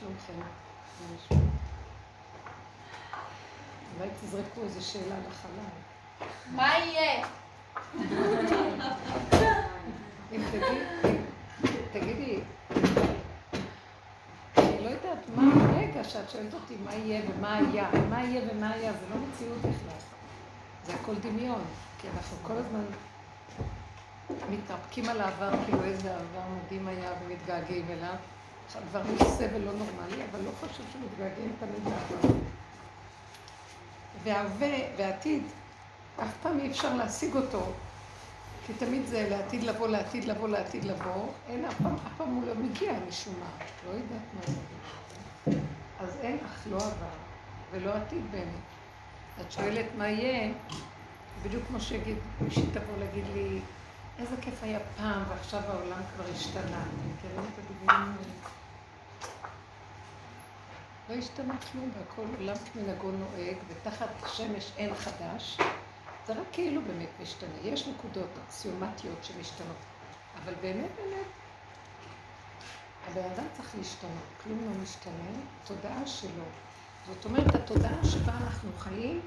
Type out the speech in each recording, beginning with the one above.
שלומכם? אולי תזרקו איזו שאלה לחלל. מה יהיה? תגידי, אני לא יודעת מה הרגע שאת שואלת אותי מה יהיה ומה היה, מה יהיה ומה היה, זה לא מציאות בכלל. זה הכל דמיון, כי אנחנו כל הזמן מתרפקים על העבר, כאילו איזה עבר מדהים היה ומתגעגעים אליו. עכשיו כבר יש סבל לא נורמלי, אבל לא חשוב שמתגעגעים תמיד לעבר. וההווה והעתיד, אף פעם אי אפשר להשיג אותו, כי תמיד זה לעתיד לבוא, לעתיד לבוא, לעתיד לבוא. אין, אף פעם, אף פעם הוא לא מגיע משום מה. לא יודעת מה זה. אז אין אך לא עבר ולא עתיד באמת. את שואלת מה יהיה, בדיוק כמו שיגיד, מישהי תבוא להגיד לי, איזה כיף היה פעם, ועכשיו העולם כבר השתנה. אתם מכירים את הדברים האלה? לא השתנה כלום, והכל עולם כמנהגו נוהג, ותחת שמש אין חדש. זה רק כאילו באמת משתנה. יש נקודות אקסיומטיות שמשתנות, אבל באמת באמת, הבן אדם צריך להשתנות, כלום לא משתנה, תודעה שלו. זאת אומרת, התודעה שבה אנחנו חיים,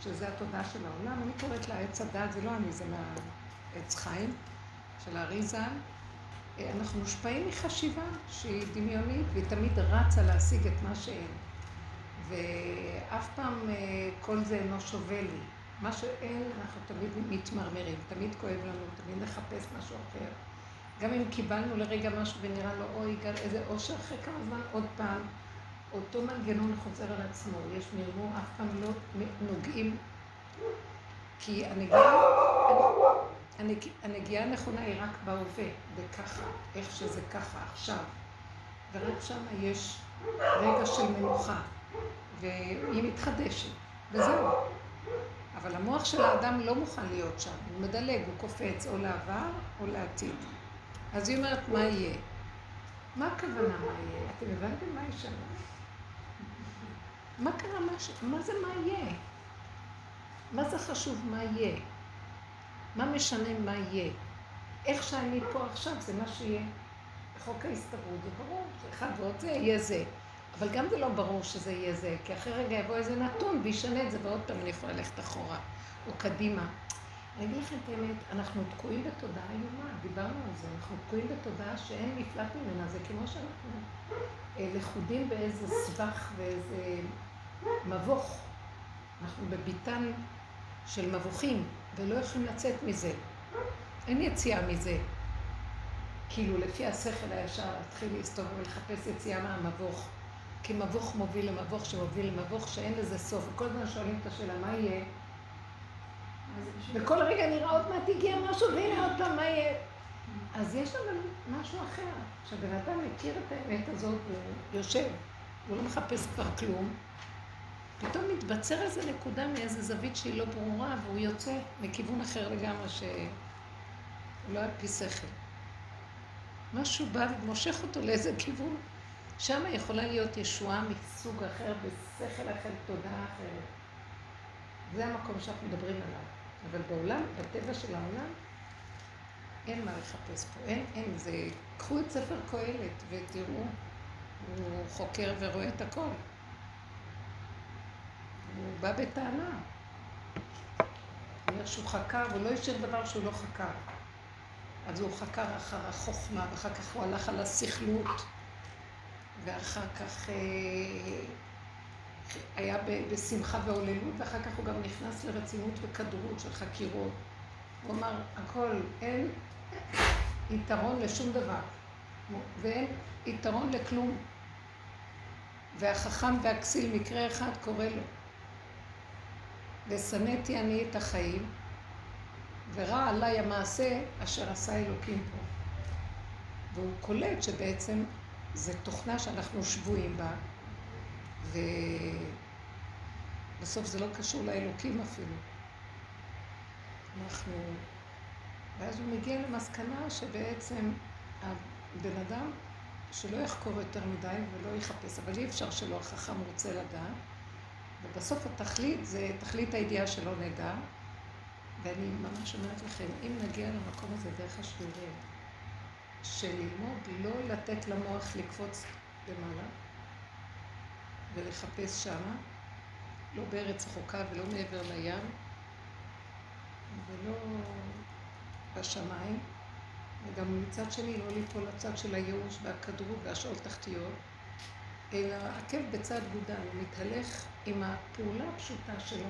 שזה התודעה של העולם, אני קוראת לה עץ הדת, זה לא אני, זה מהעץ חיים של האריזה. אנחנו מושפעים מחשיבה שהיא דמיונית, והיא תמיד רצה להשיג את מה שאין. ואף פעם אה, כל זה אינו שווה לי. מה שאין, אנחנו תמיד מתמרמרים, תמיד כואב לנו, תמיד נחפש משהו אחר. גם אם קיבלנו לרגע משהו ונראה לו, אוי, איזה אושר אחרי כמה זמן, עוד פעם, אותו מנגנון חוזר על עצמו. יש מרמור, אף פעם לא נוגעים, כי הנגיעה, הנגיעה הנכונה היא רק בהווה, וככה, איך שזה ככה עכשיו. ורק שם יש רגע של מנוחה, והיא מתחדשת, וזהו. אבל המוח של האדם לא מוכן להיות שם, הוא מדלג, הוא קופץ או לעבר או לעתיד. אז היא אומרת, מה יהיה? מה הכוונה מה יהיה? אתם הבנתם מה יש שם? מה קרה? מה, ש... מה זה מה יהיה? מה זה חשוב מה יהיה? מה משנה מה יהיה? איך שאני פה עכשיו זה מה שיהיה. חוק ההסתברות זה ברור, אחד ועוד זה יהיה זה. אבל גם זה לא ברור שזה יהיה זה, כי אחרי רגע יבוא איזה נתון וישנה את זה, ועוד פעם אני יכולה ללכת אחורה או קדימה. אני אגיד לכם את האמת, אנחנו תקועים בתודעה איומה, דיברנו על זה, אנחנו תקועים בתודעה שאין מפלט ממנה, זה כמו שאנחנו אה, לכודים באיזה סבך ואיזה מבוך. אנחנו בביתן של מבוכים, ולא יכולים לצאת מזה. אין יציאה מזה. כאילו, לפי השכל הישר, להתחיל להסתובב ולחפש יציאה מהמבוך. כי מבוך מוביל למבוך שמוביל למבוך שאין לזה סוף. וכל הזמן שואלים את השאלה, מה יהיה? וכל רגע נראה עוד מעט הגיע משהו, והנה עוד פעם, מה יהיה? אז יש אבל משהו אחר. כשבן אדם מכיר את האמת הזאת, הוא יושב, הוא לא מחפש כבר כלום, פתאום מתבצר איזה נקודה מאיזה זווית שהיא לא ברורה, והוא יוצא מכיוון אחר לגמרי, שהוא לא על פי שכל. משהו בא ומושך אותו לאיזה כיוון. שם יכולה להיות ישועה מסוג אחר, בשכל אחר, תודעה אחרת. זה המקום שאנחנו מדברים עליו. אבל בעולם, בטבע של העולם, אין מה לחפש פה. אין, אין, זה... קחו את ספר קהלת ותראו, הוא חוקר ורואה את הכל. הוא בא בטענה. אומר שהוא חקר, הוא לא השאיר דבר שהוא לא חקר. אז הוא חקר אחר החוכמה, ואחר כך הוא הלך על הסכלות. ואחר כך אה, היה בשמחה והוללות, ואחר כך הוא גם נכנס לרצינות וכדרות של חקירות. הוא אמר, הכל, אין יתרון לשום דבר, ואין יתרון לכלום. והחכם והכסיל, מקרה אחד קורא לו. ושנאתי אני את החיים, ורע עליי המעשה אשר עשה אלוקים פה. והוא קולט שבעצם זו תוכנה שאנחנו שבויים בה, ובסוף זה לא קשור לאלוקים אפילו. אנחנו... ואז הוא מגיע למסקנה שבעצם הבן אדם, שלא יחקור יותר מדי ולא יחפש, אבל אי אפשר שלא החכם רוצה לדעת, ובסוף התכלית זה תכלית הידיעה שלא נדע, ואני ממש אומרת לכם, אם נגיע למקום הזה דרך השיעורים, של ללמוד לא לתת למוח לקפוץ למעלה, ולחפש שמה, לא בארץ רחוקה ולא מעבר לים, ולא בשמיים, וגם מצד שני לא ליפול לצד של הייאוש והכדרות והשאול תחתיות, אלא עקב בצד גודל, הוא מתהלך עם הפעולה הפשוטה שלו,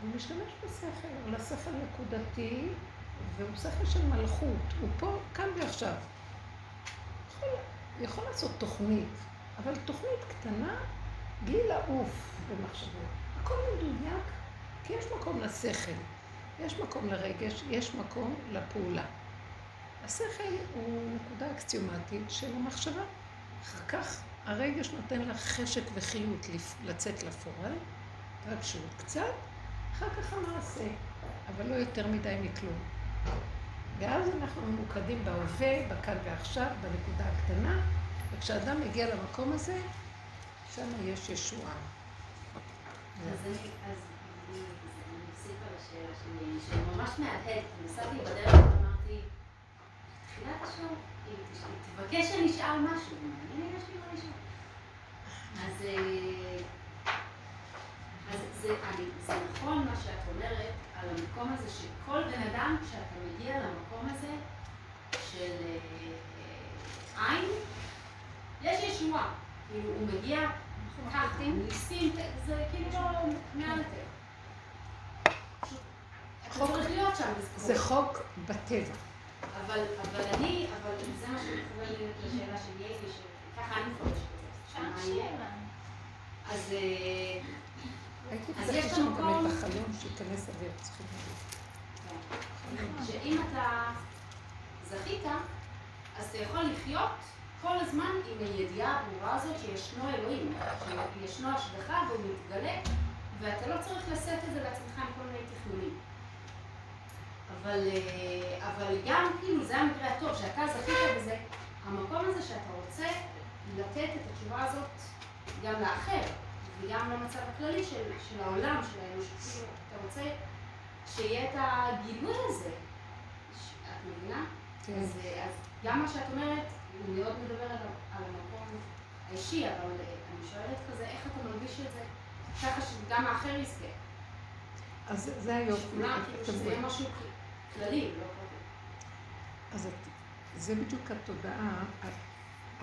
הוא משתמש בשכל, הוא לשכל נקודתי, והוא שכל של מלכות, הוא פה, כאן ועכשיו. יכול, יכול לעשות תוכנית, אבל תוכנית קטנה, בלי לעוף במחשבות. הכל מדויק, כי יש מקום לשכל, יש מקום לרגש, יש מקום לפעולה. השכל הוא נקודה אקסיומטית של המחשבה. אחר כך הרגש נותן לך חשק וחיות לצאת לפועל, רגשות קצת, אחר כך המעשה, אבל לא יותר מדי מכלום. ואז אנחנו ממוקדים בהווה, בכאן ועכשיו, בנקודה הקטנה, וכשאדם מגיע למקום הזה, שם יש ישועה. אז אני אוסיף על השאלה שלי, שאני ממש מהדהד, נסעתי בדרך ואמרתי, תחילת השעון, תבקש שאני אשאל משהו, אני יש לי מה לשאול. אז אז זה, אני, זה נכון מה שאת אומרת על המקום הזה, שכל בן אדם, כשאתה מגיע למקום הזה של אה, עין, יש ישועה. כאילו, הוא מגיע ככה, ניסים, זה כאילו מעל הטבע. זה חוק בטבע. אבל, אבל אני, אבל זה מה שמתחבר לשאלה שלי, שככה אני מפרשת. אז אה, הייתי צריך לשאול גם את החלום שייכנס אוויר, צריכים להגיד. שאם אתה זכית, אז אתה יכול לחיות כל הזמן עם הידיעה הברורה הזאת שישנו אלוהים, שישנו השגחה והוא מתגלה, ואתה לא צריך לשאת את זה לעצמך עם כל מיני תכנונים. אבל, אה, אבל גם, כאילו, זה המקרה הטוב, שאתה זכית בזה, המקום הזה שאתה רוצה לתת את התשובה הזאת גם לאחר. וגם למצב הכללי של, של העולם, של האנושות. אתה רוצה שיהיה את הגילוי הזה. את מבינה? כן. אז, אז גם מה שאת אומרת, הוא מאוד מדבר על, על המקום האישי, אבל אני שואלת כזה, איך אתה מרגיש את זה ככה שגם האחר יזכה? אז זה היופי. כאילו שזה יהיה משהו כללי, לא פרטי. אז את, זה בדיוק התודעה. את,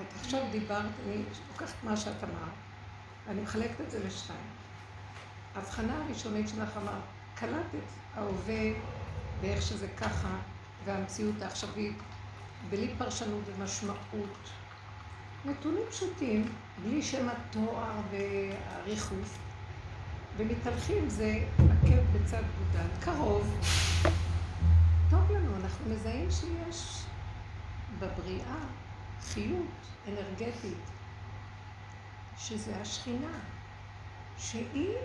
את עכשיו דיברת, אני לוקחת מה שאת אמרת. אני מחלקת את זה לשתיים. ההבחנה הראשונית שלך אמרת, קלטת ההווה ואיך שזה ככה, והמציאות העכשווית, בלי פרשנות ומשמעות. נתונים פשוטים, בלי שם התואר והריחוף, ומתהלכים זה עקב בצד גודל, קרוב. טוב לנו, אנחנו מזהים שיש בבריאה חיות אנרגטית, שזה השכינה, שהיא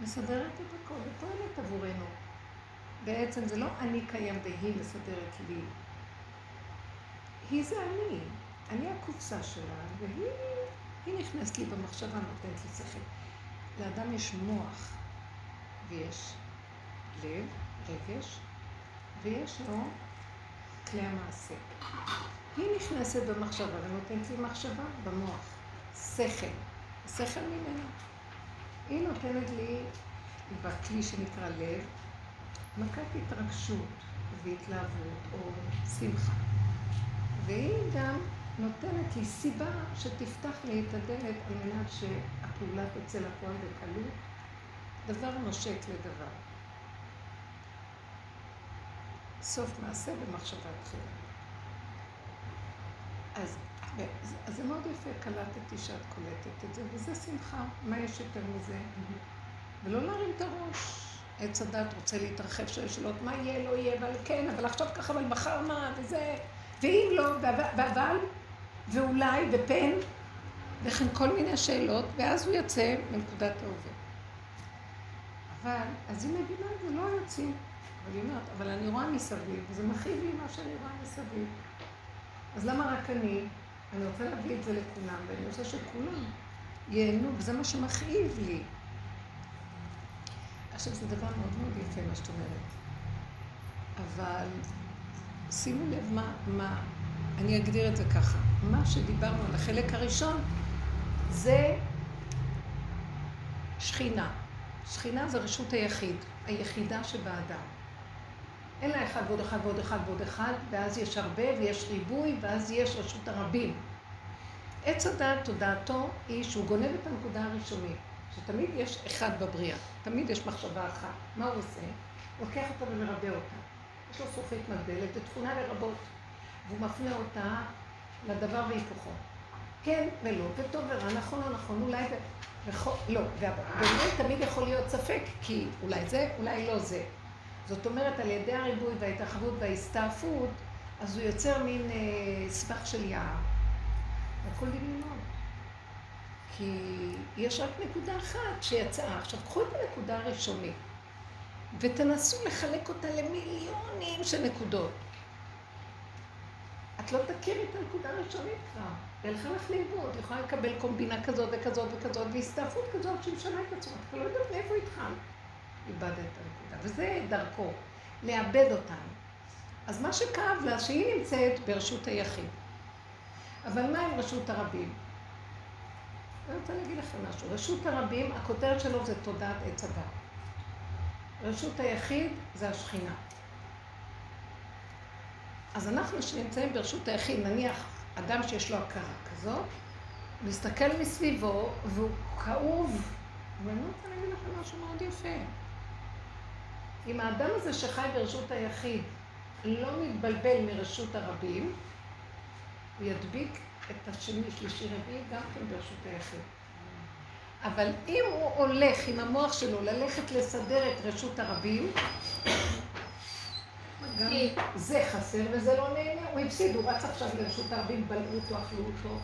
מסדרת את הכל ופועלת עבורנו. בעצם זה לא אני קיים והיא מסדרת לי. היא זה אני. אני הקופסה שלה, והיא נכנסת לי במחשבה, נותנת לי שכל. לאדם יש מוח, ויש לב, רגש, ויש לו כלי המעשה. היא נכנסת במחשבה ונותנת לי מחשבה במוח. שכל, שכל ממנה. היא נותנת לי בכלי שנקרא לב, מכת התרגשות והתלהבות או שמחה. והיא גם נותנת לי סיבה שתפתח לי את הדלת על מנת שהפעולה תצא לפועל בקלות. דבר נושק לדבר. סוף מעשה במחשבה תחילה. אז אז זה מאוד יפה, קלטתי שאת קולטת את זה, וזה שמחה. מה יש יותר מזה? ולא להרים את הראש. עץ הדת רוצה להתרחב, שואל שאלות, מה יהיה, לא יהיה, אבל כן, אבל עכשיו ככה, אבל מחר מה, וזה, ואם לא, ואבל, ואולי, ופן, וכן כל מיני שאלות, ואז הוא יוצא מנקודת ההווה. אבל, אז היא מבינה זה, לא יוצאים. היא אומרת, אבל אני רואה מסביב, וזה מכאיב לי מה שאני רואה מסביב. אז למה רק אני? אני רוצה להביא את זה לכולם, ואני רוצה שכולם ייהנו, וזה מה שמכאיב לי. עכשיו, זה דבר מאוד מאוד יפה מה שאת אומרת. אבל שימו לב מה, מה, אני אגדיר את זה ככה. מה שדיברנו על החלק הראשון, זה שכינה. שכינה זה רשות היחיד, היחידה שבאדם. לה אחד ועוד אחד ועוד אחד ועוד אחד, ואז יש הרבה ויש ריבוי, ואז יש רשות הרבים. עץ הדעת, תודעתו, היא שהוא גונב את הנקודה הראשונית, שתמיד יש אחד בבריאה, תמיד יש מחשבה אחת. מה הוא עושה? הוא לוקח אותה ומרבה אותה. יש לו זכוכית מגדלת, זו תכונה לרבות, והוא מפנה אותה לדבר והיפוכו. כן ולא, וטוב ורע, נכון או נכון, אולי. וכו... לא, ובאמת תמיד יכול להיות ספק, כי אולי זה, אולי לא זה. זאת אומרת, על ידי הריבוי וההתרחבות וההסתעפות, אז הוא יוצר מין אה, סבך של יער. הכל דמיונות. כי יש רק נקודה אחת שיצאה. עכשיו, קחו את הנקודה הראשונית ותנסו לחלק אותה למיליונים של נקודות. את לא תכירי את הנקודה הראשונית כבר. היא הלכה לך לאיבוד, יכולה לקבל קומבינה כזאת וכזאת וכזאת, והסתעפות כזאת שמשנה את עצמה. את לא יודעת מאיפה התחלת. איבדת את הנקודה, וזה דרכו, לאבד אותנו. אז מה שכאב לה, שהיא נמצאת ברשות היחיד. אבל מה עם רשות הרבים? אני רוצה להגיד לכם משהו. רשות הרבים, הכותרת שלו זה תודעת עץ הדת. רשות היחיד זה השכינה. אז אנחנו שנמצאים ברשות היחיד, נניח אדם שיש לו הכרה כזאת, מסתכל מסביבו והוא כאוב, ואני רוצה להגיד לכם משהו מאוד יפה. אם האדם הזה שחי ברשות היחיד לא מתבלבל מרשות הרבים, הוא ידביק את השני, שלישי, רביעי, גם כן ברשות היחיד. אבל אם הוא הולך עם המוח שלו ללכת לסדר את רשות הרבים, גם זה חסר וזה לא נהנה, הוא הפסיד, הוא רץ עכשיו לרשות הרבים, בלעו אותו, אכלו אותו,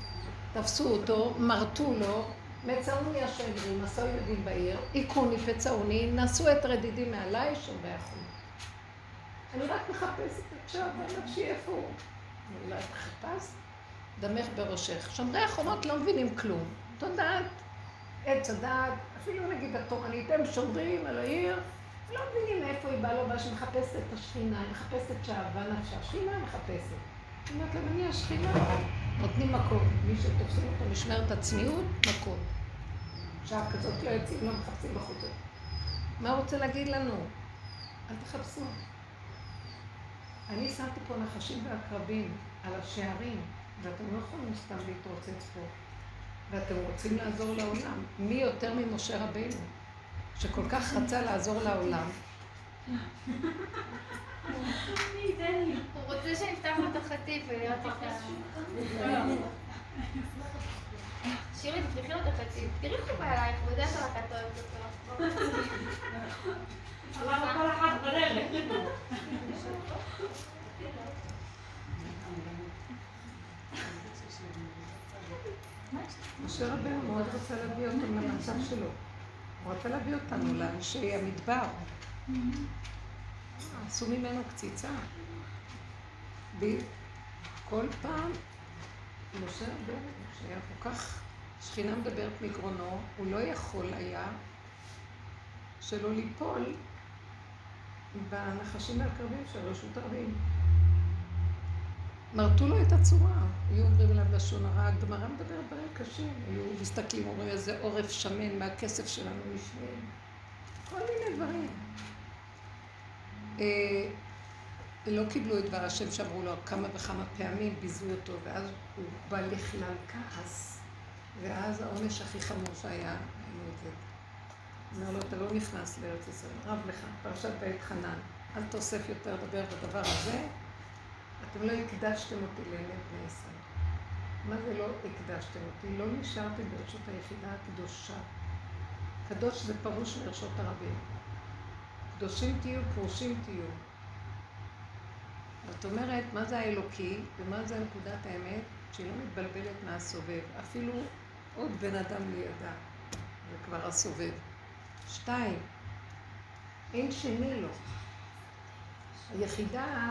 תפסו אותו, מרטו לו, מצאוני השגרים, עשו ילדים בעיר, היכוני פצעוני, נשאו את רדידים מעליי, שומרי החול. אני רק מחפשת עכשיו, נפשי איפה הוא? אולי את חיפשת? דמך בראשך. שומרי החומות לא מבינים כלום. תודעת, עץ הדעת, אפילו נגיד התורנית, הם שומרים על העיר, לא מבינים מאיפה היא באה, לא באה, שמחפשת את השכינה, היא מחפשת שאהבה נפשה. השכינה מחפשת. היא אומרת להם, אני השכינה. נותנים מקום. מי שתופסים אותו משמרת הצניעות, מקום. שעה כזאת לא יוצאים, לא מחפשים בחוץ. מה רוצה להגיד לנו? אל תחפשו. אני שמתי פה נחשים ועקרבים על השערים, ואתם לא יכולים סתם להתרוצץ פה. ואתם רוצים לעזור לעולם. מי יותר ממשה רבינו, שכל כך רצה לעזור לעולם? הוא רוצה שנפתח לו את החטיף ולהיות איתה. שירי, את החטיף. תראי איך הוא בא אלייך, את אוהבת אותו. אבל אחד בדרך. משה רבנו מאוד רצה להביא אותם למצב שלו. הוא רצה להביא אותנו לאנשי המדבר. עשו ממנו קציצה. כל פעם, משה רבנו, שהיה כל כך, שכינה מדברת מגרונו, הוא לא יכול היה שלא ליפול בנחשים והקרבים של רשות הרבים. מרטו לו את הצורה, היו אומרים עליו לשון הרע, הגמרא מדברת דברים קשים, היו מסתכלים, אומרים איזה עורף שמן מהכסף שלנו נשמעים, כל מיני דברים. אה, לא קיבלו את דבר השם שאמרו לו כמה וכמה פעמים, ביזו אותו, ואז הוא בא לכלל כעס, ואז העונש הכי חמור שהיה, את זה. אומר לו, אתה לא נכנס לארץ ישראל, רב לך, פרשת בית חנן, אל תוסף יותר לדבר בדבר הזה, אתם לא הקדשתם אותי לעיני בני ישראל. מה זה לא הקדשתם אותי? לא נשארתם ברשות היחידה הקדושה. קדוש זה פרוש מרשות הרבים. קדושים תהיו, פרושים תהיו. זאת אומרת, מה זה האלוקי ומה זה נקודת האמת? שהיא לא מתבלבלת מהסובב. אפילו עוד בן אדם לידה, זה כבר הסובב. שתיים, אין שני לו. היחידה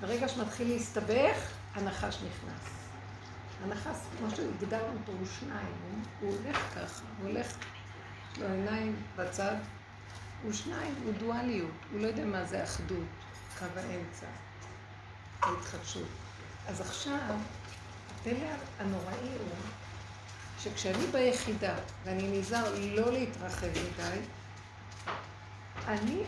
ברגע שמתחיל להסתבך, הנחש נכנס. הנחש, כמו שהגדרנו אותו, הוא שניים, הוא הולך ככה, הוא הולך, לו עיניים בצד, הוא שניים, הוא דואליות, הוא לא יודע מה זה אחדות, קו האמצע, ההתחדשות. אז עכשיו, הפלא הנוראי הוא שכשאני ביחידה, ואני נזהר לא להתרחב מדי, אני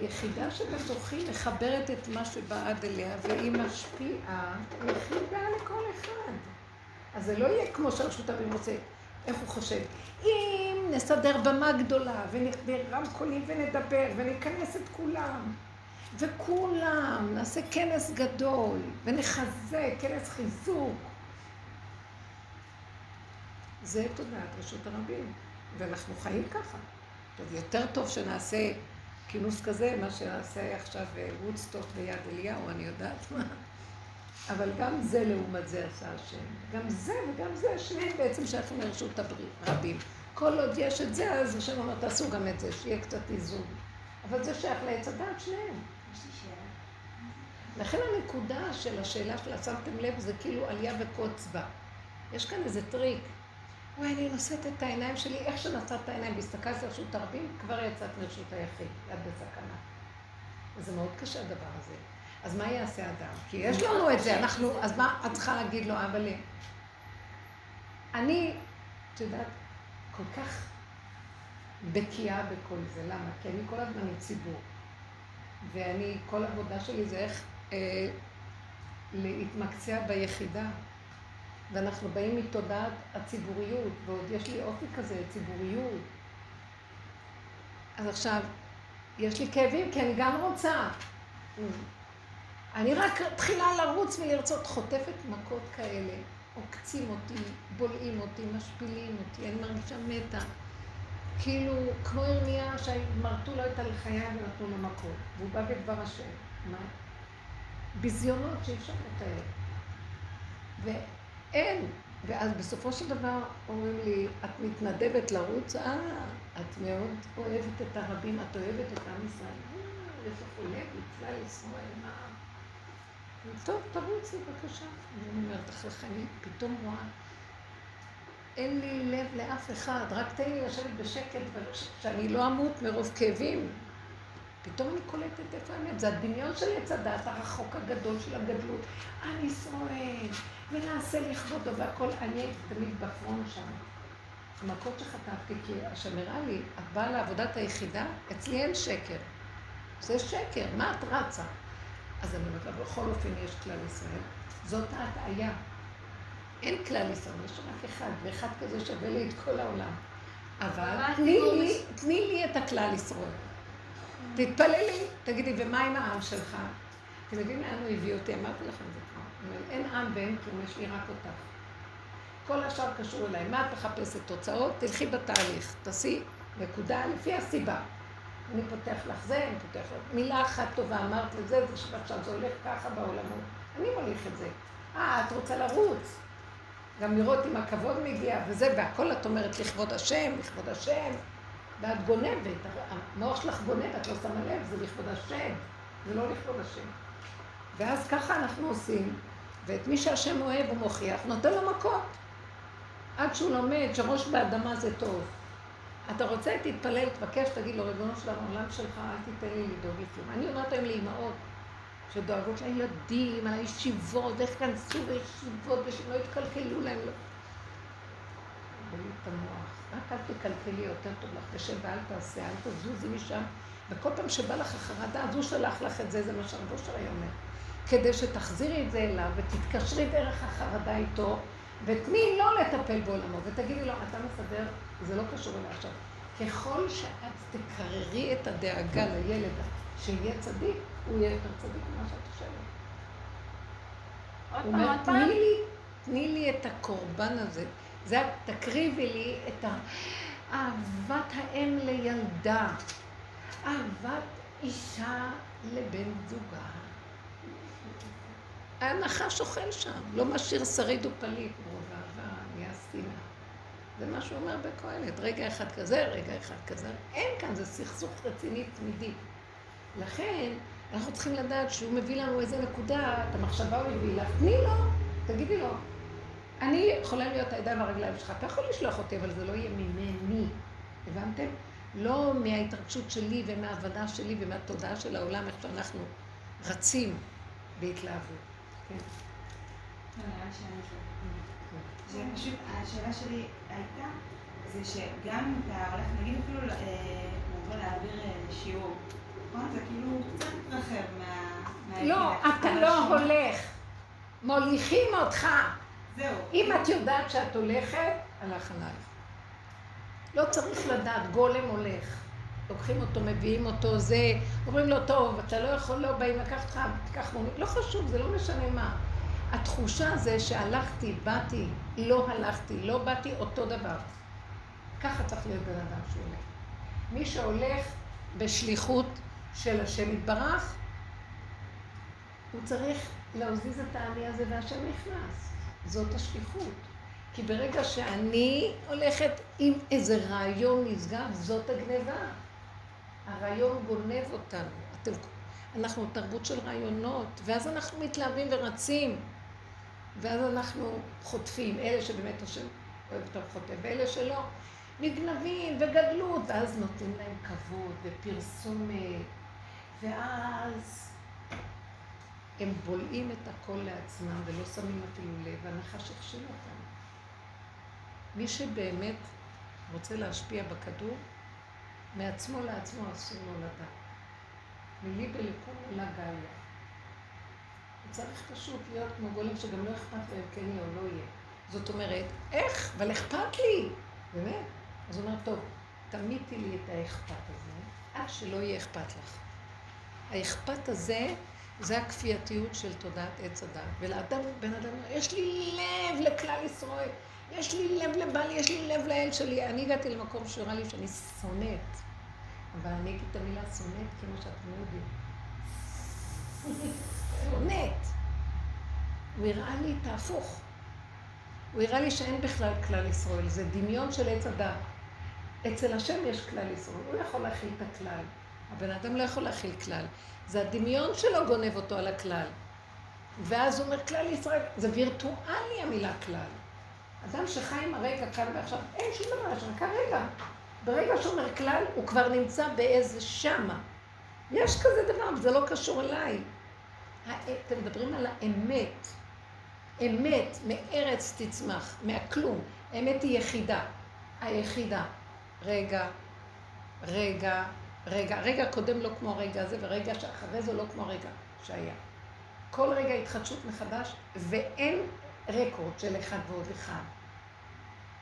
היחידה שבתוכי מחברת את מה שבעד אליה, והיא משפיעה יחידה לכל אחד. אז זה לא יהיה כמו שהרשות הבין רוצה, איך הוא חושב. אם נסדר במה גדולה, ונרמקולים ונדבר, וניכנס את כולם, וכולם, נעשה כנס גדול, ונחזק, כנס חיזוק. זה תודעת רשות הרבים, ואנחנו חיים ככה. טוב, יותר טוב שנעשה כינוס כזה, מה שנעשה עכשיו וודסטוק אה, ביד אליהו, אני יודעת מה. אבל גם זה לעומת זה עשה השם. גם זה וגם זה, שניהם בעצם שייכים לרשות הרבים. כל עוד יש את זה, אז השם אומר, תעשו גם את זה, שיהיה קצת איזון. אבל זה שייך לעץ הדעת שניהם. לכן הנקודה של השאלה שלה, שמתם לב, זה כאילו עלייה וקוץ בה. יש כאן איזה טריק. וואי, אני נושאת את העיניים שלי, איך שנשאת את העיניים והסתכלת לרשות הרבים, כבר יצאת מרשות היחיד, את בסכנה. וזה מאוד קשה הדבר הזה. אז מה יעשה אדם? כי יש לנו את זה, אנחנו, אז מה את צריכה להגיד לו, אבל אני, את יודעת, כל כך בקיאה בכל זה. למה? כי אני כל הזמן עם ציבור. ואני, כל העבודה שלי זה איך אה, להתמקצע ביחידה. ואנחנו באים מתודעת הציבוריות, ועוד יש לי אופי כזה, ציבוריות. אז עכשיו, יש לי כאבים כי אני גם רוצה. אני רק תחילה לרוץ ולרצות, חוטפת מכות כאלה, עוקצים אותי, בולעים אותי, משפילים אותי, אני מרגישה מתה. כאילו, כמו ירמיה, שמרטו לו את הלחיה ונתנו לו מכות, והוא בא בדבר השם. מה? ביזיונות שאי אפשר לתאר. אין. ואז בסופו של דבר אומרים לי, את מתנדבת לרוץ? אה, את מאוד אוהבת את הרבים, את אוהבת את עם ישראל. אה, איזה חולה, מצווה ישראל, מה? טוב, תרוצי בבקשה. אני אומרת לך, אני פתאום רואה, אין לי לב לאף אחד, רק תן לי לשבת בשקט, שאני לא אמות מרוב כאבים. פתאום אני קולטת איפה האמת, זה הדמיון של עץ הדת הרחוק הגדול של הגדלות. עם ישראל, ונעשה לכבודו והכל, אני הייתי תמיד בפרון שם. המכות שחטפתי, כי השם הראה לי, את באה לעבודת היחידה, אצלי אין שקר. זה שקר, מה את רצה? אז אני אומרת לה, בכל אופן יש כלל ישראל. זאת ההטעיה. אין כלל ישראל, יש רק אחד, ואחד כזה שווה לי את כל העולם. אבל תני לי, תני לי את הכלל ישראל. תתפללי, תגידי, ומה עם העם שלך? אתם יודעים לאן הוא הביא אותי? אמרתי לכם את זה כבר. אין עם ואין כלום, יש לי רק אותך. כל השאר קשור אליי. מה את מחפשת תוצאות? תלכי בתהליך. תעשי נקודה לפי הסיבה. אני פותח לך זה, אני פותח לך... מילה אחת טובה אמרת לזה, זה שעכשיו זה הולך ככה בעולמות. אני מוליך את זה. אה, את רוצה לרוץ. גם לראות אם הכבוד מגיע וזה, והכל את אומרת לכבוד השם, לכבוד השם. ואת גונבת, המוח שלך גונב, את לא שמה לב, זה לכבוד השם, זה לא לכבוד השם. ואז ככה אנחנו עושים, ואת מי שהשם אוהב הוא מוכיח, נותן לו מכות. עד שהוא לומד שראש באדמה זה טוב. אתה רוצה, תתפלל, תבקש, תגיד לו, ריבונו של העולם שלך, אל תיתן לי לדאוג לכלום. אני אומרת היום לאימהות שדואגות לילדים, על הישיבות, ואיך כנסו בישיבות, ושלא יתקלקלו להם. לא. את המוח. רק אל תקלקלי יותר טוב לך, תשב ואל תעשה, אל תזוזי משם. וכל פעם שבא לך החרדה, אז הוא שלח לך את זה, זה מה שהרבו שלי אומר. כדי שתחזירי את זה אליו ותתקשרי דרך החרדה איתו, ותני לו לטפל בעולמו, ותגידי לו, אתה מסדר, זה לא קשור אליי עכשיו. ככל שאת תקררי את הדאגה לילד שיהיה צדיק, הוא יהיה יותר צדיק ממה שאת חושבת. הוא אומר, תני לי, תני לי את הקורבן הזה. זה תקריבי לי את אהבת האם לילדה, אהבת אישה לבן זוגה. הנחש אוכל שם, לא משאיר שריד ופליט, מרוב אהבה, נהיה שנאה. זה מה שהוא אומר בקהלת, רגע אחד כזה, רגע אחד כזה. אין כאן, זה סכסוך רציני תמידי. לכן, אנחנו צריכים לדעת שהוא מביא לנו איזה נקודה, את המחשבה הוא הביא לך, תני לו, תגידי לו. אני יכולה להיות הידיים והרגליים שלך, אתה יכול לשלוח אותי, אבל זה לא יהיה ממני. הבנתם? לא מההתרגשות שלי ומההבנה שלי ומהתודעה של העולם, איך שאנחנו רצים בהתלהבות. כן. שפשוט השאלה שלי הייתה, זה שגם אם אתה הולך, נגיד אפילו לבוא אה, להעביר אה, שיעור, נכון? זה כאילו קצת מתרחב מה... לא, אתה לא הולך. מוליכים אותך. זהו. אם את יודעת שאת הולכת, הלך עלייך. לא צריך לדעת, גולם הולך. לוקחים אותו, מביאים אותו, זה, אומרים לו, טוב, אתה לא יכול, לא באים לקחת אותך, תיקח מונית, לא חשוב, זה לא משנה מה. התחושה זה שהלכתי, באתי, לא הלכתי, לא באתי, אותו דבר. ככה צריך להיות בן אדם שהולך. מי שהולך בשליחות של השם יתברך, הוא צריך להזיז את האני הזה והשם נכנס. זאת השליחות. כי ברגע שאני הולכת עם איזה רעיון נשגב, זאת הגניבה. הרעיון גונב אותנו. אנחנו תרבות של רעיונות, ואז אנחנו מתלהבים ורצים, ואז אנחנו חוטפים. אלה שבאמת השם אוהב אותם חוטף, ואלה שלא, נגנבים וגדלות, ואז נותנים להם כבוד ופרסומת, ואז הם בולעים את הכל לעצמם ולא שמים אפילו לב, והנחש הכשיל אותם. מי שבאמת רוצה להשפיע בכדור, מעצמו לעצמו אסור לו לדעת. מליבה לכל עולה גאיה. צריך פשוט להיות כמו גולם שגם לא אכפת לו אם כן יהיה או לא יהיה. זאת אומרת, איך? אבל אכפת לי! באמת. אז הוא אומר, טוב, תמיתי לי את האכפת הזה, עד שלא יהיה אכפת לך. האכפת הזה, זה הכפייתיות של תודעת עץ הדת. ולאדם, בן אדם, יש לי לב לכלל ישראל. יש לי לב לבעלי, יש לי לב לאל שלי. אני הגעתי למקום שהוא הראה לי שאני שונאת. אבל אני אגיד את המילה שונאת כמו שאתם יודעים. שונאת. הוא הראה לי את ההפוך. הוא הראה לי שאין בכלל כלל ישראל, זה דמיון של עץ הדת. אצל השם יש כלל ישראל, הוא יכול להכיל את הכלל. הבן אדם לא יכול להכיל כלל. זה הדמיון שלו גונב אותו על הכלל. ואז הוא אומר כלל ישראל, זה וירטואלי המילה כלל. אדם שחי עם הרגע כאן ועכשיו, אין שום דבר, יש רק הרגע. ברגע שהוא אומר כלל, הוא כבר נמצא באיזה שמה. יש כזה דבר, וזה לא קשור אליי. אתם מדברים על האמת. אמת מארץ תצמח, מהכלום. האמת היא יחידה. היחידה. רגע, רגע, רגע. רגע קודם לא כמו הרגע הזה, ורגע שאחרי זה לא כמו הרגע שהיה. כל רגע התחדשות מחדש, ואין רקורד של אחד ועוד אחד.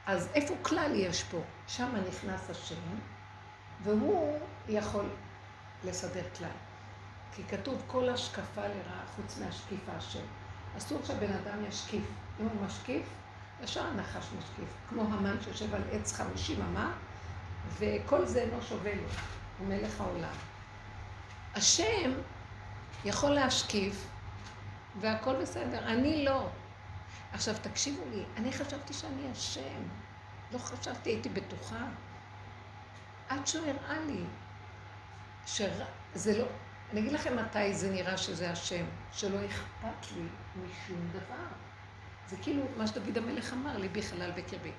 אז איפה כלל יש פה? שם נכנס השם, והוא יכול לסדר כלל. כי כתוב כל השקפה לרעה חוץ מהשקיף השם. אסור שהבן אדם ישקיף. אם הוא משקיף, ישר הנחש משקיף. כמו המן שיושב על עץ חמישים אמה, וכל זה אינו שווה לו. הוא מלך העולם. השם יכול להשקיף, והכל בסדר. אני לא. עכשיו, תקשיבו לי, אני חשבתי שאני השם. לא חשבתי, הייתי בטוחה. עד שהוא הראה לי שזה לא... אני אגיד לכם מתי זה נראה שזה השם, שלא אכפת לי משום דבר. זה כאילו מה שדוד המלך אמר, ליבי חלל בקרבי.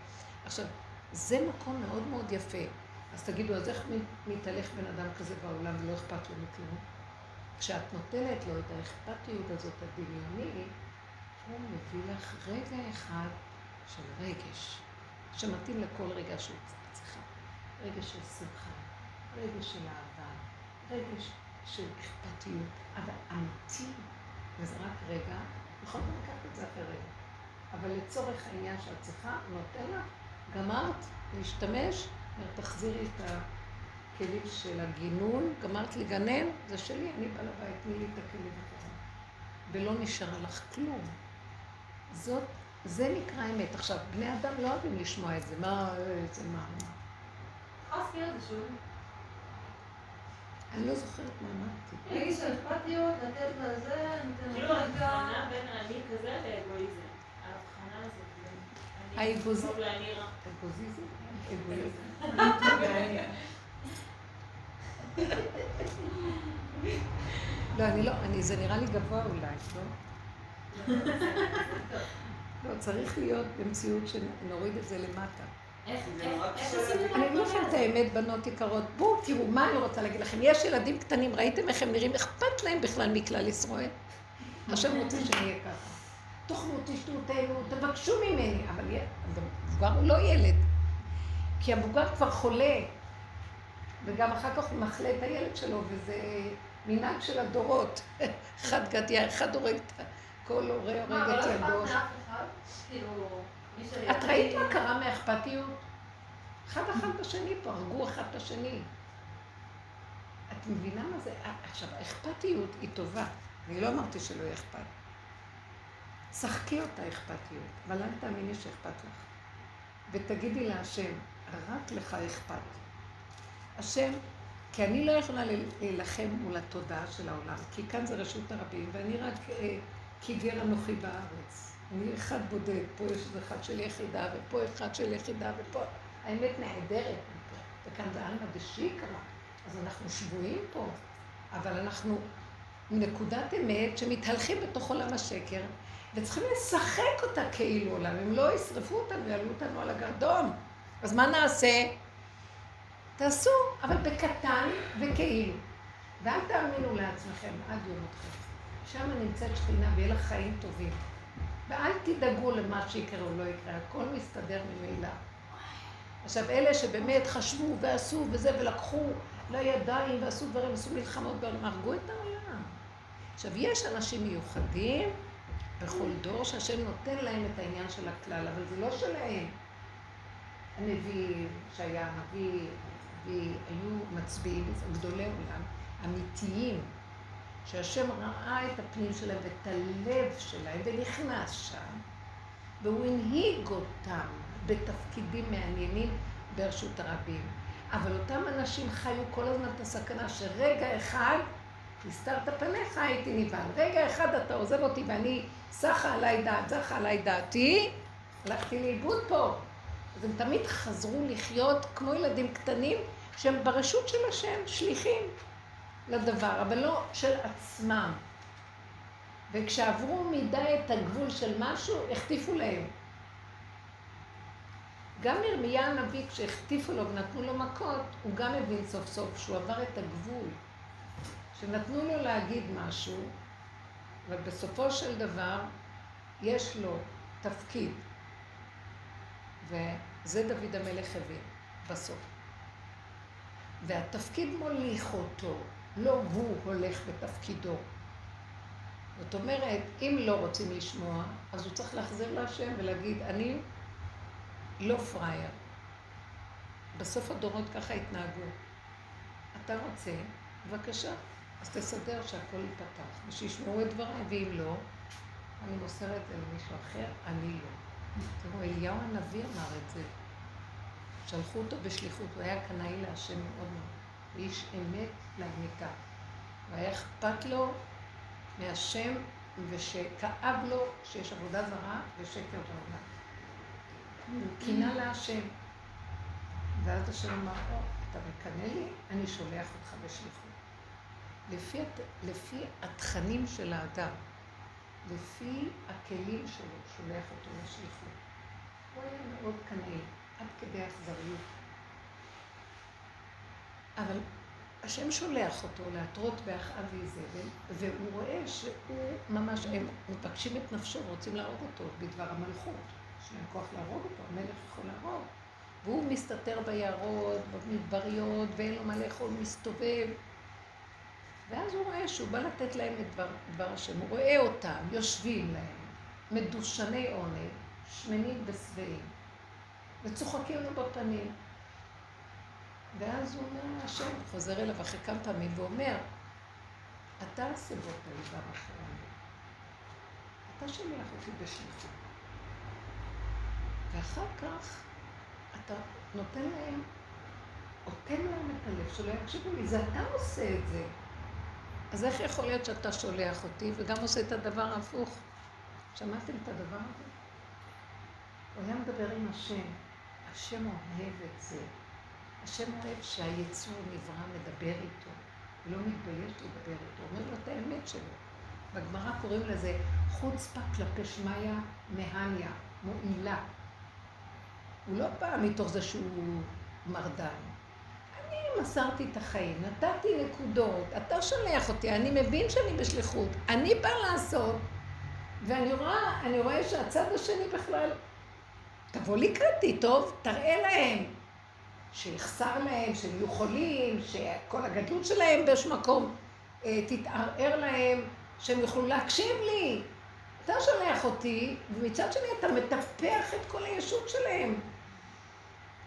עכשיו, זה מקום מאוד מאוד יפה. אז תגידו, אז איך מתהלך בן אדם כזה בעולם ולא אכפת לו מכלום? כשאת נותנת לו את האכפתיות הזאת הדמיונית, הוא מביא לך רגע אחד של רגש, שמתאים לכל רגע שהוא צריכה. רגש של שמחה, רגש של אהבה, רגש של אכפתיות, אבל אמיתי, וזה רק רגע, יכול גם לקחת את זה אחרי רגע. אבל לצורך העניין שאת צריכה, נותן לך, גמרת להשתמש, תחזירי את הכלים של הגינון, גמרת לגנן, זה שלי, אני בעל הבית, תני לי את הכלים אחרים. ולא נשאר לך כלום. זאת, זה נקרא אמת. עכשיו, בני אדם לא אוהבים לשמוע את זה, מה, זה מה, מה. אני לא זוכרת מה אמרתי. להגיד שאכפתיות, לתת לזה, ניתן כאילו ההבחנה בין אני כזה לאגואיזם. ההבחנה הזאת בין האגוזי- טוב לאני רע. אגוזיזם? אגואיזם. לא, אני לא, אני, זה נראה לי גבוה אולי, לא? לא, צריך להיות במציאות שנוריד את זה למטה. אני את הזאת? האמת, בנות יקרות. בואו, תראו, מה אני רוצה להגיד לכם? יש ילדים קטנים, ראיתם איך הם נראים? אכפת להם בכלל מכלל ישראל? השם רוצה שנהיה ככה. תאכלו, תשתו, תהנו, תבקשו ממני. אבל המבוגר הוא לא ילד. כי המבוגר כבר חולה, וגם אחר כך הוא מחלה את הילד שלו, וזה מנהג של הדורות. אחד גדיה, אחד הורג את כל הורה הורג את ילדו. כאילו, את ראית מה קרה מאכפתיות? אחד אחד בשני פה, הרגו אחד את השני. את מבינה מה זה? עכשיו, האכפתיות היא טובה. אני לא אמרתי שלא יהיה אכפת. שחקי אותה אכפתיות, אבל אל תאמיני שאכפת לך. ותגידי להשם, רק לך אכפת. השם, כי אני לא יכולה להילחם מול התודעה של העולם, כי כאן זה רשות הרבים, ואני רק אה, כגר אנוכי בארץ. אני אחד בודד, פה יש איזה אחד של יחידה, ופה אחד של יחידה, ופה... האמת נהדרת מפה, וכאן זה עלמא דשיקרא, אז אנחנו שבויים פה, אבל אנחנו נקודת אמת שמתהלכים בתוך עולם השקר, וצריכים לשחק אותה כאילו עולם, אם לא ישרפו אותנו, יעלו אותנו על הגרדום. אז מה נעשה? תעשו, אבל בקטן וכאילו. ואל תאמינו לעצמכם עד יום מותכם. שם נמצאת שכינה ויהיה לך חיים טובים. ואל תדאגו למה שיקרה או לא יקרה, הכל מסתדר ממילא. עכשיו, אלה שבאמת חשבו ועשו וזה, ולקחו לידיים ועשו דברים, עשו מלחמות בעולם, הרגו את העולם. עכשיו, יש אנשים מיוחדים בכל דור שהשם נותן להם את העניין של הכלל, אבל זה לא שלהם. הנביאים, שהיה הנביא, והיו מצביעים, גדולי עולם, אמיתיים, שהשם ראה את הפנים שלהם ואת הלב שלהם ונכנס שם, והוא הנהיג אותם בתפקידים מעניינים ברשות הרבים. אבל אותם אנשים חיו כל הזמן את הסכנה שרגע אחד הסתרת פניך הייתי נבהל. רגע אחד אתה עוזב אותי ואני סחה עליי דעת, זכה עליי דעתי, הלכתי לאיבוד פה. אז הם תמיד חזרו לחיות כמו ילדים קטנים שהם ברשות של השם, שליחים לדבר, אבל לא של עצמם. וכשעברו מדי את הגבול של משהו, החטיפו להם. גם ירמיה הנביא, כשהחטיפו לו ונתנו לו מכות, הוא גם הבין סוף סוף שהוא עבר את הגבול. שנתנו לו להגיד משהו, אבל בסופו של דבר יש לו תפקיד, וזה דוד המלך הבין בסוף. והתפקיד מוליך אותו, לא הוא הולך בתפקידו. זאת אומרת, אם לא רוצים לשמוע, אז הוא צריך להחזיר להשם ולהגיד, אני לא פראייר. בסוף הדורות ככה התנהגו. אתה רוצה, בבקשה, אז תסדר שהכל ייפתח, ושישמעו את דבריי, ואם לא, אני מוסר את זה למישהו אחר, אני לא. תראו, אליהו הנביא אמר את זה. שלחו אותו בשליחות, הוא היה קנאי להשם מאוד מאוד. איש אמת לאמיתה. והיה אכפת לו מהשם, ושכאב לו שיש עבודה זרה ושקר בעולם. הוא קינה להשם. ואז השם אמר, או, אתה מקנא לי, אני שולח אותך בשליחות. לפי, לפי התכנים של האדם, לפי הכלים שלו, שולח אותו לשליחות. הוא היה מאוד קנאי, עד כדי אכזריות. אבל השם שולח אותו להתרות באחאב ואיזבל, והוא רואה שהוא ממש, הם מבקשים את נפשו ורוצים להרוג אותו בדבר המלכות. יש להם כוח להרוג אותו, המלך יכול להרוג. והוא מסתתר ביערות, במדבריות, ואין לו מה לאכול, מסתובב. ואז הוא רואה שהוא בא לתת להם את דבר, דבר השם. הוא רואה אותם, יושבים להם, מדושני עונג, שמנים ושבעים, וצוחקים לו בפנים. ואז הוא אומר, השם חוזר אליו אחרי כמה פעמים ואומר, אתה הסיבות האיבר אחרינו. אתה שולח אותי בשליחות. ואחר כך אתה נותן להם, אוטם להם את הלב שלא יקשיבו לי, זה אתה עושה את זה. אז איך יכול להיות שאתה שולח אותי וגם עושה את הדבר ההפוך? שמעתם את הדבר הזה? הוא היה מדבר עם השם, השם אוהב את זה. השם אוהב שהיצור נברא מדבר איתו, הוא לא מתבייש לדבר איתו, אומר לו את האמת שלו. בגמרא קוראים לזה חוצפה כלפי שמיא מהניה, מועילה. הוא לא בא מתוך זה שהוא מרדן. אני מסרתי את החיים, נתתי נקודות, אתה שולח אותי, אני מבין שאני בשליחות, אני בא לעשות, ואני רואה, רואה שהצד השני בכלל, תבוא לקראתי, טוב, תראה להם שיחסר להם, שהם יהיו חולים, שכל הגדלות שלהם באיזשהו מקום אה, תתערער להם, שהם יוכלו להקשיב לי. אתה שולח אותי, ומצד שני אתה מטפח את כל הישות שלהם.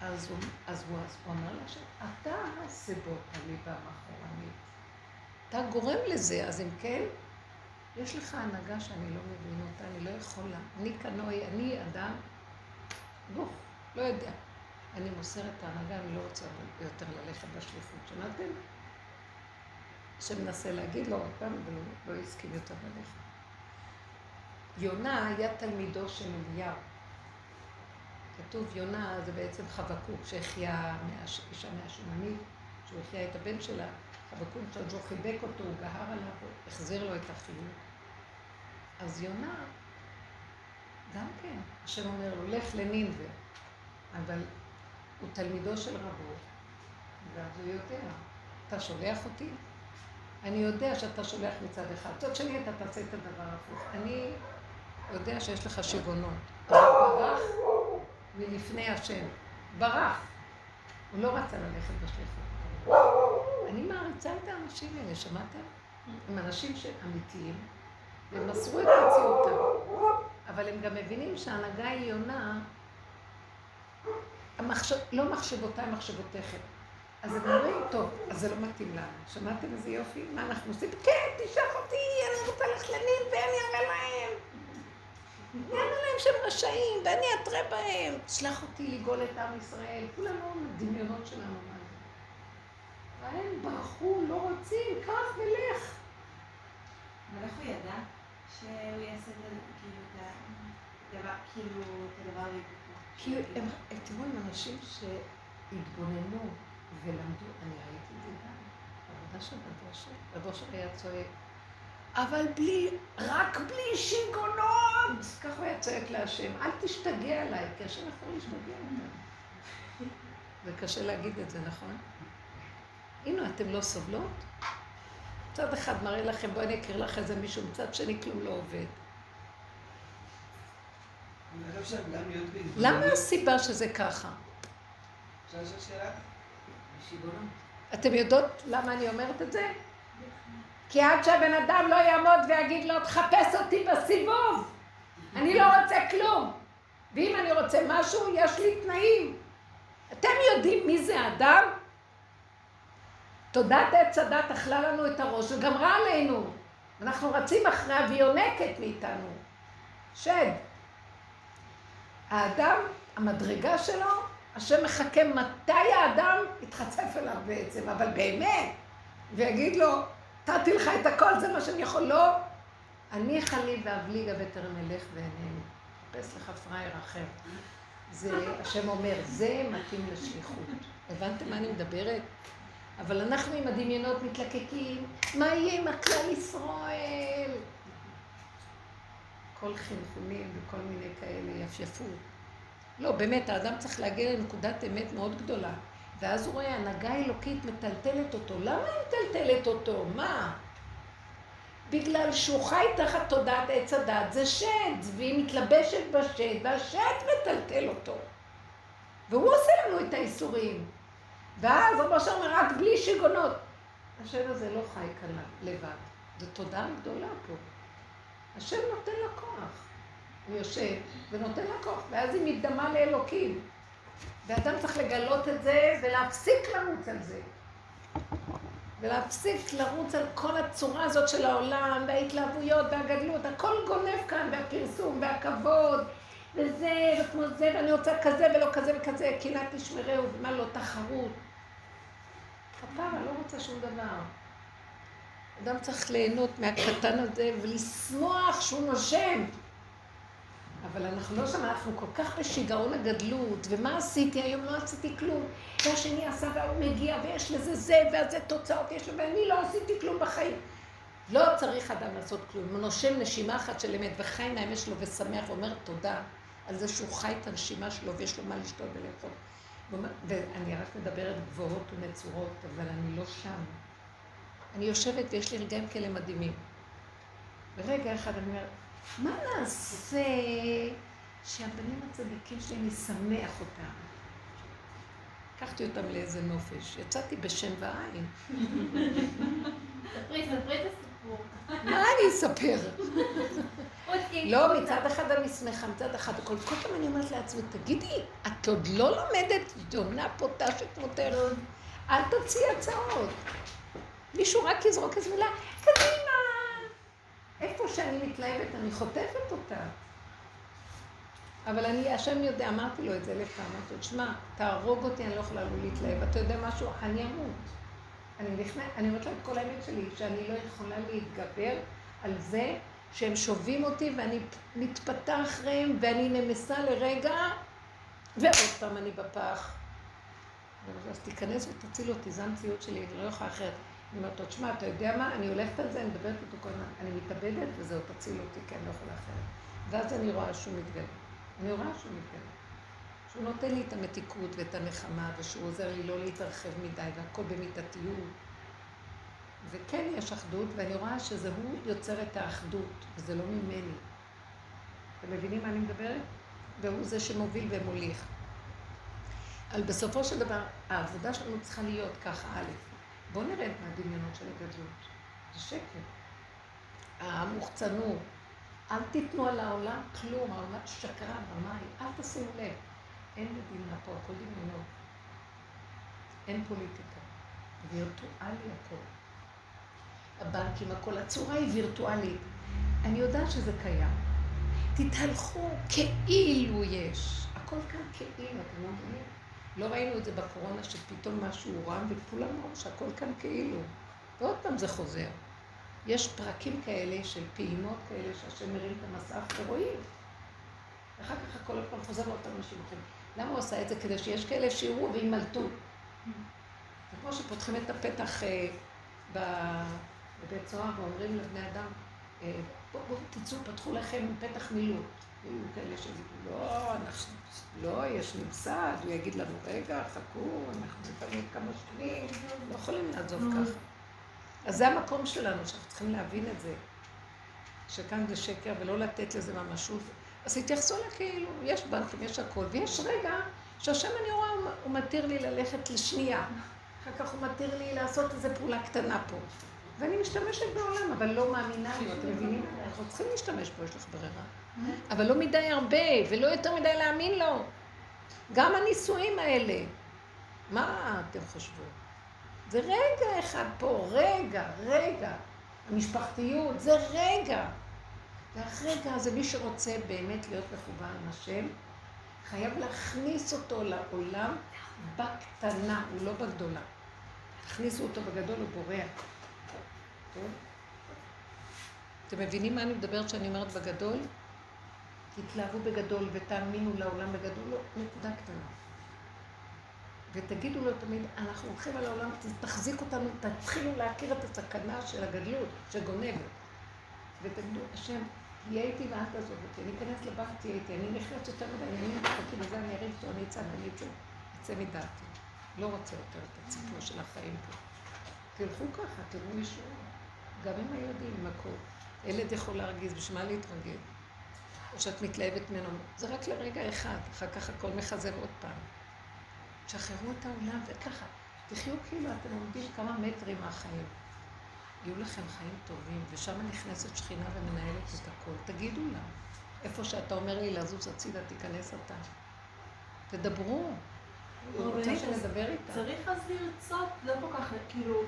אז הוא, אז הוא, אז הוא אמר לה אתה הסיבות הליבה מאחורנית. אתה גורם לזה, אז אם כן, יש לך הנהגה שאני לא מבין אותה, אני לא יכולה. אני קנוי, אני אדם, גוף, לא יודע. אני מוסר את ההנהגה, אני לא רוצה יותר ללכת בשליחות. שמעתם? שמנסה להגיד לו עוד פעם, אבל לא הסכים יותר ללכת. יונה היה תלמידו של אליהו. כתוב יונה זה בעצם חבקוק שהחיה אישה מהשומנית, שהוא החיה את הבן שלה, חבקוק שהוא חיבק אותו, הוא גהר עליו, החזיר לו את החיוך. אז יונה, גם כן, השם אומר לו, לך לנינווה, אבל הוא תלמידו של רבו, ואז הוא יודע, אתה שולח אותי? אני יודע שאתה שולח מצד אחד. מצד שני אתה תעשה את הדבר הפוך. אני יודע שיש לך שיגעונות, אבל ברח מלפני השם. ברח. הוא לא רצה ללכת בשליחות. אני מעריצה את האנשים האלה, שמעתם? הם אנשים אמיתיים, והם מסרו את מציאותם. אבל הם גם מבינים שההנהגה העליונה, המחשב, לא מחשבותיי, מחשבותיכם. אז הם אומרים, טוב, אז זה לא מתאים לנו. שמעתם איזה יופי? מה אנחנו עושים? כן, תשלח אותי, אני רוצה ללכת לנין ואני אראה להם. אני אראה להם שהם רשעים, ואני אתרה בהם. תשלח אותי לגאול את עם ישראל. כולנו דמיונות שלנו. והם ברחו, לא רוצים, קח ולך. אבל איך הוא ידע שהוא יעשה את כאילו, הדבר, כאילו, את הדבר? כי הם, תראו, הם אנשים שהתבוננו ולמדו, אני ראיתי את זה גם, בעבודה של רב אושר היה צועק, אבל בלי, רק בלי שיגעונות! ככה הוא היה צועק להשם, אל תשתגע עליי, כי השם יכול להשתגע עליי. זה קשה להגיד את זה, נכון? הנה, אתם לא סובלות? מצד אחד מראה לכם, בואי אני אקריא לך איזה מישהו, מצד שני כלום לא עובד. למה הסיבה שזה ככה? אפשר לשאול שאלה? אתם יודעות למה אני אומרת את זה? כי עד שהבן אדם לא יעמוד ויגיד לו, תחפש אותי בסיבוב, אני לא רוצה כלום. ואם אני רוצה משהו, יש לי תנאים. אתם יודעים מי זה האדם? תודעת עץ הדת אכלה לנו את הראש וגמרה עלינו. אנחנו רצים אחריה והיא יונקת מאיתנו. שד. האדם, המדרגה שלו, השם מחכה מתי האדם יתחצף אליו בעצם, אבל באמת, ויגיד לו, נתתי לך את הכל, זה מה שאני יכול, לא. אני חלי ואבליגה בטרם אלך ואינני. חפש לך פראייר אחר. זה, השם אומר, זה מתאים לשליחות. הבנתם מה אני מדברת? אבל אנחנו עם הדמיונות מתלקקים, מה יהיה עם הכלל ישראל? כל חינכונים וכל מיני כאלה יפייפות. לא, באמת, האדם צריך להגיע לנקודת אמת מאוד גדולה. ואז הוא רואה, הנהגה האלוקית מטלטלת אותו. למה היא מטלטלת אותו? מה? בגלל שהוא חי תחת תודעת עץ הדת, זה שד, והיא מתלבשת בשד, והשד מטלטל אותו. והוא עושה לנו את האיסורים. ואז רבו שם אומר, רק בלי שיגונות. השד הזה לא חי כאן לבד. זו תודעה גדולה פה. השם נותן לה כוח. הוא יושב ונותן לה כוח, ואז היא מתדמה לאלוקים. ואדם צריך לגלות את זה ולהפסיק לרוץ על זה. ולהפסיק לרוץ על כל הצורה הזאת של העולם, וההתלהבויות והגדלות, הכל גונב כאן, והפרסום והכבוד, וזה, וכמו זה, ואני רוצה כזה ולא כזה וכזה, קנאת תשמרהו, ומה לא, תחרות. כפרה, לא רוצה שום דבר. אדם צריך ליהנות מהקטן הזה ולשמוח שהוא נושם. אבל אנחנו לא שם, אנחנו כל כך בשיגעון הגדלות, ומה עשיתי היום? לא עשיתי כלום. והשני עשה והוא מגיע, ויש לזה זה, וזה תוצאות יש לו, ואני לא עשיתי כלום בחיים. לא צריך אדם לעשות כלום. הוא נושם נשימה אחת של אמת, וחי מהאמת שלו, ושמח, ואומר תודה על זה שהוא חי את הנשימה שלו, ויש לו מה לשתות ולאכול. ואני רק מדברת גבוהות ונצורות, אבל אני לא שם. אני יושבת ויש לי רגעים כאלה מדהימים. ורגע אחד אני אומרת, מה נעשה שהבנים הצדיקים שלי, אני אשמח אותם? לקחתי אותם לאיזה נופש, יצאתי בשם ועין. ספרי, ספרי את הסיפור. מה אני אספר? לא. מצד אחד אני שמחה, מצד אחד הכל. כל פעם אני אומרת לעצמי, תגידי, את עוד לא לומדת דונה פוטשת מותרת? אל תוציאי הצעות. מישהו רק יזרוק איזו מילה, קדימה. איפה שאני מתלהבת, אני חוטפת אותה. אבל אני, השם יודע, אמרתי לו את זה אלף אמרתי לו, תשמע, תהרוג אותי, אני לא יכולה לא להתלהב. אתה יודע משהו? אני אמות. אני נכנס, אני אומרת לו את כל האמת שלי, שאני לא יכולה להתגבר על זה שהם שובים אותי ואני מתפתה אחריהם ואני נמסה לרגע ועוד פעם אני בפח. אז תיכנס ותציל אותי, זו המציאות שלי, אני לא יכולה אחרת. אני אומרת לו, תשמע, אתה יודע מה, אני הולכת על זה, אני מדברת איתו כל הזמן, אני מתאבדת וזהו, תציל אותי, כי אני לא יכולה אחרת. ואז אני רואה שהוא מתגלה. אני רואה שהוא מתגלה. שהוא נותן לי את המתיקות ואת הנחמה, ושהוא עוזר לי לא להתרחב מדי, והכל במידתיות. וכן יש אחדות, ואני רואה שזה הוא יוצר את האחדות, וזה לא ממני. אתם מבינים מה אני מדברת? והוא זה שמוביל ומוליך. אבל בסופו של דבר, העבודה שלנו צריכה להיות ככה, א', בואו נרד מהדמיונות של הגדלות. זה שקר. המוחצנות. אל תיתנו על העולם כלום, העולם שקרן, רמאי, אל תשימו לב. אין מדינה פה, הכל דמיונות. אין פוליטיקה. וירטואלי הכל. הבנקים, הכל, הצורה היא וירטואלית. אני יודעת שזה קיים. תתהלכו כאילו יש. הכל כאן כאילו, אתם לא מבינים? לא ראינו את זה בקורונה, שפתאום משהו רם, וכולם אמרו שהכל כאן כאילו. ועוד פעם זה חוזר. יש פרקים כאלה של פעימות כאלה שהשם מרים את המסך ורואים. ואחר כך הכל פעם חוזר לאותם אנשים אחרים. למה הוא עשה את זה? כדי שיש כאלה שיראו וימלטו. זה כמו שפותחים את הפתח אה, בבית סוהר ואומרים לבני אדם, אה, בואו בוא, תצאו, פתחו לכם פתח מילוט. היו כאלה שיגידו, לא, אנחנו, לא, יש ממסד, הוא יגיד לנו, רגע, חכו, אנחנו לפעמים כמה שנים, לא יכולים לעזוב ככה. אז זה המקום שלנו, שאנחנו צריכים להבין את זה. שכאן זה שקר ולא לתת לזה ממשות. אז התייחסו לה כאילו, יש בנקים, יש הכל, ויש רגע שהשם אני רואה, הוא- הוא מתיר לי ללכת לשנייה. אחר כך הוא מתיר לי לעשות איזו פעולה קטנה פה. ואני משתמשת בעולם, אבל לא מאמינה לו, אתם מבינים? אנחנו צריכים להשתמש בו, יש לך ברירה. אבל לא מדי הרבה, ולא יותר מדי להאמין לו. גם הנישואים האלה, מה אתם חושבות? זה רגע אחד פה, רגע, רגע. המשפחתיות, זה רגע. והרגע הזה, מי שרוצה באמת להיות מחובר עם השם, חייב להכניס אותו לעולם בקטנה, הוא לא בגדולה. תכניסו אותו בגדול, הוא בורח. טוב? אתם מבינים מה אני מדברת כשאני אומרת בגדול? תתלהבו בגדול ותאמינו לעולם בגדול, לא, נקודה קטנה. ותגידו לו תמיד, אנחנו הולכים על העולם, תחזיק אותנו, תתחילו להכיר את הסכנה של הגדלות, שגונבת. ותגידו, השם, תהיה איתי ואל תעזוב אותי, אני אכנס לבנק, תהיה איתי, אני נכנס יותר מדי, אני מתחכי לזה, אני אריב איתו, אני אצעק, אני אצא, אצא מדעתי. לא רוצה יותר את הציפור של החיים פה. תלכו ככה, תראו ישוע. גם עם הילדים, עם הכל. ילד יכול להרגיז, בשביל מה להתרגל? או שאת מתלהבת ממנו, זה רק לרגע אחד, אחר כך הכל מחזר עוד פעם. תשחררו את העולם וככה, תחיו כאילו אתם עומדים כמה מטרים מהחיים. יהיו לכם חיים טובים, ושם נכנסת שכינה ומנהלת את הכל. תגידו לה, איפה שאתה אומר לי לזוז הצידה, תיכנס אתה. תדברו. הוא רוצה שנדבר איתה. צריך אז לרצות, לא כל כך, כאילו,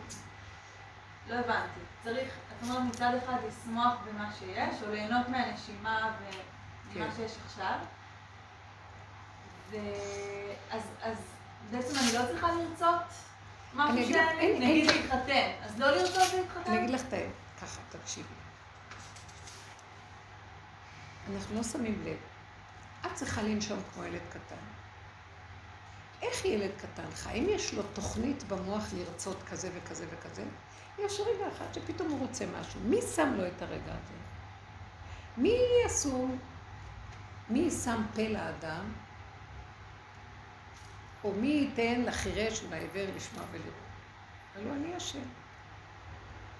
לא הבנתי. צריך, את אומרת מצד אחד לשמוח במה שיש, או ליהנות מהנשימה וממה כן. שיש עכשיו. ואז אז בעצם אני לא צריכה לרצות משהו נגיד אין- להתחתן. אז לא לרצות להתחתן? אני אגיד לך את האמת, ככה, תקשיבי. אנחנו לא שמים לב. את צריכה לנשום כמו ילד קטן. איך ילד קטן חי? אם יש לו תוכנית במוח לרצות כזה וכזה וכזה, יש רגע אחד שפתאום הוא רוצה משהו. מי שם לו את הרגע הזה? מי עשו, מי שם פה לאדם, או מי ייתן לחירש ולעיוור לשמוע ולראות? הלוא אני השם.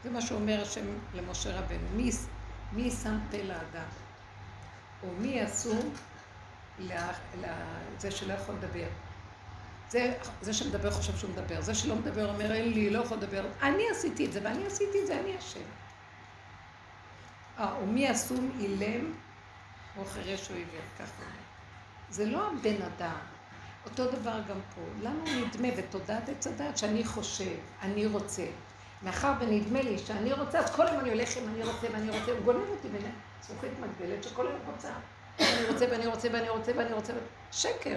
זה מה שאומר השם למשה רבנו. מי, מי שם פה לאדם? או מי אסור לזה שלא יכול לדבר? זה, זה שמדבר חושב שהוא מדבר, זה שלא מדבר אומר אין לי, לא יכול לדבר, אני עשיתי את זה ואני עשיתי את זה, אני אשם. אה, ומי אסום אילם או חירש או עיוור, ככה. זה לא הבן אדם, אותו דבר גם פה. לנו נדמה בתודעת עץ הדת שאני חושב, אני רוצה. מאחר ונדמה לי שאני רוצה, אז כל היום אני הולך עם אני רוצה ואני רוצה, הוא גונב אותי בין זכוכית מגדלת שכל היום רוצה. אני רוצה ואני רוצה ואני רוצה ואני רוצה, שקר.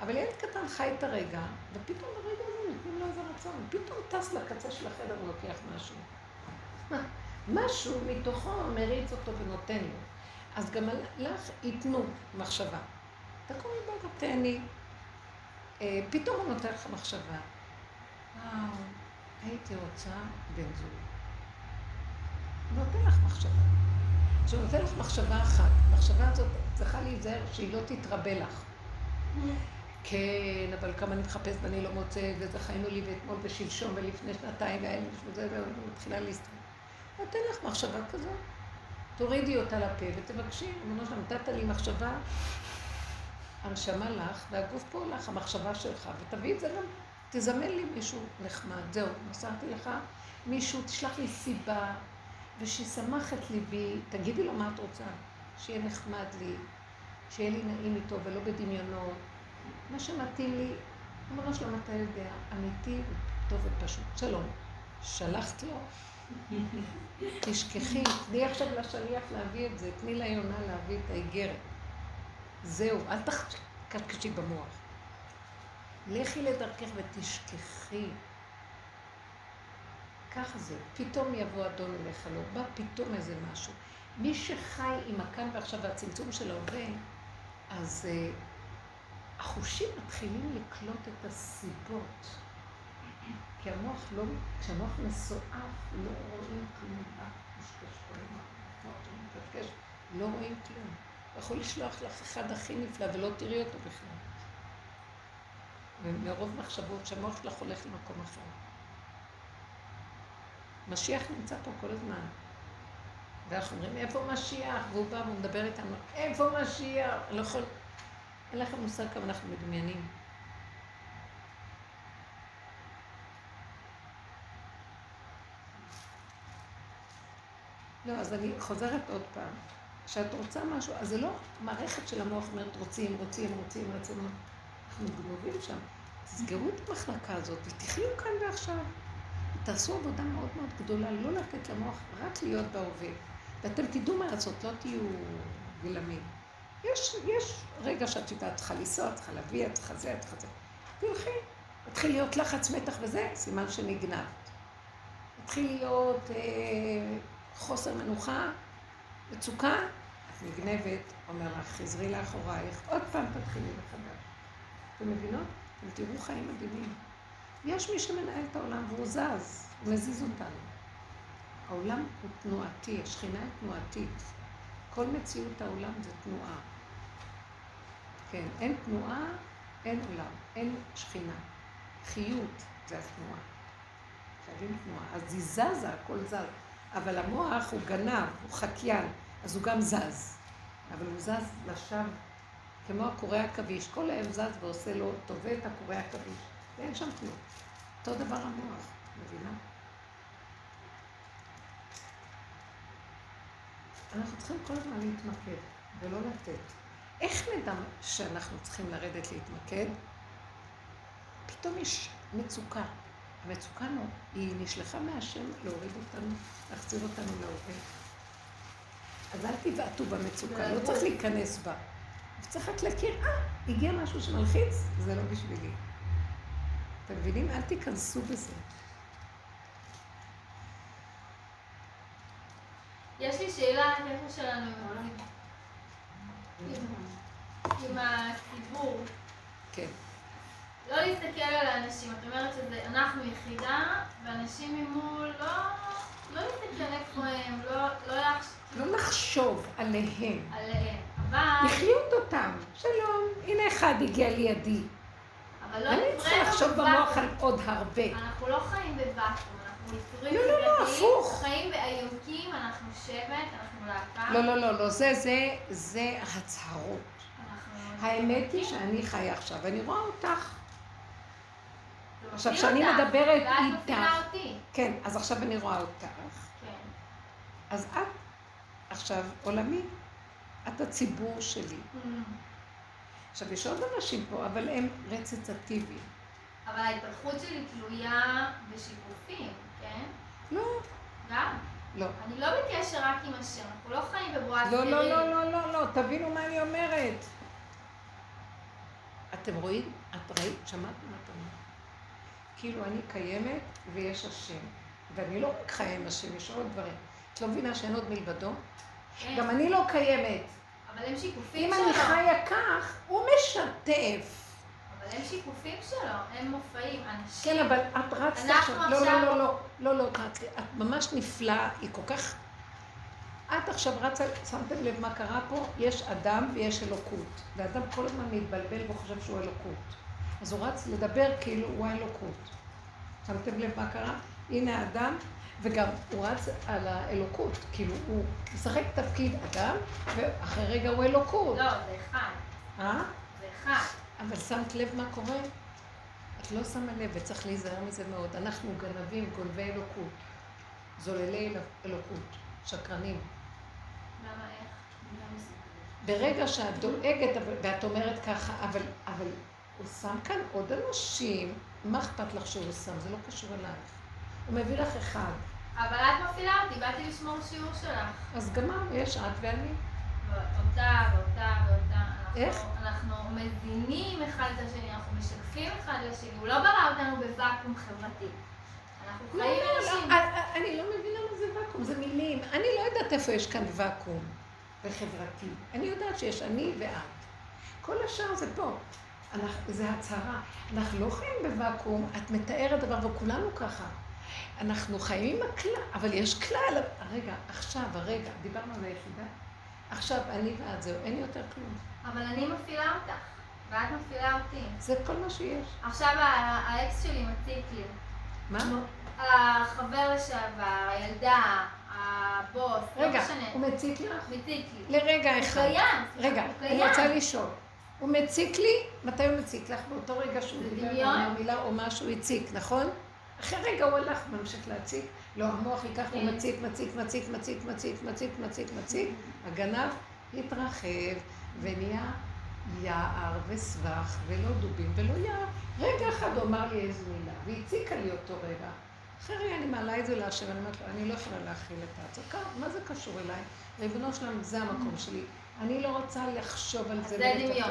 אבל ילד קטן חי את הרגע, ופתאום ברגע הזה נותנים לו איזה רצון. פתאום טס לקצה של החדר ולוקח משהו. משהו מתוכו מריץ אותו ונותן לו. אז גם לך ייתנו מחשבה. תקומי בבא, תהני. אה, פתאום הוא נותן לך מחשבה. וואו, הייתי רוצה בן זוג. נותן לך מחשבה. כשהוא נותן לך מחשבה אחת, המחשבה הזאת צריכה להיזהר שהיא לא תתרבה לך. כן, אבל כמה אני מחפשת ואני לא מוצאת, וזה חיינו לי ואתמול ושלשום ולפני שנתיים, והיה וזה, ומתחילה להסתכל. נותן לך מחשבה כזאת. תורידי אותה לפה ותבקשי, אמרנו שלנו, נתת לי מחשבה, הנשמה לך, והגוף פה לך, המחשבה שלך, ותביא את זה גם, תזמן לי מישהו נחמד, זהו, מסרתי לך, מישהו, תשלח לי סיבה, ושישמח את ליבי, תגידי לו מה את רוצה, שיהיה נחמד לי, שיהיה לי נעים איתו ולא בדמיונות, מה שמתאים לי, אמרו שלום, אתה יודע, אמיתי טוב ופשוט. שלום, שלחת לו, תשכחי, תני עכשיו לשליח להביא את זה, תני ליונה להביא את האיגרת. זהו, אל תקשקשי במוח. לכי לדרכך ותשכחי. ככה זה. פתאום יבוא אדון אליך, לא בא פתאום איזה משהו. מי שחי עם הכאן ועכשיו והצמצום של ההווה, אז uh, החושים מתחילים לקלוט את הסיבות. כי המוח לא, כשהמוח מסועף, לא רואים כלום. לא רואים כלום. יכול לשלוח לך אחד הכי נפלא ולא תראי אותו בכלל. ומרוב מחשבות שהמוח שלך הולך למקום אחר. משיח נמצא פה כל הזמן. ואנחנו אומרים, איפה משיח? והוא בא והוא מדבר איתנו, איפה משיח? אני לא יכול... אין לכם מושג כמה אנחנו מדמיינים. לא, אז אני חוזרת עוד פעם. כשאת רוצה משהו, אז זה לא מערכת של המוח אומרת רוצים, רוצים, רוצים, רוצים. אנחנו גנובים שם. תסגרו את המחלקה הזאת ותחיו כאן ועכשיו. תעשו עבודה מאוד מאוד גדולה, לא לתת למוח רק להיות בהווה. ואתם תדעו מה לעשות, לא תהיו גלמים. יש, יש רגע שאת יודעת, צריכה לנסוע, צריכה להביא, צריכה זה, צריכה זה. תלכי. מתחיל להיות לחץ, מתח וזה, סימן שנגנבת. מתחיל להיות אה, חוסר מנוחה, מצוקה, את נגנבת, אומר לך, חזרי לאחורייך, עוד פעם תתחילי מחדש. אתם מבינות? אתם תראו חיים מדהימים. יש מי שמנהל את העולם והוא זז, הוא מזיז אותנו. העולם הוא תנועתי, השכינה היא תנועתית. כל מציאות העולם זה תנועה. כן, אין תנועה, אין עולם, אין שכינה. חיות זה התנועה. חייבים תנועה. אז היא זזה, הכל זז. אבל המוח הוא גנב, הוא חקיין, אז הוא גם זז. אבל הוא זז לשווא, כמו הקורא עכביש. כל היום זז ועושה לו, תובע את הקורא עכביש. ואין שם כלום. אותו דבר המוח, מבינה? אנחנו צריכים כל הזמן להתמקד ולא לתת. איך נדע שאנחנו צריכים לרדת להתמקד? פתאום יש מצוקה. המצוקה לא, היא נשלחה מהשם להוריד אותנו, להחזיר אותנו להווה. אז אל תבעטו במצוקה, לא צריך להיכנס בה. צריך רק להכיר, אה, הגיע משהו שמלחיץ, זה לא בשבילי. אתם מבינים? אל תיכנסו בזה. יש לי שאלה, איפה שלנו עם הציבור. כן. לא להסתכל על האנשים, את אומרת שזה אנחנו יחידה, ואנשים ממול לא... לא להסתכל איפה הם, לא, לא לחשוב. לא לחשוב עליהם. עליהם. אבל... לחיות אותם. שלום, הנה אחד הגיע לידי. אבל לא אני צריכה לחשוב. במוח על עוד הרבה. אנחנו לא חיים בוואקום, יצורים לא, לא, לא, הפוך. חיים באיוקים, אנחנו שבט, אנחנו להקה. לא, לא, לא, לא, זה, זה, זה הצהרות. האמת היא שאני חיה עכשיו, ואני רואה אותך. עכשיו, כשאני מדברת איתך-. כן, אז עכשיו אני רואה אותך. כן. אז את עכשיו עולמי. את הציבור שלי. עכשיו, יש עוד אנשים פה, אבל הם רציצטיביים. אבל ההתפתחות שלי תלויה בשיתופים, כן? לא, גם. לא. אני לא בקשר רק עם השם, אנחנו לא חיים בבועה לא, לא, סטרילית. לא, לא, לא, לא, תבינו מה אני אומרת. אתם רואים? את ראית? שמעת מה את אומרת? כאילו אני קיימת ויש השם. ואני לא רק חיה עם השם, יש עוד דברים. את לא מבינה שאין עוד מלבדו? כן, גם אני לא קיימת. אבל הם שיקופים אם שלו. אני חיה כך, הוא משתף. אבל הם שיקופים שלו, הם מופעים, אנשים. כן, אבל את רצת עכשיו. לא, עכשיו- לא, לא, לא, לא, לא, תעצרי. את ממש נפלאה, היא כל כך... את עכשיו רצה, שמתם לב מה קרה פה? יש אדם ויש אלוקות. ואדם כל הזמן מתבלבל וחושב שהוא אלוקות. אז הוא רץ לדבר כאילו הוא האלוקות. שמתם לב מה קרה? הנה האדם, וגם הוא רץ על האלוקות. כאילו הוא משחק תפקיד אדם, ואחרי רגע הוא אלוקות. לא, זה אחד. אה? זה אחד. אבל שמת לב מה קורה? את לא שמה לב, וצריך להיזהר מזה מאוד. אנחנו גנבים, גונבי אלוקות. זוללי אל- אלוקות, שקרנים. למה איך? ברגע שאת דואגת, ואת אומרת ככה, אבל, אבל הוא שם כאן עוד אנשים, מה אכפת לך שהוא שם? זה לא קשור אלייך. הוא מביא לך אחד. אבל את מפעילה אותי, באתי לשמור שיעור שלך. אז גמרנו, יש את ואני. ואותה ואותה. איך? אנחנו מזינים אחד את השני, אנחנו משקפים אחד לשני. הוא לא ברא אותנו בוואקום חברתי. אנחנו לא, חיים לא, אנשים. לא, אני- אני לא מבינה מה זה ואקום, זה מילים. אני לא יודעת איפה יש כאן ואקום וחברתי. אני יודעת שיש אני ואת. כל השאר זה פה. אנחנו, זה הצהרה. אנחנו לא חיים בוואקום, את מתארת דבר, וכולנו ככה. אנחנו חיים עם הכלל, אבל יש כלל. הרגע, עכשיו, הרגע, דיברנו על היחידה. עכשיו, אני ואת, זהו, אין יותר כלום. אבל אני מפעילה אותך, ואת מפעילה אותי. זה כל מה שיש. עכשיו האקס שלי מציק לי. מה? החבר לשעבר, הילדה, הבוס, לא רגע, משנה. הוא מציק לך? מציק לי. לרגע הוא אחד. קיים. רגע, הוא אני. רוצה לשאול. הוא מציק לי, מתי הוא מציק לך? באותו רגע שהוא דיבר מילה או משהו הציק, נכון? אחרי רגע הוא הלך ממשיך להציק. לא, המוח ייקח, הוא כן. מציק, מציק, מציק, מציק, מציק, מציק, מציק, מציק. הגנב התרחב ונהיה יער וסבך ולא דובים ולא יער. רגע אחד הוא אמר לי איזו מילה והציקה לי אותו רגע. אחרי אני מעלה את זה להשם, אני אומרת לו, אני לא יכולה להכיל את ההצקה, מה זה קשור אליי? ריבונו שלנו, זה המקום שלי. אני לא רוצה לחשוב על זה. זה דמיון.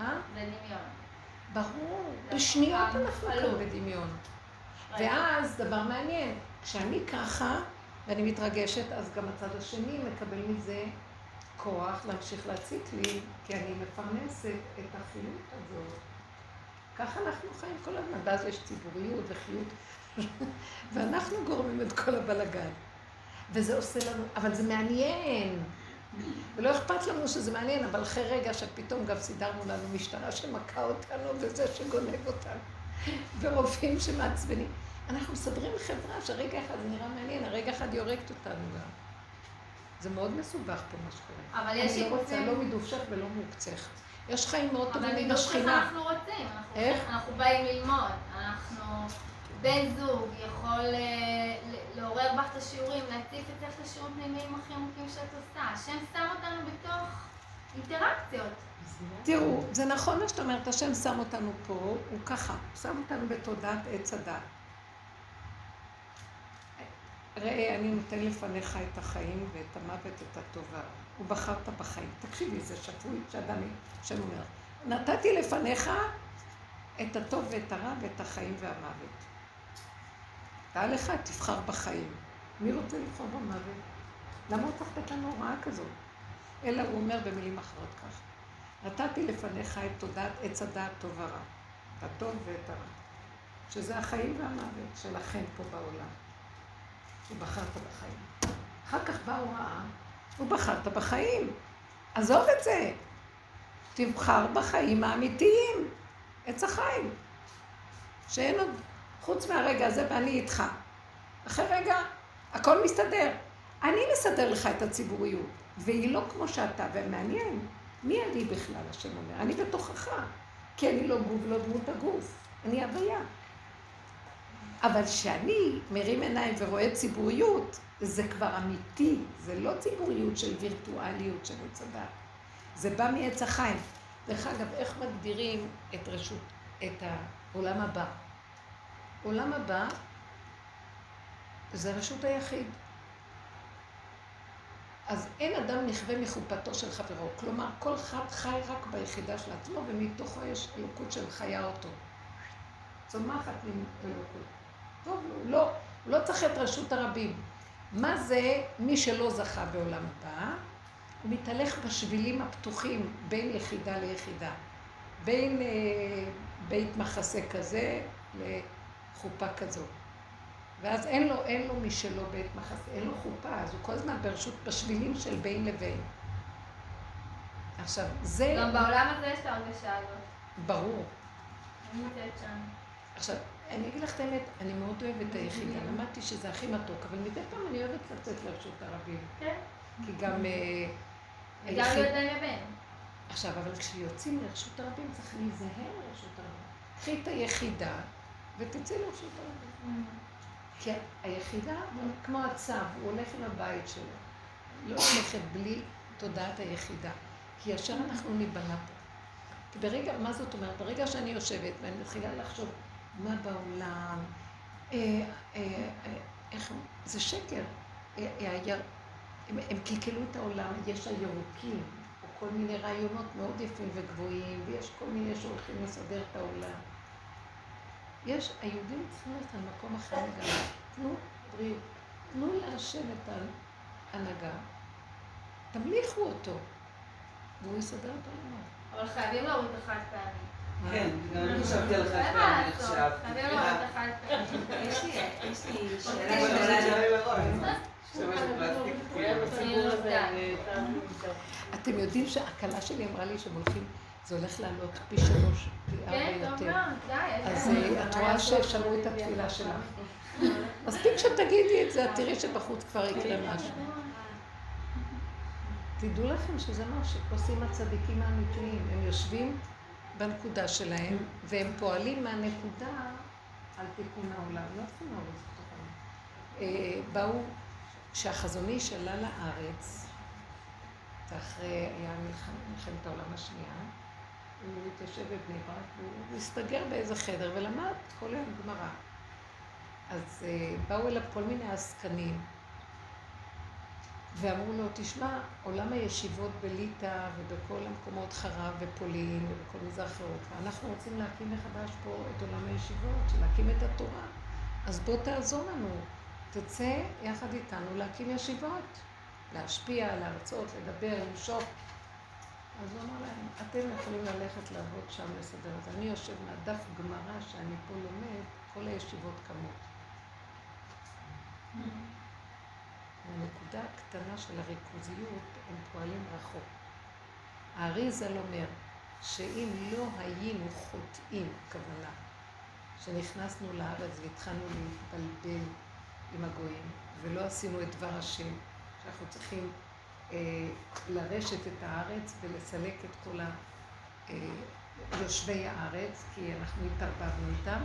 אה? זה דמיון. ברור, בשניות אנחנו כאן. בדמיון. ואז, דבר מעניין, כשאני ככה, ואני מתרגשת, אז גם הצד השני מקבל מזה כוח להמשיך להציק לי, כי אני מפרנסת את החיות הזאת. ככה אנחנו חיים כל הזמן, ואז יש ציבוריות וחיות, ואנחנו גורמים את כל הבלגן. וזה עושה לנו, אבל זה מעניין. ולא אכפת לנו שזה מעניין, אבל אחרי רגע שפתאום גם סידרנו לנו משטרה שמכה אותנו וזה שגונב אותנו, ורופאים שמעצבנים. אנחנו מסדרים חברה שרגע אחד זה נראה מעניין, הרגע אחד היא הורגת אותנו גם. זה מאוד מסובך פה מה שקורה. אבל יש אני לא רוצה. לא מדופשך ולא מעוקצך. יש חיים מאוד אבל טובים עם ככה השכינה. אנחנו רוצים. אנחנו- איך? אנחנו באים ללמוד. אנחנו... בן זוג יכול אה, לעורר בך את השיעורים, להציף אצלך את השיעורים פנימיים הכי עמוקים שאת עושה. השם שם אותנו בתוך אינטראקציות. תראו, זה נכון מה שאת אומרת, השם שם אותנו פה, הוא ככה, שם אותנו בתודעת עץ הדת. ראה, אני נותן לפניך את החיים ואת המוות, את הטובה. ובחרת בחיים. תקשיבי, זה שפוי שאדם, השם אומר. נתתי לפניך את הטוב ואת הרע ואת החיים והמוות. דע לך, תבחר בחיים. מי רוצה לבחור במוות? למה הוא צריך לתת לנו הוראה כזאת? אלא הוא אומר במילים אחרות כך. נתתי לפניך את תודעת עץ הדעת טוב ורע, את הטוב ואת הרע, שזה החיים והמוות שלכם פה בעולם. ובחרת בחיים. אחר כך באה הוראה, ובחרת בחיים. עזוב את זה. תבחר בחיים האמיתיים, עץ החיים. שאין עוד, חוץ מהרגע הזה ואני איתך. אחרי רגע, הכל מסתדר. אני מסדר לך את הציבוריות, והיא לא כמו שאתה, ומעניין, מי אני בכלל, השם אומר? אני בתוכך, כי אני לא גוף, לא דמות הגוף, אני הוויה. אבל כשאני מרים עיניים ורואה ציבוריות, זה כבר אמיתי, זה לא ציבוריות של וירטואליות של עץ הדת. זה בא מעץ החיים. דרך אגב, איך מגדירים את רשות, את העולם הבא? עולם הבא זה רשות היחיד. אז אין אדם נכווה מחופתו של חברו. כלומר, כל אחד חי רק ביחידה של עצמו, ומתוכו יש אלוקות של חיה אותו. צומחת עם אלוקות. טוב לו, לא, הוא לא צריך את רשות הרבים. מה זה מי שלא זכה בעולם הבא? הוא מתהלך בשבילים הפתוחים בין יחידה ליחידה. בין אה, בית מחסה כזה לחופה כזאת. ואז אין לו, אין לו משלו בית מחסה, אין לו חופה, אז הוא כל הזמן ברשות, בשבילים של בין לבין. עכשיו, זה... גם בעולם הזה יש את ההרגשה הזאת. ברור. אני נמצאת שם. עכשיו, אני אגיד לך את האמת, אני מאוד אוהבת את היחידה, למדתי שזה הכי מתוק, אבל מדי פעם אני אוהבת לצאת לרשות הרבים. כן. כי גם... אה, וגם להיות בין לבין. עכשיו, אבל כשיוצאים לרשות הרבים צריך להיזהר לרשות הרבים. קחי את היחידה ותצאי לרשות הרבים. כי היחידה, כמו הצו, הוא הולך עם הבית שלו. לא הולכת בלי תודעת היחידה. כי ישר אנחנו ניבנה פה. כי ברגע, מה זאת אומרת? ברגע שאני יושבת ואני מתחילה לחשוב מה בעולם, אה, אה, אה, איך, זה שקר. הם קלקלו את העולם, יש הירוקים, או כל מיני רעיונות מאוד יפים וגבוהים, ויש כל מיני שהולכים לסדר את העולם. יש, היהודים צריכים ללכת על מקום אחר לגמרי. תנו בריאות, תנו להשם את ההנהגה, תמליכו אותו, והוא יסדר את העולם. אבל חייבים להוריד את החד פעמי. כן, גם אני חשבתי על חד אין פעמי מה לעשות, עכשיו. חייבים להוריד את החד פעמי. יש לי אוקיי. שאלה שעולה. כן, בסיפור הזה, אני- אתם יודעים שהכלה שלי אמרה לי שהם הולכים, זה הולך לעלות פי שלוש, פי כן, ארבע טוב יותר. אז אה, את רואה ששמעו את התפילה שלך. מספיק שתגידי את זה, את תראי שבחוץ כבר יקרה משהו. תדעו לכם שזה מה שעושים הצדיקים האמיתיים. הם יושבים בנקודה שלהם, והם פועלים מהנקודה על תיקון העולם. לא את העולם. אה, באו, כשהחזון איש עלה לארץ, ואחרי, היה מלחמת העולם השנייה, הוא התיישב בבני ברק, והוא הסתגר באיזה חדר ולמד כל היום גמרא. אז אה, באו אליו כל מיני עסקנים, ואמרו לו, תשמע, עולם הישיבות בליטא ובכל המקומות חרב ופולין ובכל מזרח אירופה, אנחנו רוצים להקים מחדש פה את עולם הישיבות, להקים את התורה. אז בוא תעזור לנו, תצא יחד איתנו להקים ישיבות, להשפיע, להרצות, לדבר, למשוך. אז הוא אמר להם, אתם יכולים ללכת לעבוד שם לסדר את זה. אני יושב מהדף גמרא שאני פה לומד, כל הישיבות קמות. בנקודה הקטנה של הריכוזיות הם פועלים רחוק. האריזל אומר שאם לא היינו חוטאים, כוונה, שנכנסנו לארץ והתחלנו להתבלבל עם הגויים, ולא עשינו את דבר השם, שאנחנו צריכים אה, לרשת את הארץ ולסלק את כל ה... אה, יושבי הארץ, כי אנחנו התערבבנו איתם,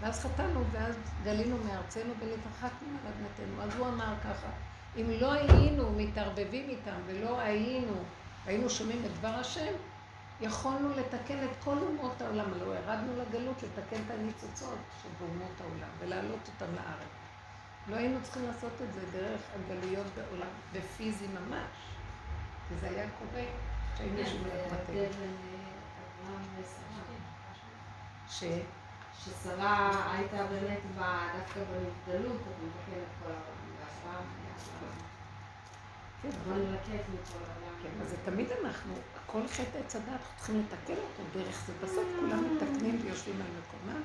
ואז חטאנו, ואז גלינו מארצנו ולהתרחקנו על אדמתנו. אז הוא אמר ככה, אם לא היינו מתערבבים איתם ולא היינו, היינו שומעים את דבר השם, יכולנו לתקן את כל אומות העולם. לא ירדנו לגלות לתקן את הניצוצות שבאומות העולם ולהעלות אותם לארץ. לא היינו צריכים לעשות את זה דרך הגלויות בעולם, בפיזי ממש. כי זה היה קורה כשהיינו על אדמתנו. אברהם ושרה. ש... ששרה הייתה באמת דווקא בנבדלות, אז מתקנת כל העולם, כן, העולם. כן, אז זה תמיד אנחנו, כל חטא עץ הדת, אנחנו צריכים לתקן אותו דרך זה. בסוף כולם מתקנים ויושבים על מקומם,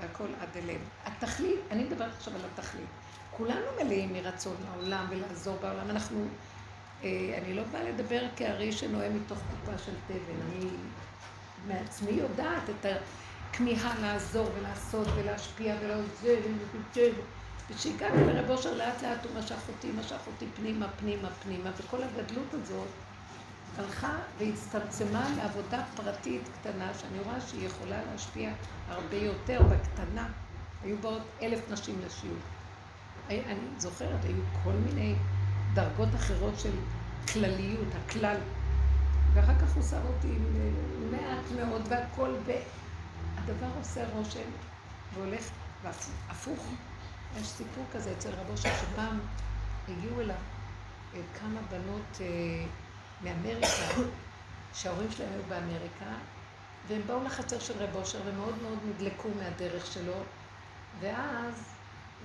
והכל עד אליהם. התכלית, אני מדברת עכשיו על התכלית. כולנו מלאים מרצון לעולם ולעזור בעולם. אנחנו, אה, אני לא באה לדבר כארי שנואם מתוך קופה של תבן. אני מעצמי יודעת את ה... כמיהה לעזור ולעשות ולהשפיע ולעוזר. וכשהגעתי לרב אושר לאט לאט הוא משך אותי, משך אותי פנימה, פנימה, פנימה, וכל הגדלות הזאת הלכה והצטמצמה לעבודה פרטית קטנה, שאני רואה שהיא יכולה להשפיע הרבה יותר בקטנה. היו באות אלף נשים לשיעור. אני זוכרת, היו כל מיני דרגות אחרות של כלליות, הכלל. ואחר כך הוא שם אותי מעט מאוד, והכל ב... הדבר עושה רושם והולך הפוך. יש סיפור כזה אצל רבו אושר, שפעם הגיעו אליו אה, כמה בנות אה, מאמריקה, שההורים שלהם היו באמריקה, והם באו לחצר של רב אושר ומאוד מאוד נדלקו מהדרך שלו, ואז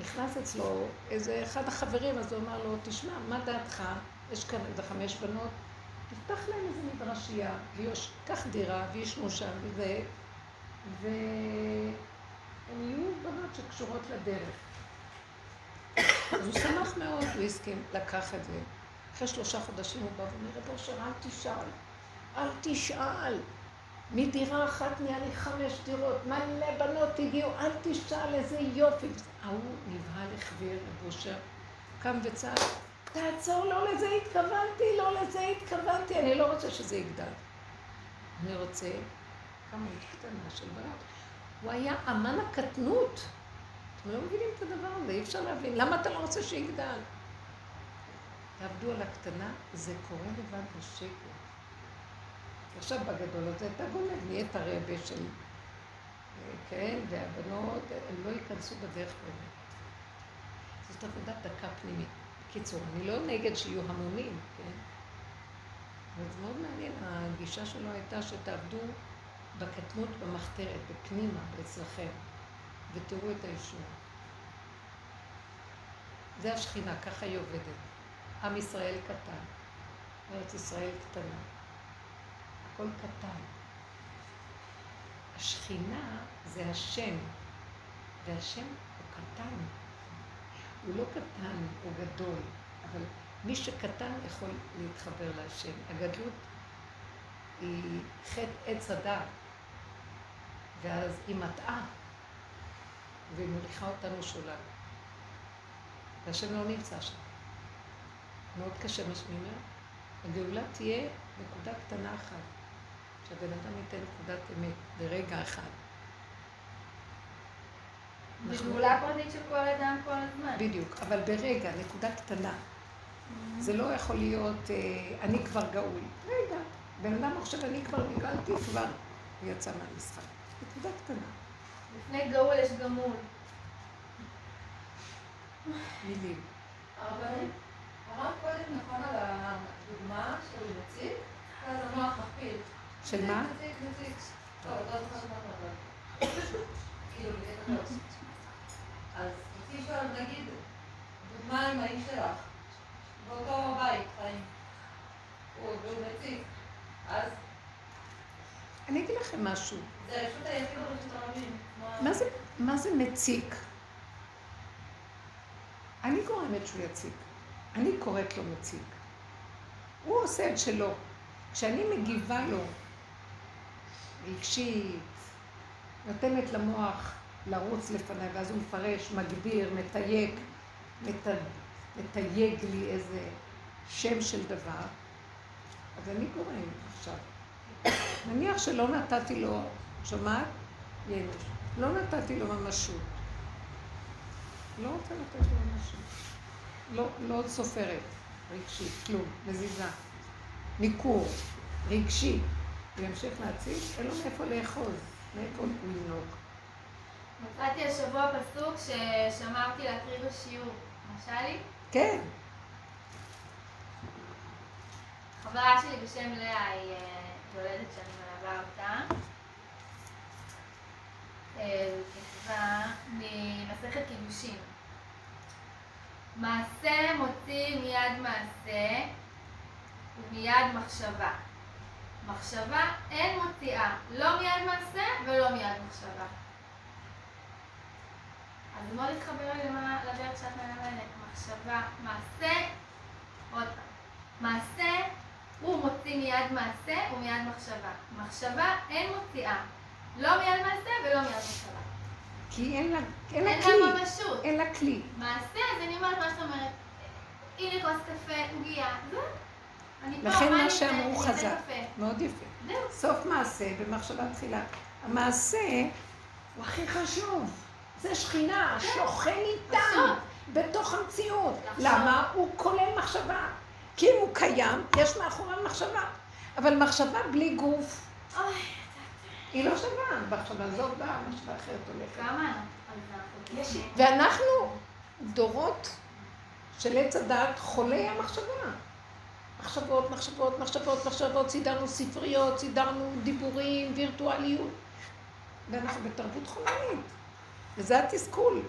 נכנס אצלו איזה אחד החברים, אז הוא אמר לו, תשמע, מה דעתך? יש כאן איזה חמש בנות, תפתח להם איזה מדרשייה, קח דירה, וישנו שם, וזה, והם יהיו בנות שקשורות לדרך. אז הוא שמח מאוד, הוא הסכים, לקח את זה. אחרי שלושה חודשים הוא בא ואומר, רב אושר, אל תשאל, אל תשאל. מדירה אחת נהיה לי חמש דירות, מלא בנות הגיעו, אל תשאל איזה יופי. ההוא נבהל החביר, רב אושר, קם וצעק, תעצור, לא לזה התכוונתי, לא לזה התכוונתי, אני לא רוצה שזה יגדל. אני רוצה כמות קטנה של בנות. הוא היה אמן הקטנות. אתם לא מבינים את הדבר הזה, אי אפשר להבין. למה אתה לא רוצה שיגדל? תעבדו על הקטנה, זה קורה לבד בשקט. עכשיו בגדול הזה אתה גונב, נהיית הרבה של... כן, והבנות, הם לא ייכנסו בדרך באמת. זאת עבודת דקה פנימית. בקיצור, אני לא נגד שיהיו המונים, כן? אבל זה מאוד מעניין, הגישה שלו הייתה שתעבדו בקטנות במחתרת, בפנימה, אצלכם. ותראו את הישועה. זה השכינה, ככה היא עובדת. עם ישראל קטן, ארץ ישראל קטנה. הכל קטן. השכינה זה השם, והשם הוא קטן. הוא לא קטן, הוא גדול, אבל מי שקטן יכול להתחבר להשם. הגדלות היא חטא עץ הדעת, ואז היא מטעה. והיא מוליכה אותנו שולל. והשם לא נמצא שם. מאוד קשה מה שאני אומרת. הגאולה תהיה נקודה קטנה אחת, שהבן אדם ייתן נקודת אמת ברגע אחד. זה גאולה פרטית של כל אדם כל הזמן. בדיוק, אבל ברגע, נקודה קטנה. Mm-hmm. זה לא יכול להיות, אה, אני כבר גאול. רגע, בן אדם חושב, אני כבר נגאלתי, כבר הוא יצא מהמשחק. נקודה קטנה. לפני גאול יש גמול. מילים. הרבנית, אמרת קודם נכון על הדוגמה של נציג, ואז המוח מכפיל. של מה? נציג, נציג. לא, לא זוכרת מה כאילו. אז רציתי לשאול, נגיד, דוגמה עם האיש שלך, באותו בית, חיים. הוא נציג. אז... אני אגיד לכם משהו. זה רשות היחיד הרבים. מה זה מציק? אני גורמת שהוא יציק. אני קוראת לו מציק. הוא עושה את שלו. כשאני מגיבה לו רגשית, נותנת למוח לרוץ לפניי, ואז הוא מפרש, מגביר, מתייג, מת... מתייג לי איזה שם של דבר, אז אני גורם עכשיו. נניח שלא נתתי לו, שומעת? ינוש. לא נתתי לו ממשות. לא רוצה לתת לו ממשות. לא, לא סופרת, רגשי, כלום, מזיזה. ניכור, רגשי. הוא ימשיך להציג, אין לו מאיפה לאחוז, מאיפה לנהוג. מצאתי השבוע פסוק ששמרתי להקריא בשיעור. מרשה לי? כן. חברה שלי בשם לאה היא אה, יולדת שאני מלווה אותה. כתבה ממסכת קידושין. מעשה מוציא מיד מעשה ומיד מחשבה. מחשבה אין מוציאה, לא מיד מעשה ולא מיד מחשבה. אז מאוד התחבר לי לדרך שאת מלמדת. מחשבה, מעשה, עוד פעם. מעשה הוא מוציא מיד מעשה ומיד מחשבה. מחשבה אין מוציאה. לא מיד מעשה ולא מיד מחשבה. כי אין לה, אין לה אין כלי. לה ממשות. אין לה כלי. מעשה, אז אני אומרת מה שאת אומרת. הנה כוס קפה, עוגייה, זהו. לכן מה שאמרו אעשה? אני אעשה חז"ל, קפה. מאוד יפה. סוף מעשה במחשבה תחילה. המעשה הוא הכי חשוב. זה שכינה, שוכן איתם, פשוט. בתוך המציאות. לחשוב. למה? הוא כולל מחשבה. כי אם הוא קיים, יש מאחוריו מחשבה. אבל מחשבה בלי גוף, היא לא שווה. מחשבה זאת באה, מחשבה אחרת הולכת. ואנחנו דורות של עץ הדעת חולי המחשבה. מחשבות, מחשבות, מחשבות, מחשבות, סידרנו ספריות, סידרנו דיבורים, וירטואליות. ואנחנו בתרבות חולנית. וזה התסכול.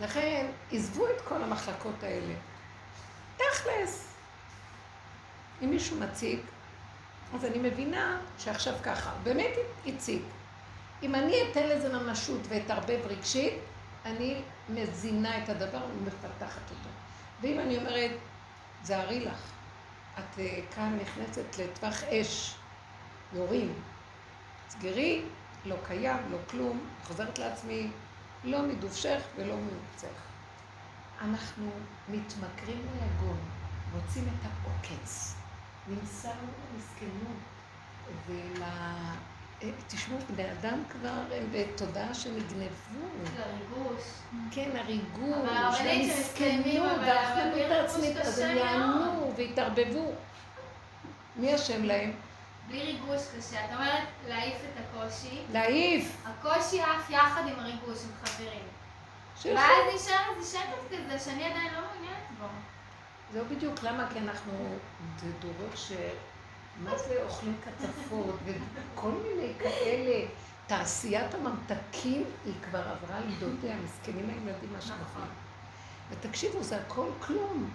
לכן, עזבו את כל המחלקות האלה. תכלס. אם מישהו מציג, אז אני מבינה שעכשיו ככה. באמת הציג. אם אני אתן לזה ממשות ואתערבב רגשית, אני מזינה את הדבר ומפתחת אותו. ואם אני אומרת, זהרי לך, את אה, כאן נכנסת לטווח אש, יורים, סגרי, לא קיים, לא כלום, חוזרת לעצמי, לא מדובשך ולא ממוקצך. אנחנו מתמכרים ליגון, רוצים את העוקץ, נמסרנו למסכנות ול... אה, תשמעו, בני אדם כבר הם בתודעה שנגנבו. לריגוש. כן, אבל הריגוש, והאחריות אבל העצמית, ריגוש אז הם יענו ויתערבבו. מי אשם להם? בלי ריגוש קשה. את אומרת להעיף את הקושי. להעיף. הקושי עף יחד עם הריגוש, עם חברים. ואז נשאר איזה שקט כזה שאני עדיין לא מעוניינת בו. זהו בדיוק, למה? כי אנחנו זה דורות ש... מה זה אוכלים קצפות וכל מיני כאלה. תעשיית הממתקים היא כבר עברה לידותיה, מסכנים הילדים מה שהם אוכלים. ותקשיבו, זה הכל כלום.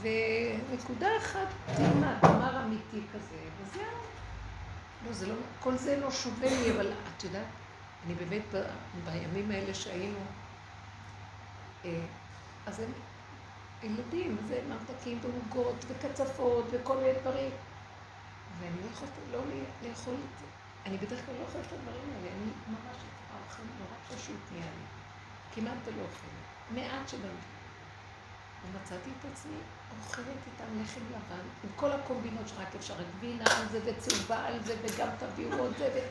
ונקודה אחת תלמד, תמר אמיתי כזה, וזהו. לא, זה לא, כל זה לא שווה לי, אבל את יודעת, אני באמת ב, בימים האלה שהיינו, אה, אז הם ילדים, זה ממתקים ועוגות וקצפות וכל מיני דברים. ואני לא יכולת לא לאכול את זה. אני בדרך כלל לא אוכלת את הדברים האלה, אני ממש אוכל נורא פשוט נהיה לי. כמעט ולא אוכלת. מעט שגם. ומצאתי את עצמי אוכלת איתם לחם לבן, עם כל הקומבינות שרק אפשר, גבינה על זה וצהובה על זה, וגם תביאו עוד זה,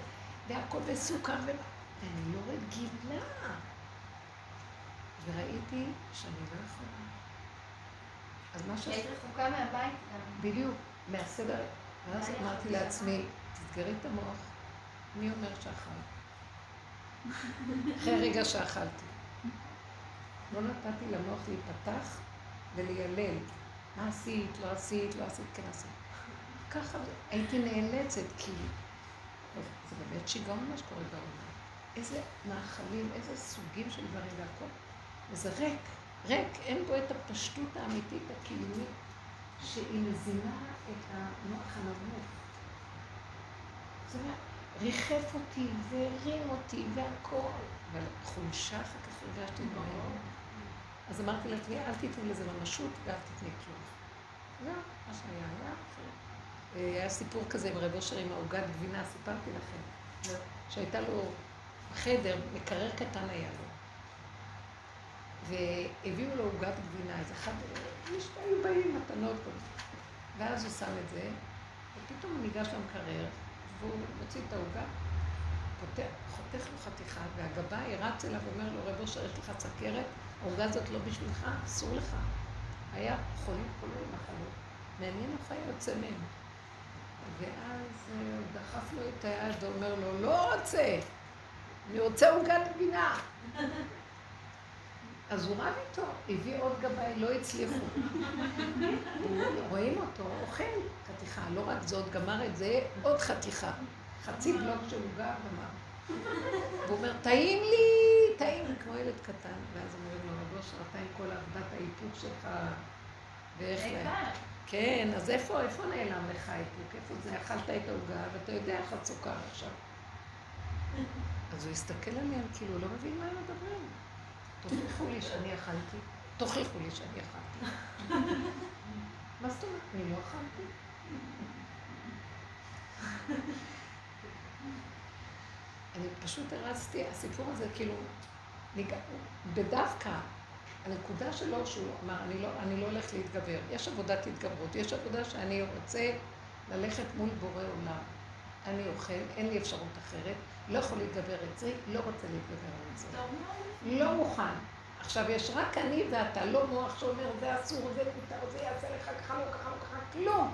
והכל בסוכר, ו... ואני לא רגילה. וראיתי שאני לא יכולה. אז מה היית שעשיתי... רחוקה מהבית גם. בדיוק, מהסדר. ואז אמרתי לעצמי, תסגרי את המוח, מי אומר שאכלת? אחרי הרגע שאכלתי. לא נתתי למוח להיפתח וליילל. מה עשית, לא עשית, לא עשית, כן עשית. ככה הייתי נאלצת, כי זה באמת שיגעון מה שקורה בעולם. איזה מאכלים, איזה סוגים של דברים והכל. וזה ריק, ריק, אין בו את הפשטות האמיתית הקיומית. שהיא מזינה את המוח הנמוך. זה ריחף אותי והרים אותי והכל. אבל חולשה אחר כך הרגשתי דברים. אז אמרתי לעצמי, אל תיתני לזה ממשות ואל תתני כלום. זהו, מה שהיה היה. אה, היה סיפור כזה עם רב אושר עם העוגת גבינה, סיפרתי לכם. שהייתה לו חדר, מקרר קטן היה לו. והביאו לו עוגת גבינה, איזה אחד, היו באים מתנות, ואז הוא שם את זה, ופתאום הוא ניגש למקרר, והוא מוציא את העוגה, חותך לו חתיכה, והגבאי רץ אליו ואומר לו, רב אושר, יש לך סכרת, העוגה הזאת לא בשבילך, אסור לך. היה חולים חולים מחלות. מעניין איך היה יוצא מהם. ואז אה, הוא דחף לו את היד ואומר לו, לא רוצה, אני רוצה עוגת גבינה. אז הוא רב איתו, הביא עוד גבאי, לא הצליחו. רואים אותו, אוכל חתיכה, לא רק זאת, גמר את זה, עוד חתיכה. חצי בלוק של עוגה גמר. והוא אומר, טעים לי, טעים כמו ילד קטן. ואז אומרים לו, רבו אתה עם כל עבודת האיפוק שלך, ואיך. כן, אז איפה, איפה נעלם לך האיפוק? איפה זה? אכלת את העוגה, ואתה יודע איך את סוכר עכשיו. אז הוא הסתכל עליהם, כאילו, לא מבין מה הם מדברים. תוכיחו לי שאני אכלתי. תוכיחו לי שאני אכלתי. מה זאת אומרת? אני לא אכלתי. אני פשוט הרצתי, הסיפור הזה כאילו. בדווקא, הנקודה שלו שהוא אמר, אני לא, אני לא הולך להתגבר. יש עבודת התגברות, יש עבודה שאני רוצה ללכת מול בורא עולם. אני אוכל, אין לי אפשרות אחרת, לא יכול להתגבר את זה, לא רוצה להתגבר על זה. לא מוכן. עכשיו, יש רק אני ואתה, לא מוח שאומר, זה אסור, זה מותר, זה יעשה לך ככה, לא ככה, לא ככה, כלום.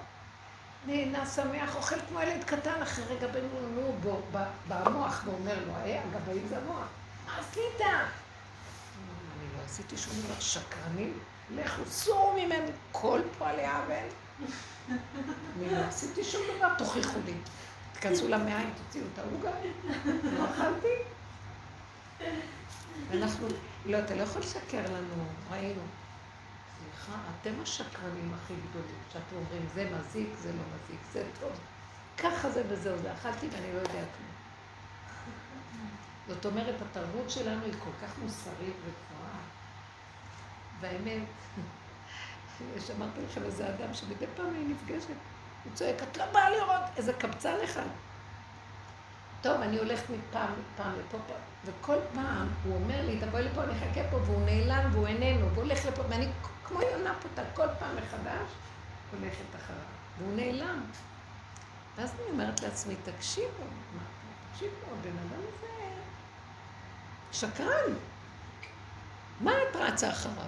נהנה, שמח, אוכל כמו ילד קטן, אחרי רגע בן נו בו, במוח, ואומר לו, אה, הגבאים זה המוח. מה עשית? אני לא עשיתי שום דבר, שקרנים, לכו סורו ממנו כל פועלי עוול. אני לא עשיתי שום דבר, תוכיחו לי. תיכנסו למעיים, תוציאו את העוגה, לא אכלתי. ואנחנו, לא, אתה לא יכול לשקר לנו, ראינו. סליחה, אתם השקרנים הכי גדולים, שאתם אומרים, זה מזיק, זה לא מזיק, זה טוב. ככה זה וזהו, זה אכלתי ואני לא יודע כלום. זאת אומרת, התרבות שלנו היא כל כך מוסרית וגבוהה. והאמת, שמעתי לכם איזה אדם שמדי פעם היא נפגשת, הוא צועק, את לא באה לראות איזה קבצן אחד. טוב, אני הולכת מפעם פעם לפה, פעם, וכל פעם הוא אומר לי, תבואי לפה, אני אחכה פה, והוא נעלם והוא איננו, והוא הולך לפה, ואני כמו יונה פותה, כל פעם מחדש הולכת אחריו, והוא נעלם. ואז אני אומרת לעצמי, תקשיבו, מה, תקשיבו, הבן אדם הזה שקרן. מה את רצה אחריו?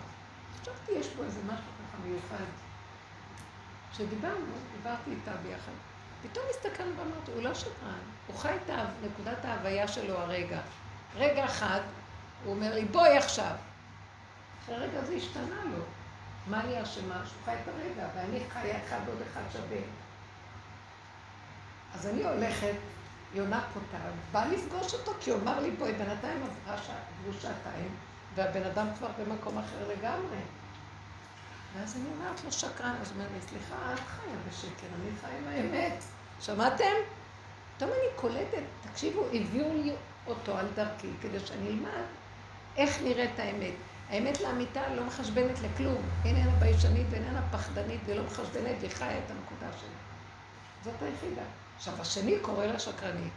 חשבתי, יש פה איזה משהו ככה מיוחד. כשדיברנו, דיברתי איתה ביחד. פתאום הסתכלנו ואמרתי, הוא לא שקרן, הוא חי את נקודת ההוויה שלו הרגע. רגע אחד, הוא אומר לי, בואי עכשיו. אחרי רגע זה השתנה לו. מה אני אשמה? שהוא חי את הרגע, ואני חיה אחד עוד אחד שווה. אז אני הולכת, יונה פוטר, באה לפגוש אותו, כי הוא אמר לי, בואי, בינתיים עברו שעתיים, והבן אדם כבר במקום אחר לגמרי. ואז אני אומרת לו שקרן, אז הוא אומר לי, סליחה, את חיה בשקר, אני חיה עם האמת. שמעתם? פתאום אני קולטת, תקשיבו, הביאו לי אותו על דרכי, כדי שאני אלמד איך נראית האמת. האמת לאמיתה לא מחשבנת לכלום. איננה ביישנית ואיננה פחדנית ולא מחשבנת והיא חיה את הנקודה שלה. זאת היחידה. עכשיו, השני קורא לה שקרנית.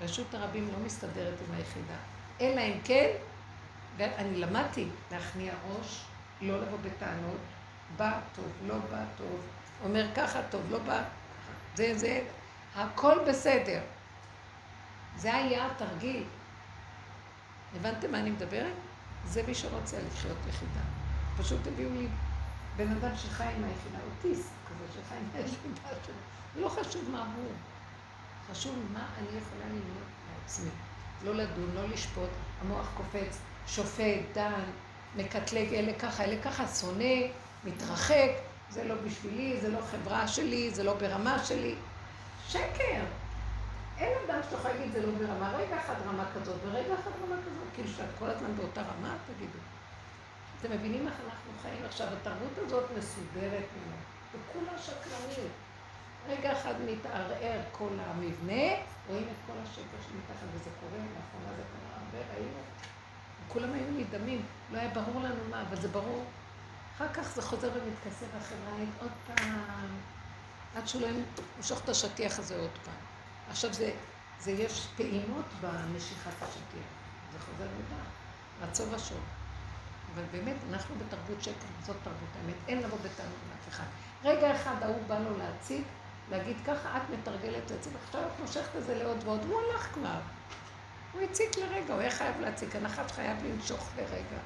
רשות הרבים לא מסתדרת עם היחידה. אלא אם כן, ואני למדתי להכניע ראש, לא לבוא בטענות, בא טוב, לא בא טוב, אומר ככה טוב, לא בא, זה, זה, הכל בסדר. זה היה התרגיל. הבנתם מה אני מדברת? זה מי שרוצה לחיות יחידה. פשוט הביאו לי בן אדם שחי עם היחידה, אוטיסט כזה שחי עם היחידה שלו. לא חשוב מה הוא, חשוב מה אני יכולה ללמוד לעצמי. לא לדון, לא לשפוט, המוח קופץ, שופט, דן, מקטלג, אלה ככה, אלה ככה, שונא, מתרחק, זה לא בשבילי, זה לא חברה שלי, זה לא ברמה שלי. שקר. אין אדם שאתה יכול להגיד זה לא ברמה, רגע אחד רמה כזאת ורגע אחד רמה כזאת, כאילו שאת כל הזמן באותה רמה, תגידו. אתם מבינים איך אנחנו חיים עכשיו? התרבות הזאת מסודרת ממנו, וכולה שקרנית. רגע אחד מתערער כל המבנה, רואים את כל השקר שמתחת, וזה קורה, לאחרונה זה קרה הרבה, ראינו. כולם היו נדהמים, לא היה ברור לנו מה, אבל זה ברור. אחר כך זה חוזר ומתכסה בחברה, עוד פעם, עד שהוא לא ימשוך את השטיח הזה עוד פעם. עכשיו זה, זה יש פעימות במשיכת השטיח. זה חוזר ובא, רצון ושוב. אבל באמת, אנחנו בתרבות שקר, זאת תרבות האמת, אין לבוא בטענות לאף אחד. רגע אחד ההוא בא לו להציג, להגיד ככה, את מתרגלת להציג, עכשיו את מושכת את זה לעוד ועוד, הוא הלך כבר. הוא הציג לרגע, הוא היה חייב להציג, הנחש חייב לנשוך לרגע.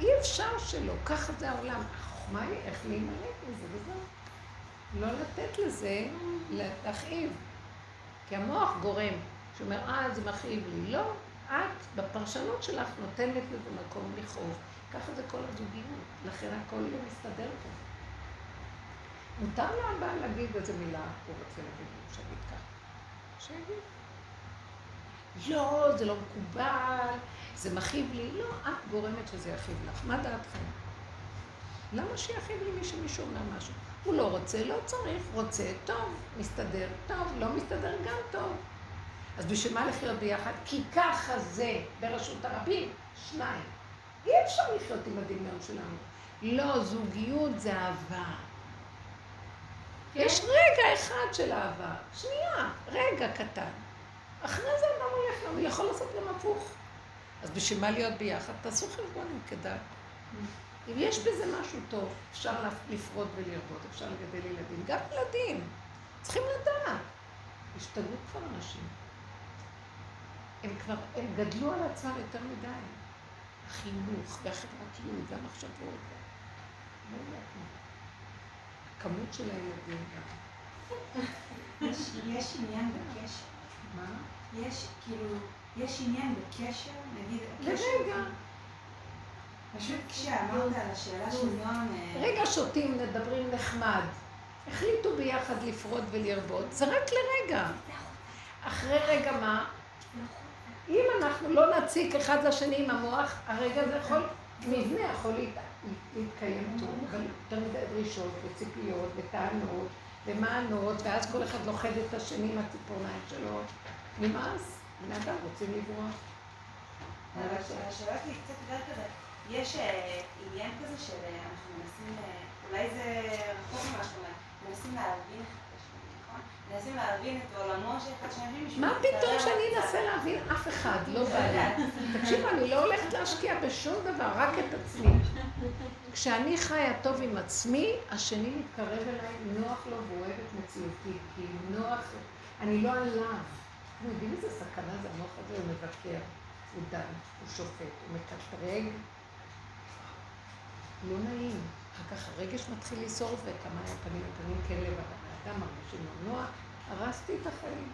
אי אפשר שלא, ככה זה העולם. החוכמה היא איך להימלט מזה וזהו. לא לתת לזה להכאיב. כי המוח גורם, שאומר, אה, זה מכאיב לי. לא, את בפרשנות שלך נותנת לזה מקום לכאוב. ככה זה כל הזוגיות, לכן הכל לא מסתדר פה. מותר לאבא להגיד איזה מילה, הוא רוצה להגיד, שיגיד ככה. שיגיד. לא, זה לא מקובל, זה מכאיב לי. לא, את גורמת שזה יכאיב לך. מה דעתכם? למה שיכאיב לי מי שמישהו אומר משהו? הוא לא רוצה, לא צריך, רוצה, טוב, מסתדר, טוב, לא מסתדר, גם טוב. אז בשביל מה לחיות ביחד? כי ככה זה ברשות הרבים, שניים. אי אפשר לחיות עם הדמיון שלנו. לא, זוגיות זה אהבה. יש רגע אחד של אהבה, שנייה, רגע קטן. אחרי זה אדם הולך הוא יכול לעשות גם הפוך. אז בשביל מה להיות ביחד? תעשו חשבון אם כדאי. אם יש בזה משהו טוב, אפשר לפרוד ולרבות, אפשר לגדל ילדים. גם ילדים, צריכים לדעת. השתגעו כבר אנשים. הם כבר, הם גדלו על עצמם יותר מדי. החינוך והחברתיות והמחשבות. לא יודעת מה. הכמות של הילדים גם. יש עניין בקשר. מה? יש, כאילו, יש עניין בקשר, נגיד, הקשר... לרגע. פשוט כשאמרת על השאלה של נועם... אה, רגע שותים, מדברים נחמד. החליטו ביחד לפרוד ולרבות, זה רק לרגע. אחרי רגע מה? אם אנחנו לא נציק אחד לשני עם המוח, הרגע הזה יכול, מבנה יכול להת- להתקיים טוב, אבל יותר מדי דרישות וציפיות וטענות ומענות, ואז כל אחד לוכד את השני עם הציפורניים שלו. נמאס, בני אדם רוצים לברוח. אבל השאלה שלי קצת יותר כזה, יש אה, עניין כזה של אה, מנסים, אה, אולי זה רחוק ממה שאתה אומר, מנסים להבין אחד את השני, נכון? מנסים להבין את עולמו של אחד של השני בשביל מה פתאום שאני. אנסה להבין אף אחד? לא בא לי. תקשיבו, אני לא הולכת להשקיע בשום דבר, רק את עצמי. כשאני חיה טוב עם עצמי, השני מתקרב אליי, נוח לו והוא אוהב את מציאותי, כי נוח, אני לא עליו. אתם יודעים איזה סכנה זה המוח הזה? הוא מבקר, הוא דן, הוא שופט, הוא מקטרג. לא נעים. אחר כך הרגש מתחיל לשרוף, וכמה פנים לפנים כן לבד. האדם מרגישים לו נוח, הרסתי את החיים.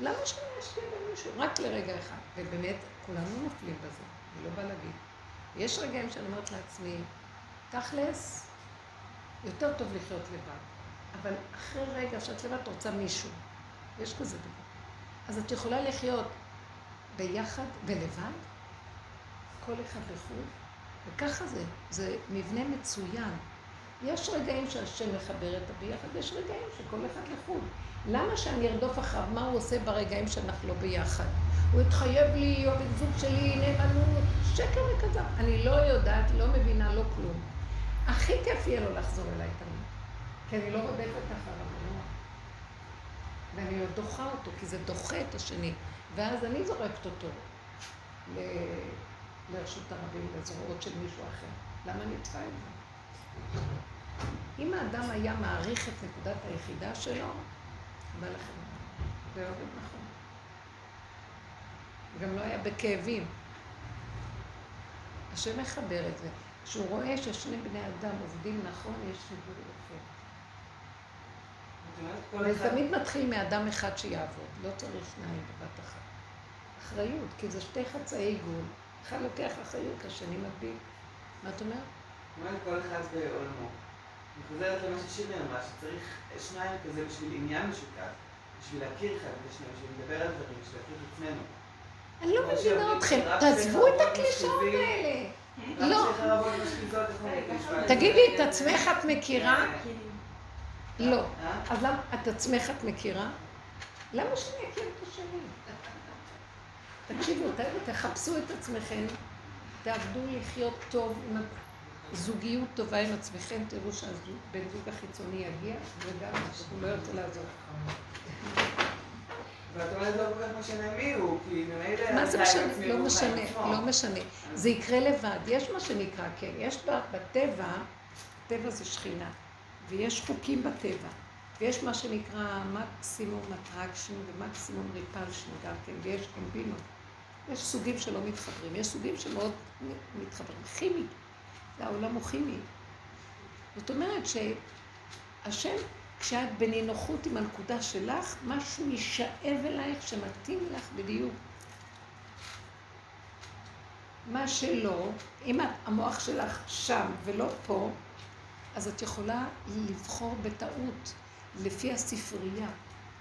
למה שאני אשקיע במישהו? רק לרגע אחד. ובאמת, כולנו נופלים בזה, אני לא באה להגיד. יש רגעים שאני אומרת לעצמי, תכלס, יותר טוב לחיות לבד. אבל אחרי רגע שאת לבד, רוצה מישהו. יש כזה דבר. אז את יכולה לחיות ביחד ולבד, כל אחד לחוד, וככה זה. זה מבנה מצוין. יש רגעים שהשם מחבר את הביחד, יש רגעים שכל אחד לחוד. למה שאני ארדוף אחריו? מה הוא עושה ברגעים שאנחנו לא ביחד? הוא התחייב לי, או בן זוג שלי, נאמנות, שקר וכזב. אני לא יודעת, לא מבינה, לא כלום. הכי כיף יהיה לו לחזור אליי תמיד. כי אני לא רודפת אחריו, לא. ואני עוד דוחה אותו, כי זה דוחה את השני. ואז אני זורקת אותו ל- לרשות הרבים, לזרועות של מישהו אחר. למה אני צריכה את זה? אם האדם היה מעריך את נקודת היחידה שלו, בא לכם, זה עובד נכון. גם לא היה בכאבים. השם מחבר את זה. כשהוא רואה ששני בני אדם עובדים נכון, יש חיבור יפה. זאת אומרת, כל וזה אחד- תמיד מתחיל מאדם אחד שיעבוד, לא צריך שניים בבת אחת. אחריות, כי זה שתי חצאי גבול. אחד לוקח אחריות, השני מדביק. מה את אומרת? אומרת, כל אחד בעולמו. אני חוזרת למה ששירי אמרה, שצריך שניים כזה בשביל עניין משותף, בשביל להכיר אחד את השני, בשביל לדבר על דברים, בשביל להכיר את עצמנו. אני לא מבינה אתכם, תעזבו את הקלישאות. האלה. לא. תגידי, את עצמך את מכירה? לא. אז למה, את עצמך את מכירה? למה שאני אכיר את השני? תקשיבו, תחפשו את עצמכם, תעבדו לחיות טוב, זוגיות טובה עם עצמכם, תראו שהבן זוג החיצוני יגיע, וגם הוא לא ירצה לעזור. ואת אומרת לא כל כך משנה מי הוא, כי ממילא... מה זה משנה? לא משנה. לא משנה. זה יקרה לבד. יש מה שנקרא, כן, יש בטבע, טבע זה שכינה, ויש חוקים בטבע, ויש מה שנקרא מקסימום attraction ומקסימום repulsion גם כן, ויש קומבינות. יש סוגים שלא מתחברים, יש סוגים שמאוד מתחברים. כימי, העולם הוא כימי. זאת אומרת שהשם, כשאת בנינוחות עם הנקודה שלך, משהו יישאב אלייך שמתאים לך בדיוק. מה שלא, אם המוח שלך שם ולא פה, אז את יכולה לבחור בטעות, לפי הספרייה,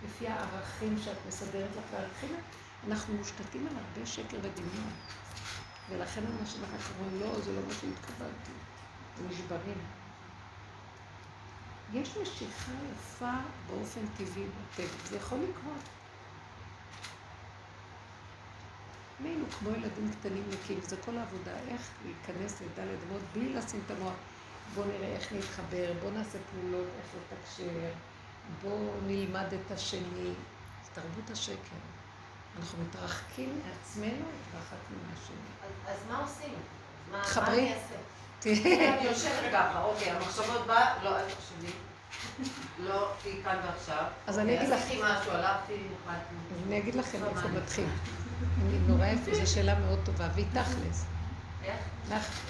לפי הערכים שאת מסדרת לך, והערכים, אנחנו מושתתים על הרבה שקר ודמיון. ולכן אנשים אחר כך אומרים, לא, זה לא מה שהתכוונתי. ונשברים. יש משיכה יפה באופן טבעי בטבע, זה יכול לקרות. היינו כמו ילדים קטנים נקיים, זה כל העבודה, איך להיכנס לדלת אמות בלי לשים את המוח. בואו נראה איך נתחבר, בואו נעשה פעולות, איך לתקשר, בואו נלמד את השני. זה תרבות השקר. אנחנו מתרחקים מעצמנו ואחת מהשני. אז- אז מה עושים? מה מה תחברי. אני אעשה? תראה, אני יושבת ככה, אוקיי, המחשבות באה, לא, אל תחשבי. לא, תהיי כאן ועכשיו. אז אני אגיד לך, עשיתי משהו, הלכתי, נחלתי. אז אני אגיד לכם איפה. מתחיל. אני נורא יפה, זו שאלה מאוד טובה, והיא תכלס.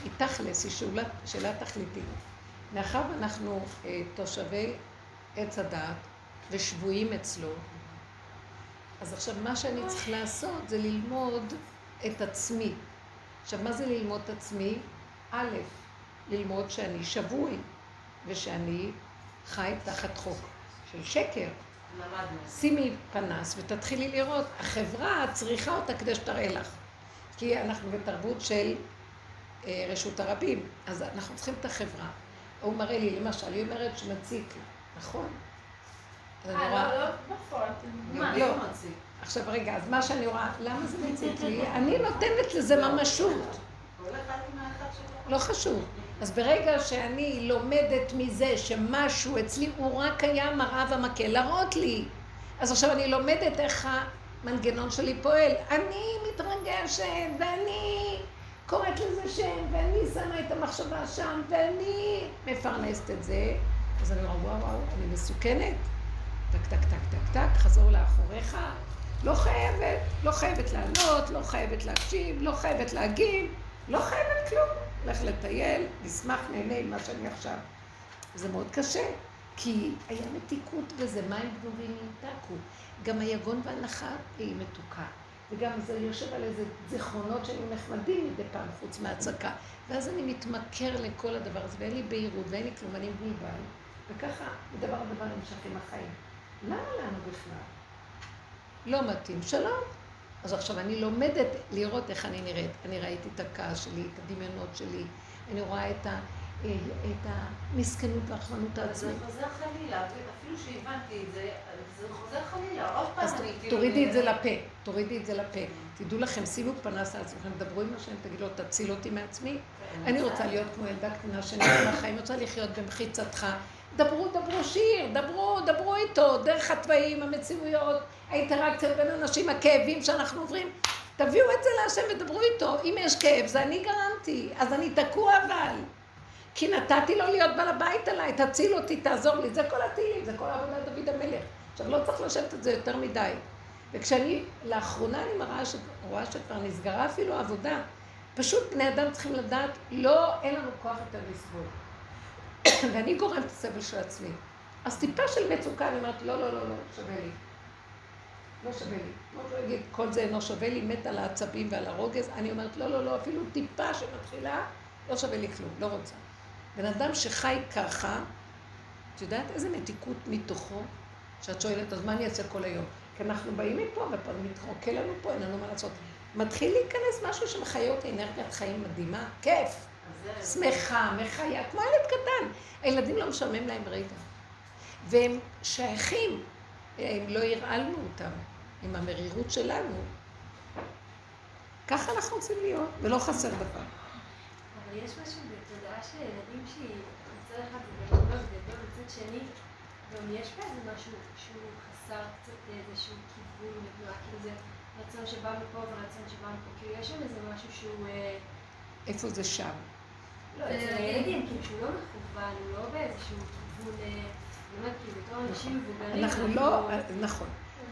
היא תכלס, היא שאלה, שאלה תכליתית. מאחר ואנחנו אה, תושבי עץ הדעת ושבויים אצלו, אז עכשיו מה שאני צריך לעשות זה ללמוד את עצמי. עכשיו, מה זה ללמוד את עצמי? א', ללמוד שאני שבוי ושאני חי תחת חוק של שקר. למדנו. שימי פנס ותתחילי לראות, החברה צריכה אותה כדי שתראה לך. כי אנחנו בתרבות של רשות הרבים, אז אנחנו צריכים את החברה. הוא מראה לי, למשל, היא אומרת שמציק לי, נכון? אז אני אה, רואה, לא, לא בפועל, מה, לא. לא. עכשיו רגע, אז מה שאני רואה, למה זה מציק לי? אני נותנת לזה ממשות. האחד שלו. לא חשוב. אז ברגע שאני לומדת מזה שמשהו אצלי הוא רק היה מראה ומקל, להראות לי. אז עכשיו אני לומדת איך המנגנון שלי פועל. אני מתרגשת, ואני קוראת לזה שם, ואני שמה את המחשבה שם, ואני מפרנסת את זה. אז אני אומרת, וואו, וואו, אני מסוכנת. טק, טק, טק, טק, טק, חזור לאחוריך. לא חייבת, לא חייבת לענות, לא חייבת להקשיב, לא חייבת להגיב, לא חייבת כלום. לך לטייל, נשמח, נהנה עם מה שאני עכשיו. זה מאוד קשה, כי היה מתיקות בזה, מים גנובים ימתקו. גם היגון והנחה היא מתוקה. וגם זה יושב על איזה זיכרונות שהיו נחמדים מדי פעם, חוץ מהצקה. ואז אני מתמכר לכל הדבר הזה, ואין לי בהירות ואין לי כלום, אני מבולבל. וככה, הדבר נמשך עם החיים. למה לנו בכלל? לא מתאים, שלום. אז עכשיו אני לומדת לראות איך אני נראית. אני ראיתי את הכעס שלי, את הדמיונות שלי, אני רואה את, ה, אה, את המסכנות והרחמנות אבל זה העצמית. חוזר חלילה, אפילו שהבנתי את זה, זה חוזר חלילה, עוד פעם אז כאילו... תורידי את זה לפה, תורידי את זה לפה. תדעו לכם, שימו פנס על עצמכם, דברו עם השם, תגידו לו, תציל אותי מעצמי. כן, אני רוצה להיות כמו ילדה קטנה שנראה לחיים, רוצה לחיות במחיצתך. דברו, דברו שיר, דברו, דברו איתו, דרך התוואים, המציאויות, האינטראקציות בין אנשים, הכאבים שאנחנו עוברים. תביאו את זה להשם ודברו איתו. אם יש כאב, זה אני גרמתי, אז אני תקוע אבל. כי נתתי לו להיות בעל הבית עליי, תציל אותי, תעזור לי. זה כל התהילים, זה כל עבודת דוד המלך. עכשיו, לא צריך לשבת את זה יותר מדי. וכשאני, לאחרונה אני מראה ש... רואה שכבר נסגרה אפילו העבודה. פשוט בני אדם צריכים לדעת, לא, אין לנו כוח יותר לסבול. ואני גורמת את הסבל של עצמי. אז טיפה של מצוקה, אני אומרת, לא, לא, לא, לא, שווה לי. לא שווה לי. כמו שהוא יגיד, כל זה אינו שווה לי, מת על העצבים ועל הרוגז. אני אומרת, לא, לא, לא, אפילו טיפה שמתחילה, לא שווה לי כלום, לא רוצה. בן אדם שחי ככה, את יודעת איזה מתיקות מתוכו? שאת שואלת, אז מה אני אעשה כל היום? כי אנחנו באים מפה, ופה מתרוקל לנו פה, אין לנו מה לעשות. מתחיל להיכנס משהו שמחיה אותי, אנרגיית חיים מדהימה, כיף, שמחה, מחיה, כמו ילד קטן. הילדים לא משעמם להם רגע. והם שייכים, אם לא הרעלנו אותם עם המרירות שלנו. ככה אנחנו רוצים להיות, ולא חסר דבר. אבל יש משהו בתודעה של ילדים שהיא מצד אחד זה גדול, מצד שני גם יש בה איזה משהו שהוא חסר קצת איזשהו כיוון ותנועה, כאילו זה רצון שבא מפה ורצון שבא מפה, כאילו יש שם איזה משהו שהוא, אה, איפה זה שם? לא, אצל הילדים, כאילו שהוא לא מכוון, הוא לא באיזשהו כיוון, אה, באמת, כאילו בתור אנשים מבוגרים, אנחנו לא, נכון.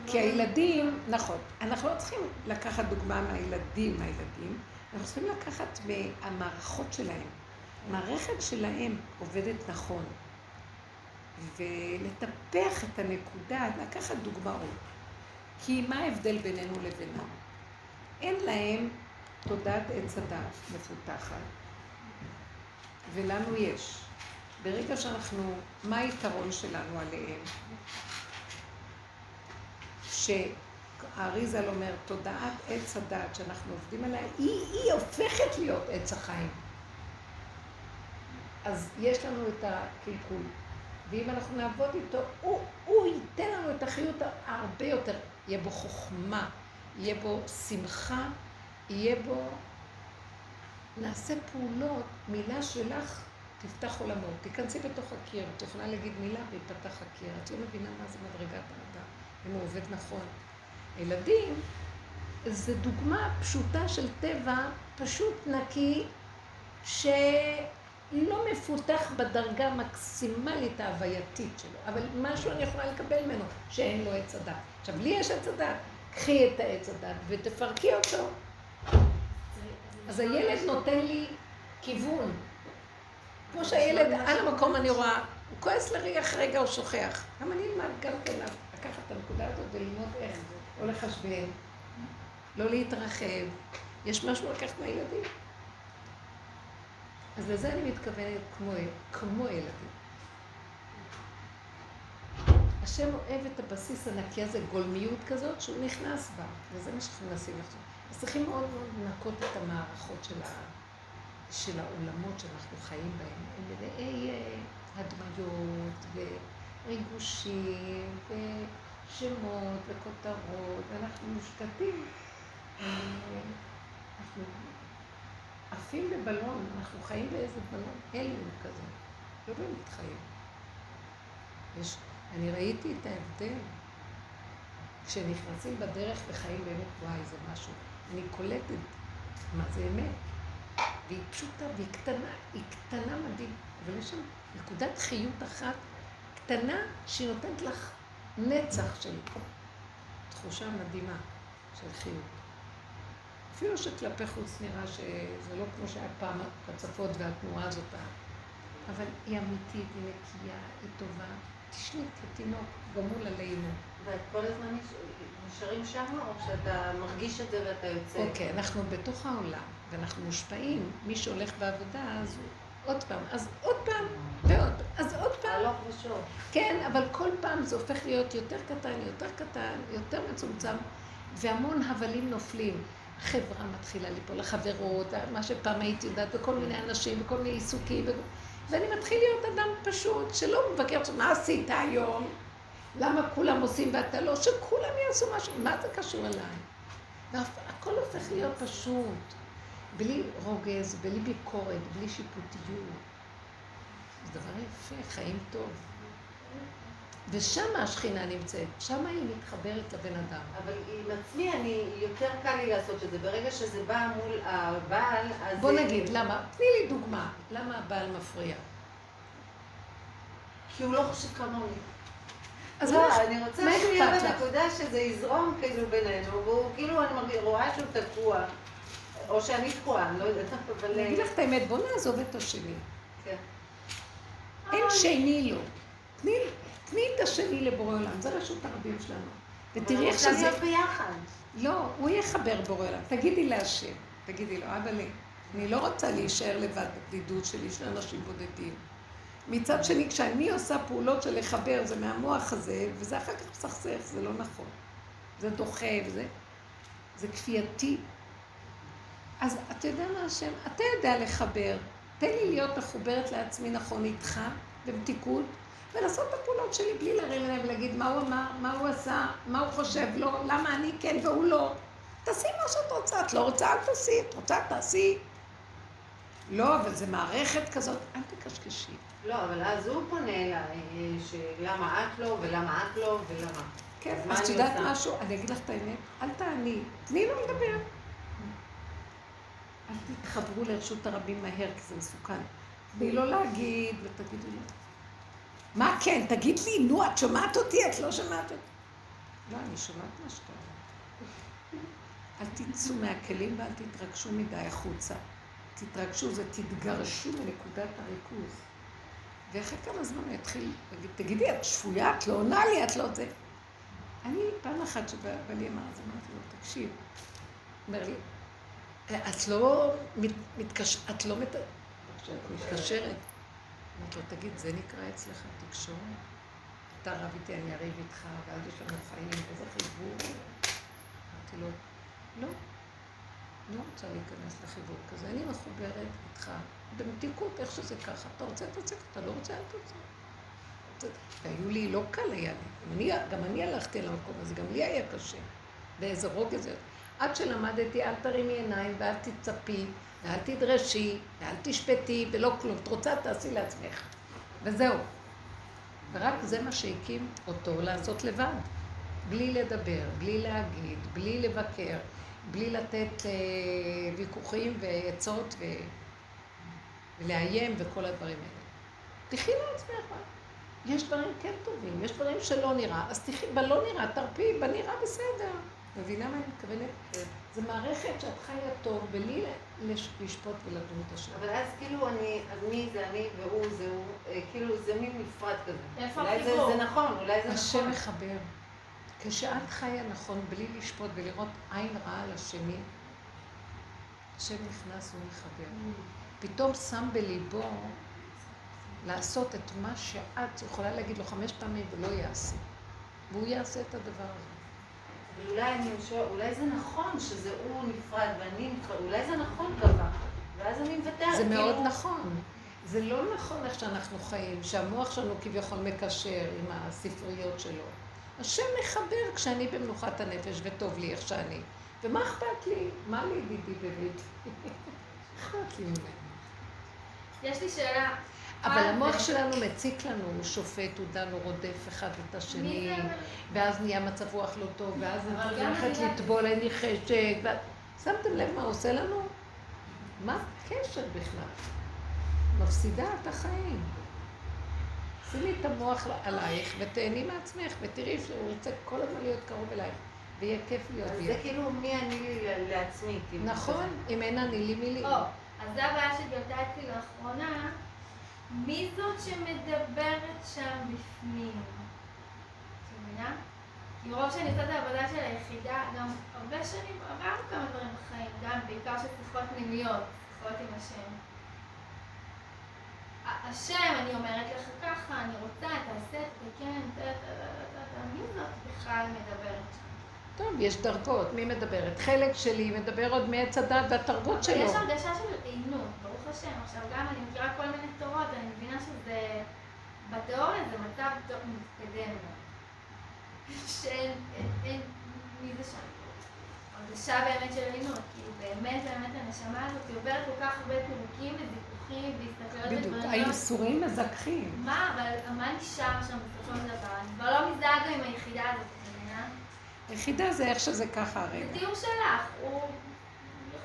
כי הילדים, נכון, אנחנו לא צריכים לקחת דוגמה מהילדים, מהילדים, אנחנו צריכים לקחת מהמערכות שלהם. המערכת שלהם עובדת נכון, ולטפח את הנקודה, לקחת דוגמאות. כי מה ההבדל בינינו לבינם? אין להם תודעת עץ הדת מפותחת, ולנו יש. ברגע שאנחנו, מה היתרון שלנו עליהם? שהאריזל אומר, תודעת עץ הדת שאנחנו עובדים עליה, היא, היא הופכת להיות עץ החיים. אז יש לנו את הקלקול. ואם אנחנו נעבוד איתו, הוא, הוא ייתן לנו את החיות הרבה יותר. יהיה בו חוכמה, יהיה בו שמחה, יהיה בו... נעשה פעולות, מילה שלך תפתח עולמות. תיכנסי בתוך הקיר, את יכולה להגיד מילה ויפתח הקיר. את לא מבינה מה זה מדרגת האדם, אם הוא עובד נכון. הילדים, זה דוגמה פשוטה של טבע, פשוט נקי, שלא מפותח בדרגה המקסימלית ההווייתית שלו, אבל משהו אני יכולה לקבל ממנו, שאין לו עץ הדת. עכשיו, לי יש עץ הדת, קחי את העץ הדת ותפרקי אותו. אז הילד נותן לי כיוון. כמו שהילד, על המקום אני רואה, הוא כועס לריח רגע, הוא שוכח. גם אני אלמד גם כן לקחת את הנקודה הזאת וללמוד איך, או לחשבן, לא להתרחב. יש משהו לקחת מהילדים. אז לזה אני מתכוונת כמו, כמו ילדים. השם אוהב את הבסיס הנקי הזה, גולמיות כזאת, שהוא נכנס בה, וזה מה שאנחנו מנסים לחשוב. אז צריכים מאוד מאוד לנקות את המערכות של, ה, של העולמות שאנחנו חיים בהם. הם מלאי אה, הדמיות וריגושים ושמות וכותרות, ואנחנו מושתתים. אה, אנחנו עפים בבלון, אנחנו חיים באיזה בלון, הליום כזה, לא באמת חיים. יש, אני ראיתי את ההבדל. כשנכנסים בדרך וחיים באמת, וואי, זה משהו. אני קולטת מה זה אמת. והיא פשוטה והיא קטנה, היא קטנה מדהים. אבל יש שם נקודת חיות אחת קטנה שהיא נותנת לך נצח של תחושה מדהימה של חיות. אפילו שכלפי חוץ נראה שזה לא כמו שהיה פעם הצפות והתנועה הזאת, אבל היא אמיתית, היא נקייה, היא טובה. תשני כתינוק, גמול עלינו. ואת כל הזמן נשארים שם, או שאתה מרגיש את זה ואתה יוצא? אוקיי, אנחנו בתוך העולם, ואנחנו מושפעים. מי שהולך בעבודה, אז הוא עוד פעם, אז עוד פעם, ועוד, אז עוד פעם. הלוך ושוב. כן, אבל כל פעם זה הופך להיות יותר קטן, יותר קטן, יותר מצומצם, והמון הבלים נופלים. החברה מתחילה ליפול, החברות, מה שפעם הייתי יודעת, וכל מיני אנשים, וכל מיני עיסוקים, ו... ואני מתחיל להיות אדם פשוט, שלא מבקר, מה עשית היום? למה כולם עושים ואתה לא? שכולם יעשו משהו, מה זה קשור אליי? והכל הופך להיות פשוט, בלי רוגז, בלי ביקורת, בלי שיפוטיות. זה דבר יפה, חיים טוב. ושם השכינה נמצאת, שם היא מתחברת לבן אדם. אבל עם עצמי, אני, יותר קל לי לעשות את זה. ברגע שזה בא מול הבעל, אז... בוא נגיד, למה? תני לי דוגמה. למה הבעל מפריע? כי הוא לא חושב כמוני. אז לא, מה- אני רוצה שהוא יהיה? בנקודה שזה יזרום כאילו בינינו, והוא כאילו, אני רואה שהוא תקוע, או שאני תקועה, אני לא יודעת, אבל... אני אגיד לך את האמת, בוא נעזוב את השני. כן. אין שני לו. תני, תני את השני לבורא עולם, זה רשות הרבים שלנו. ותראי איך אבל שזה... רוצה להיות ביחד. לא, הוא יחבר בורא עולם. תגידי להשם, תגידי לו, אבא לי, אני לא רוצה להישאר לבד בבדידות שלי של אנשים בודדים. מצד שני, כשאני עושה פעולות של לחבר, זה מהמוח הזה, וזה אחר כך מסכסך, זה לא נכון. זה דוחה, וזה... זה כפייתי. אז אתה יודע מה השם? אתה יודע לחבר. תן לי להיות מחוברת לעצמי נכון איתך, במתיקות, ולעשות את הפעולות שלי בלי להרים עליהם ולהגיד מה הוא אמר, מה הוא עשה, מה הוא חושב, לא, למה אני כן והוא לא. תעשי מה שאת רוצה, את לא רוצה, אל תעשי, את רוצה, תעשי. לא, אבל זה מערכת כזאת, אל תקשקשי. לא, אבל אז הוא פונה אליי, שלמה את לא, ולמה את לא, ולמה. כן, אז את יודעת? משהו? אני אגיד לך את האמת, אל תעני, תני לו לדבר. אל תתחברו לרשות הרבים מהר, כי זה מסוכן. תני לו להגיד, ותגידי לו. מה כן? תגיד לי, נו, את שומעת אותי? את לא שומעת אותי. לא, אני שומעת מה שאתה אומר. אל תצאו מהכלים ואל תתרגשו מדי החוצה. תתרגשו, זה תתגרשו מנקודת הריכוז. ואחרי כמה זמן הוא יתחיל להגיד, תגידי, את שפויה, את לא עונה לי, את לא זה. אני, פעם אחת שבעלי אמר, אז אמרתי לו, תקשיב. אומר לי, את לא מת, מתקש... את לא מת... מתקשרת. אמרתי לו, תגיד, זה נקרא אצלך תקשורת? אתה רב איתי, אני אריב איתך, ואז יש לנו חיים, איזה חיבור. אמרתי לו, לא, לא רוצה להיכנס לחיבור כזה, אני מחוברת איתך, במתיקות, איך שזה ככה. אתה רוצה, תעשה, אתה לא רוצה, אל. זה- והיו לי, לא קל היה לי. גם אני, הלכתי למקום הזה, גם לי היה קשה. באיזה רוגז זה. עד שלמדתי, אל תרימי עיניים ואל תצפי, ואל תדרשי, ואל תשפטי, ולא כלום. את רוצה, תעשי לעצמך. וזהו. ורק זה מה שהקים אותו לעשות לבד. בלי לדבר, בלי להגיד, בלי לבקר, בלי לתת אה, ויכוחים ועצות ו... ולאיים וכל הדברים האלה. תחי לעצמך. יש דברים כן טובים, יש דברים שלא נראה, אז תחי, בלא נראה, תרפי, בנראה בסדר. מבינה מה אני מתכוונת? זו מערכת שאת חיה טוב, בלי לש- לשפוט ולדון את השם. אבל אז כאילו אני, אז מי זה אני והוא זה הוא, אה, כאילו זה מין נפרד כזה. איפה אולי זה, החיבור? זה נכון, אולי זה השם נכון. מחבר. כשאת חיה נכון, בלי לשפוט ולראות עין רעה על השני, השם נכנס ומחבר. פתאום שם בליבו לעשות את מה שאת יכולה להגיד לו חמש פעמים ולא יעשה. והוא יעשה את הדבר הזה. אבל אולי אני שואל, אולי זה נכון שזה הוא נפרד ואני נפרד, אולי זה נכון קבע. ואז אני מוותרת. זה מאוד כאילו, נכון. זה לא נכון איך שאנחנו חיים, שהמוח שלנו כביכול מקשר עם הספריות שלו. השם מחבר כשאני במנוחת הנפש וטוב לי איך שאני. ומה אכפת לי? מה לי דידי דוד? אכפת לי ממנו. יש לי שאלה. אבל מה המוח? שלנו מציק לנו, הוא שופט, הוא דן, הוא רודף אחד את השני? ואז נהיה מצב רוח לא טוב, ואז אני אני- לטבול, אין לי חשק, שמתם לב מה עושה לנו? מה הקשר בכלל? מפסידה את החיים. שימי את המוח עלייך ותהני מעצמך, ותראי שהוא רוצה כל הזמן להיות קרוב אלייך, ויהיה כיף להיות זה. כאילו מי אני לעצמי. כאילו, נכון, אם אין אני לי מי לי. אז זה הבעיה שגלתה אצלי לאחרונה. מי זאת שמדברת שם בפנים? את מבינה? כי מרוב שאני עושה את העבודה של היחידה, גם הרבה שנים עברנו כמה דברים בחיים, גם בעיקר של שיחות פנימיות, שיחות עם השם. השם, אני אומרת לך ככה, אני רוצה, תעשה, תתקן, ת- ת- ת- ת- ת- מי זאת בכלל מדברת שם? טוב, יש דרגות, מי מדברת? חלק שלי מדבר עוד מעץ הדת והתרבות אבל שלו. יש הרגשה של עינות, ברוך השם. עכשיו גם אני מכירה כל מיני תורות, אני מבינה שזה, בתיאוריה זה מצב טוב מתקדם. שאין, אין, אין, מי זה שם? הרגשה באמת של עינות, כאילו באמת באמת הנשמה הזאת עוברת כל כך הרבה פירוקים וויכוחים והסתכלויות בדיוק. האיסורים מזכחים. מה, אבל מה נשאר שם בסופו של דבר? אני כבר לא מזדהה גם עם היחידה הזאת, את מבינה? יחידה זה איך שזה ככה זה הרגע. תיאור שלך, הוא יכול להיות, הוא גם...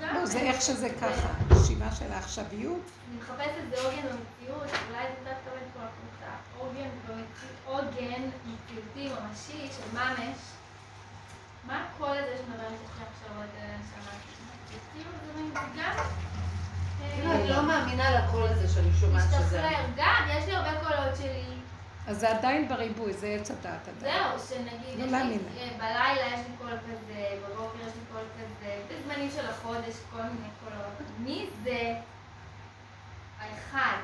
לא, זה איך שזה ככה. נשימה של העכשוויות. אני מחפשת איזה עוגן במציאות, אולי זה קצת תקבל את כל הקבוצה. עוגן מציאותי ממשי של ממש. מה הקול הזה שמדבר איתך עכשיו עוד כאילו. אה, כאילו אני לא מאמינה לקול הזה שאני שומעת שזה... משתחרר. גם, יש לי הרבה קולות שלי. אז זה עדיין בריבוי, זה עץ הדעת עדיין. זהו, שנגיד, לא יש. לי, אה, בלילה יש לי קול כזה, בבוקר יש לי קול כזה, בזמנים של החודש כל מיני קולות. מי זה האחד?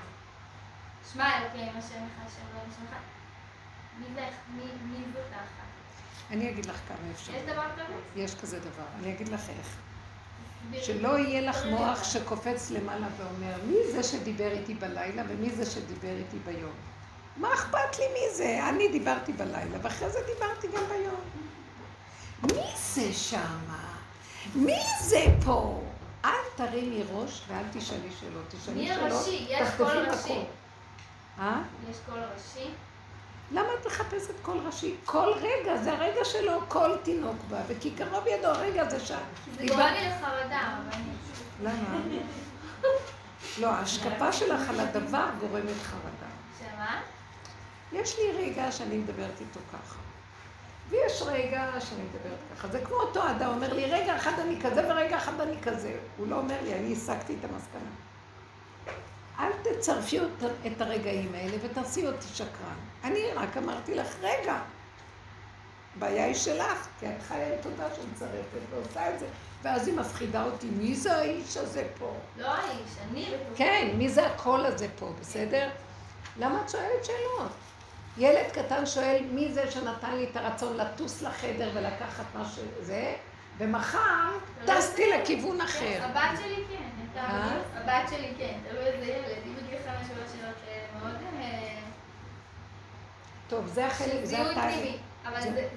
שמע אלוקים, השם אחד, השם לא השם אחד. מי זה, זאת האחת? אני אגיד לך כמה יש אפשרויות. דבר כזה? יש כזה דבר. אני אגיד לך איך. שלא יהיה לך מוח. שקופץ למעלה ואומר, מי זה שדיבר איתי בלילה ומי זה שדיבר איתי ביום? מה אכפת לי מי זה? אני דיברתי בלילה, ואחרי זה דיברתי גם ביום. מי זה שמה? מי זה פה? אל תרימי ראש ואל תשאלי שאלות. תשאלי מי שאלות, הראשי? יש תחטפי קול. ראשי. אה? יש קול ראשי? למה את מחפשת קול ראשי? כל רגע, זה הרגע שלו, כל תינוק בא, וכי קרוב ידו הרגע הזה שם. זה גורם לי לחרדה, אבל אני... למה? לא, ההשקפה שלך על הדבר גורמת חרדה. שמה? יש לי רגע שאני מדברת איתו ככה. ויש רגע שאני מדברת ככה. זה כמו אותו אדם אומר לי, רגע אחד אני כזה ורגע אחד אני כזה. הוא לא אומר לי, אני הסקתי את המסקנה. אל תצרפי את הרגעים האלה ותעשי אותי שקרן. אני רק אמרתי לך, רגע. הבעיה היא שלך, כי את חיה עם תודה שמצרפת ועושה את זה. ואז היא מפחידה אותי, מי זה האיש הזה פה? לא האיש, אני. כן, מי זה הקול הזה פה, בסדר? למה את שואלת שאלות? ילד קטן שואל, מי זה שנתן לי את הרצון לטוס לחדר ולקחת מה שזה, ומחר טסתי לכיוון אחר. הבת שלי כן, אה? הבת שלי כן, תלוי איזה ילד, אם בגיל חמש שלוש שאלות מאוד... אה, טוב, זה החלק, זה התהליך. אבל זה-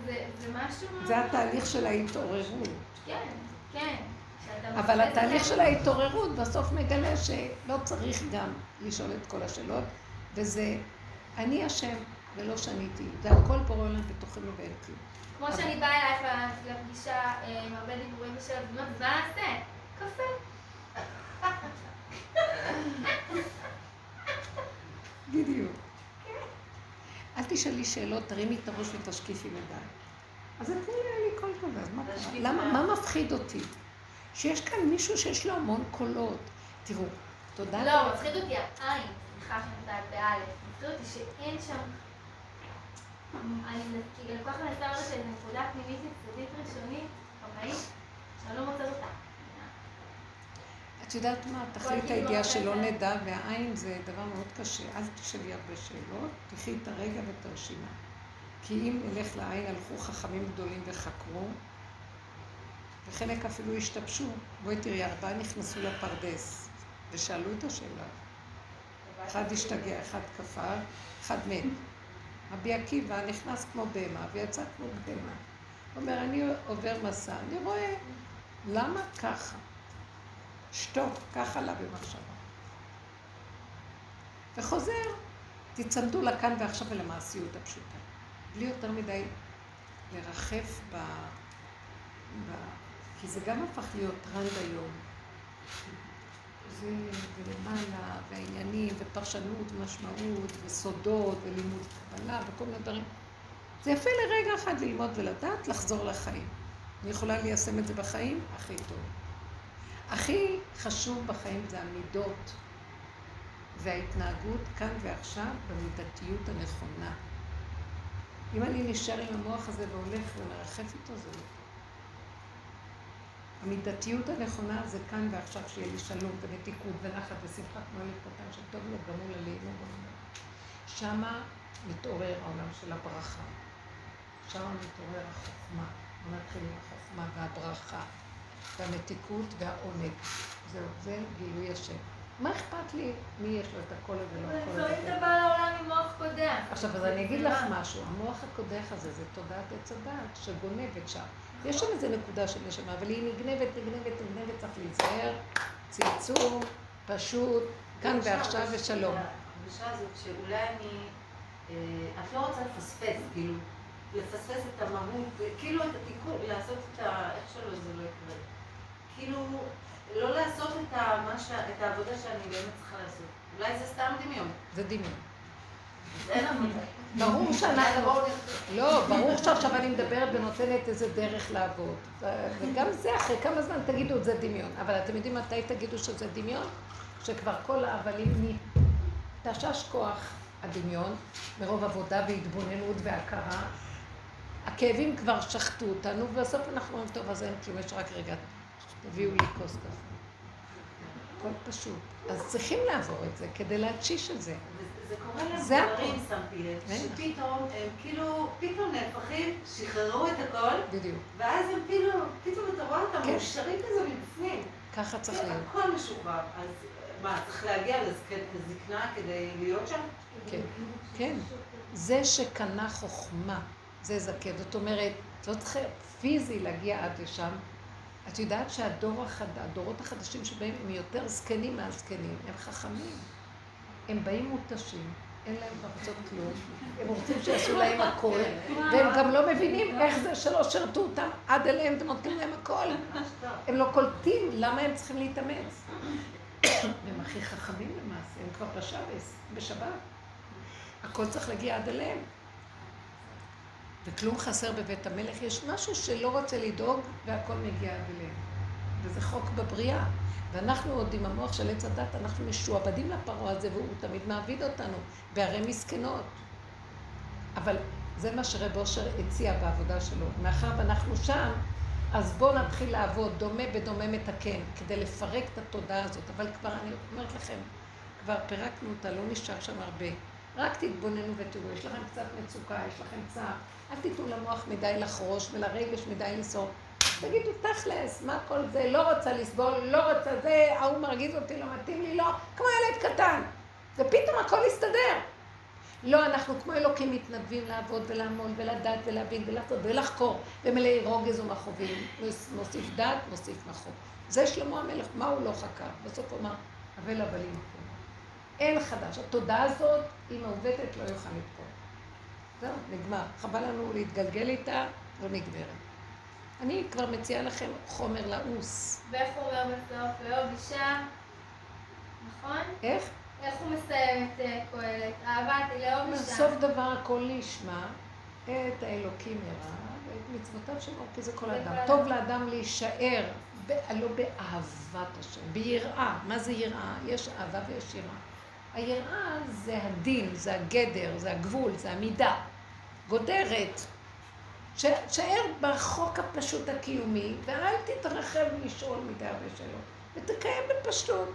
משהו... זה התהליך של ההתעוררות. כן, כן. אבל התהליך של ההתעוררות בסוף מגלה שלא צריך גם לשאול את כל השאלות, וזה אני השם, ולא שניתי. זה הכל בורא עולם בתוכנו ואין כלום. כמו שאני באה אלייך לפגישה אה, עם הרבה דיבורים ושל אבינות, מה נעשה? קפה. בדיוק. אל תשאלי שאלות, תרימי את הראש ותשקיפי מדי. אז את תראי לי כל טוב, אז מה קרה? למה, מה מפחיד אותי? שיש כאן מישהו שיש לו המון קולות. תראו, תודה. לא, מפחיד אותי העין, סליחה שאני יודעת באלף. מפחיד אותי שאין שם... אני כאילו כל כך מנסה לראות איזו נקודה פנימית יסודית ראשונית, חוואית, שאני לא מוצאת אותה. את יודעת מה, תכלית הידיעה שלא נדע, והעין זה דבר מאוד קשה. אל תשאלי הרבה שאלות, תחי את הרגע ואת הרשימה. כי אם נלך לעין, הלכו חכמים גדולים וחקרו, וחלק אפילו השתבשו. בואי תראי, ארבעה נכנסו לפרדס, ושאלו את השאלה. אחד השתגע, אחד כפר, אחד מת. רבי עקיבא נכנס כמו בהמה ויצא כמו בהמה. אומר, אני עובר מסע, אני רואה, למה ככה? שתוק, ככה לה במחשבה. וחוזר, תצמדו לכאן ועכשיו ולמעשיות הפשוטה. בלי יותר מדי לרחף ב... ב... כי זה גם הפך להיות טרנד היום. זה ולמעלה, והעניינים, ופרשנות, ומשמעות, וסודות, ולימוד קבלה, וכל מיני דברים. זה יפה לרגע אחד ללמוד ולדעת, לחזור לחיים. אני יכולה ליישם את זה בחיים? הכי טוב. הכי חשוב בחיים זה המידות וההתנהגות כאן ועכשיו במידתיות הנכונה. אם אני נשאר עם המוח הזה והולך ומרחף איתו, זה לא. המידתיות הנכונה זה כאן ועכשיו, שיהיה לי שלום ומתיקות ונחת ושמחה כמו ילד קטן שטוב לו, גמול עלינו גמול. שמה מתעורר העולם של הברכה. שמה מתעורר החוכמה. עם החוכמה והברכה. והמתיקות והעונג. זהו, זה גילוי השם. מה אכפת לי מי יש לו את הקול הזה, לא הקול לפעמים הזה? אתה בא לעולם עם מוח קודח. עכשיו, אז אני אגיד לך משהו, המוח הקודח הזה זה תודעת עץ הדעת שגונבת שם. יש שם איזה נקודה של נשמה, אבל היא נגנבת, נגנבת, נגנבת, צריך להיזהר, צמצום, פשוט, כאן ועכשיו ושלום. ההרגשה הזאת שאולי אני, אה, את לא רוצה לפספס, כאילו, לפספס את המהות, כאילו את התיקון, לעשות את ה... איך שלא זה לא יקרה. כאילו, לא לעשות את העבודה שאני באמת צריכה לעשות. אולי זה סתם דמיון. זה דמיון. אז אין עבודה. ברור שאנחנו... לא, ברור שעכשיו אני מדברת ונותנת איזה דרך לעבוד. וגם זה, אחרי כמה זמן תגידו זה דמיון. אבל אתם יודעים מתי תגידו שזה דמיון? שכבר כל ההבלים תשש כוח הדמיון, מרוב עבודה והתבוננות והכרה. הכאבים כבר שחטו אותנו, ובסוף אנחנו אומרים, טוב, אז אין כלום, יש רק רגע, תביאו לי כוס קפה. הכל פשוט. אז צריכים לעבור את זה כדי להתשיש את זה. זה קורה הכל. שמתי לב. שפתאום הם כאילו, פתאום נהפכים, שחררו את הכל, בדיוק. ואז הם כאילו, פתאום אתה רואה אותם כן. מאושרים כזה מבפנים. ככה צריך כן, להיות. הכל משוחרר. אז מה, צריך להגיע לזק- לזקנה כדי להיות שם? כן, כן. זה שקנה חוכמה, זה זקן. זאת אומרת, לא צריך פיזי להגיע עד לשם. את יודעת שהדור החד... הדורות החדשים שבהם הם יותר זקנים מהזקנים, הם חכמים. הם באים מותשים, אין להם לחצות כלום, הם רוצים שיעשו להם הכל, והם גם לא מבינים איך זה שלא שירתו אותם עד אליהם, אתם נותנים להם הכל. הם לא קולטים למה הם צריכים להתאמץ. הם הכי חכמים למעשה, הם כבר בשבס, בשבת. הכל צריך להגיע עד אליהם. וכלום חסר בבית המלך. יש משהו שלא רוצה לדאוג, והכל מגיע עד אליהם. וזה חוק בבריאה. ואנחנו עוד עם המוח של עץ הדת, אנחנו משועבדים לפרעה הזה, והוא תמיד מעביד אותנו, בערי מסכנות. אבל זה מה שרב אושר הציע בעבודה שלו. מאחר ואנחנו שם, אז בואו נתחיל לעבוד דומה בדומה מתקן, כדי לפרק את התודעה הזאת. אבל כבר, אני אומרת לכם, כבר פירקנו אותה, לא נשאר שם הרבה. רק תתבוננו ותראו, יש לכם קצת מצוקה, יש לכם צער. אל תיתנו למוח מדי לחרוש ולרגש מדי לסעור. תגידו תכלס, מה כל זה, לא רוצה לסבול, לא רוצה זה, ההוא מרגיז אותי, לא מתאים לי, לא, כמו ילד קטן. ופתאום הכל יסתדר. לא, אנחנו כמו אלוקים מתנדבים לעבוד ולעמול ולדעת ולהבין ולעשות ולחקור, ומלאי רוגז ומכאובים. מוסיף דעת, מוסיף מכאוב. זה שלמה המלך, מה הוא לא חקר? בסוף הוא אמר, אבל הבלים אחרונה. אין חדש. התודעה הזאת, היא מעוותת, לא יוכל לתפור. זהו, נגמר. חבל לנו להתגלגל איתה, לא נגמרת. אני כבר מציעה לכם חומר לעוס. ואיך הוא אומר בסוף? לאהוב אישה, נכון? איך? איך הוא מסיים את אה, קהלת? אהבתי, לאהוב אישה. סוף דבר הכל נשמע את האלוקים ירא ואת מצוותיו שלו, כי זה כל אדם. טוב אדם. לאדם להישאר, לא באהבת השם, ביראה. מה זה יראה? יש אהבה ויש יראה. היראה זה הדין, זה הגדר, זה הגבול, זה המידה. גודרת. שער בחוק הפשוט הקיומי, ואל תתרחב לשאול מדי הרבה שאלות, ותקיים בפשטות.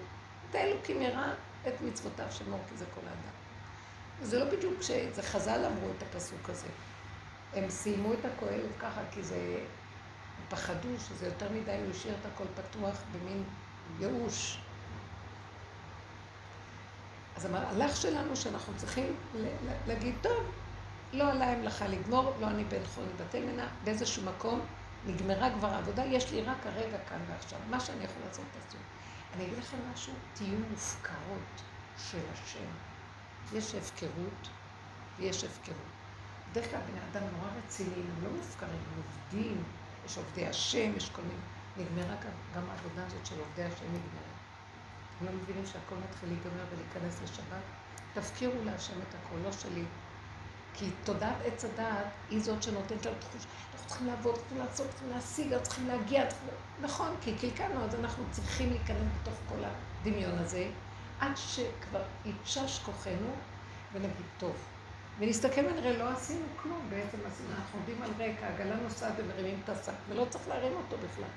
את האלוקים יראה את מצוותיו שמור, כי זה כל האדם. זה לא בדיוק ש... זה חז"ל אמרו את הפסוק הזה. הם סיימו את הקהלת ככה, כי זה... הם פחדו שזה יותר מדי, הוא השאיר את הכל פתוח במין ייאוש. אז המהלך שלנו שאנחנו צריכים להגיד, טוב, לא עליי מלאכה לגמור, לא אני בן חוני בטל מנה, באיזשהו מקום נגמרה כבר העבודה, יש לי רק הרגע כאן ועכשיו. מה שאני יכול לעשות, תעשו. אני אגיד לכם משהו, תהיו מופקרות של השם. יש הפקרות ויש הפקרות. בדרך כלל בני אדם נורא רציניים, הם לא מופקרים, הם עובדים, יש עובדי השם, יש כל מיני... נגמרה גם, גם העבודה הזאת של עובדי השם נגמרה. הם לא מבינים שהכל מתחיל להיגמר ולהיכנס לשבת? תפקירו להשם את הכל, לא שלי. כי תודעת עץ הדעת היא זאת שנותנת לנו תחוש, אנחנו צריכים לעבוד, צריכים לעשות, צריכים להשיג, צריכים להגיע. נכון, כי קלקלנו, אז אנחנו צריכים להיכנס בתוך כל הדמיון הזה, עד שכבר יתשש כוחנו, ונגיד, טוב. ונסתכל ונראה, לא עשינו כלום בעצם, עשינו, אנחנו עומדים על ריק, העגלה נוסעת ומרימים את השק, ולא צריך להרים אותו בכלל.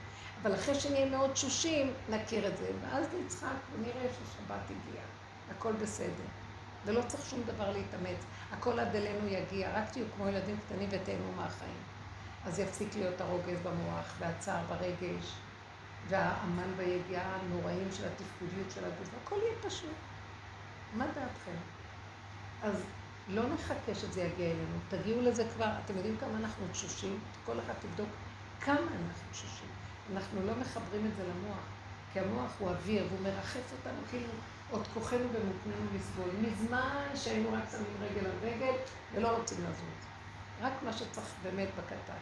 אבל אחרי שנהיה מאוד תשושים, נכיר את זה, ואז נצחק ונראה ששבת הגיעה, הכל בסדר. ולא צריך שום דבר להתאמץ, הכל עד אלינו יגיע, רק תהיו כמו ילדים קטנים ותהנו מהחיים. אז יפסיק להיות הרוגז במוח, והצער ברגש, והעמל בידיעה הנוראים של התפקודיות של הגוף, הכל יהיה פשוט. מה דעתכם? אז לא נחכה שזה יגיע אלינו, תגיעו לזה כבר, אתם יודעים כמה אנחנו תשושים? כל אחד תבדוק כמה אנחנו תשושים. אנחנו לא מחברים את זה למוח, כי המוח הוא אוויר והוא מרחף אותנו כאילו עוד כוחנו במותנינו לסבול. מזמן שהיינו רק שמים רגל על רגל ולא רוצים לזוז. רק מה שצריך באמת בקטן.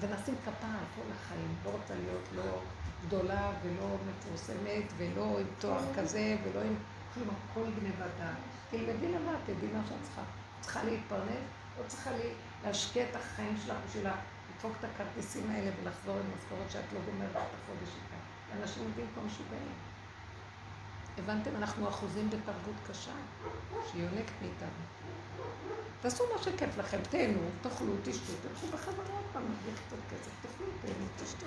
ונשים כפרה על כל החיים. לא רוצה להיות לא גדולה ולא מפורסמת ולא עם תואר כזה ולא עם כלום, הכל גניבת דעת. תלמדי לבד, תדעי מה שאת צריכה. צריכה להתפרנס או צריכה לי להשקיע את החיים שלך בשביל לדפוק את הכרטיסים האלה ולחזור למשכורת שאת לא גומרת את החודש איתה. אנשים עובדים כמו משוגעים. הבנתם? אנחנו אחוזים בתרבות קשה, שהיא יונקת מאיתנו. תעשו מה שכיף לכם, תהנו, תאכלו, תשתו, תלכו בחזרה עוד פעם, נרוויח קצת כסף, תאכלו, תהנו, תשתו.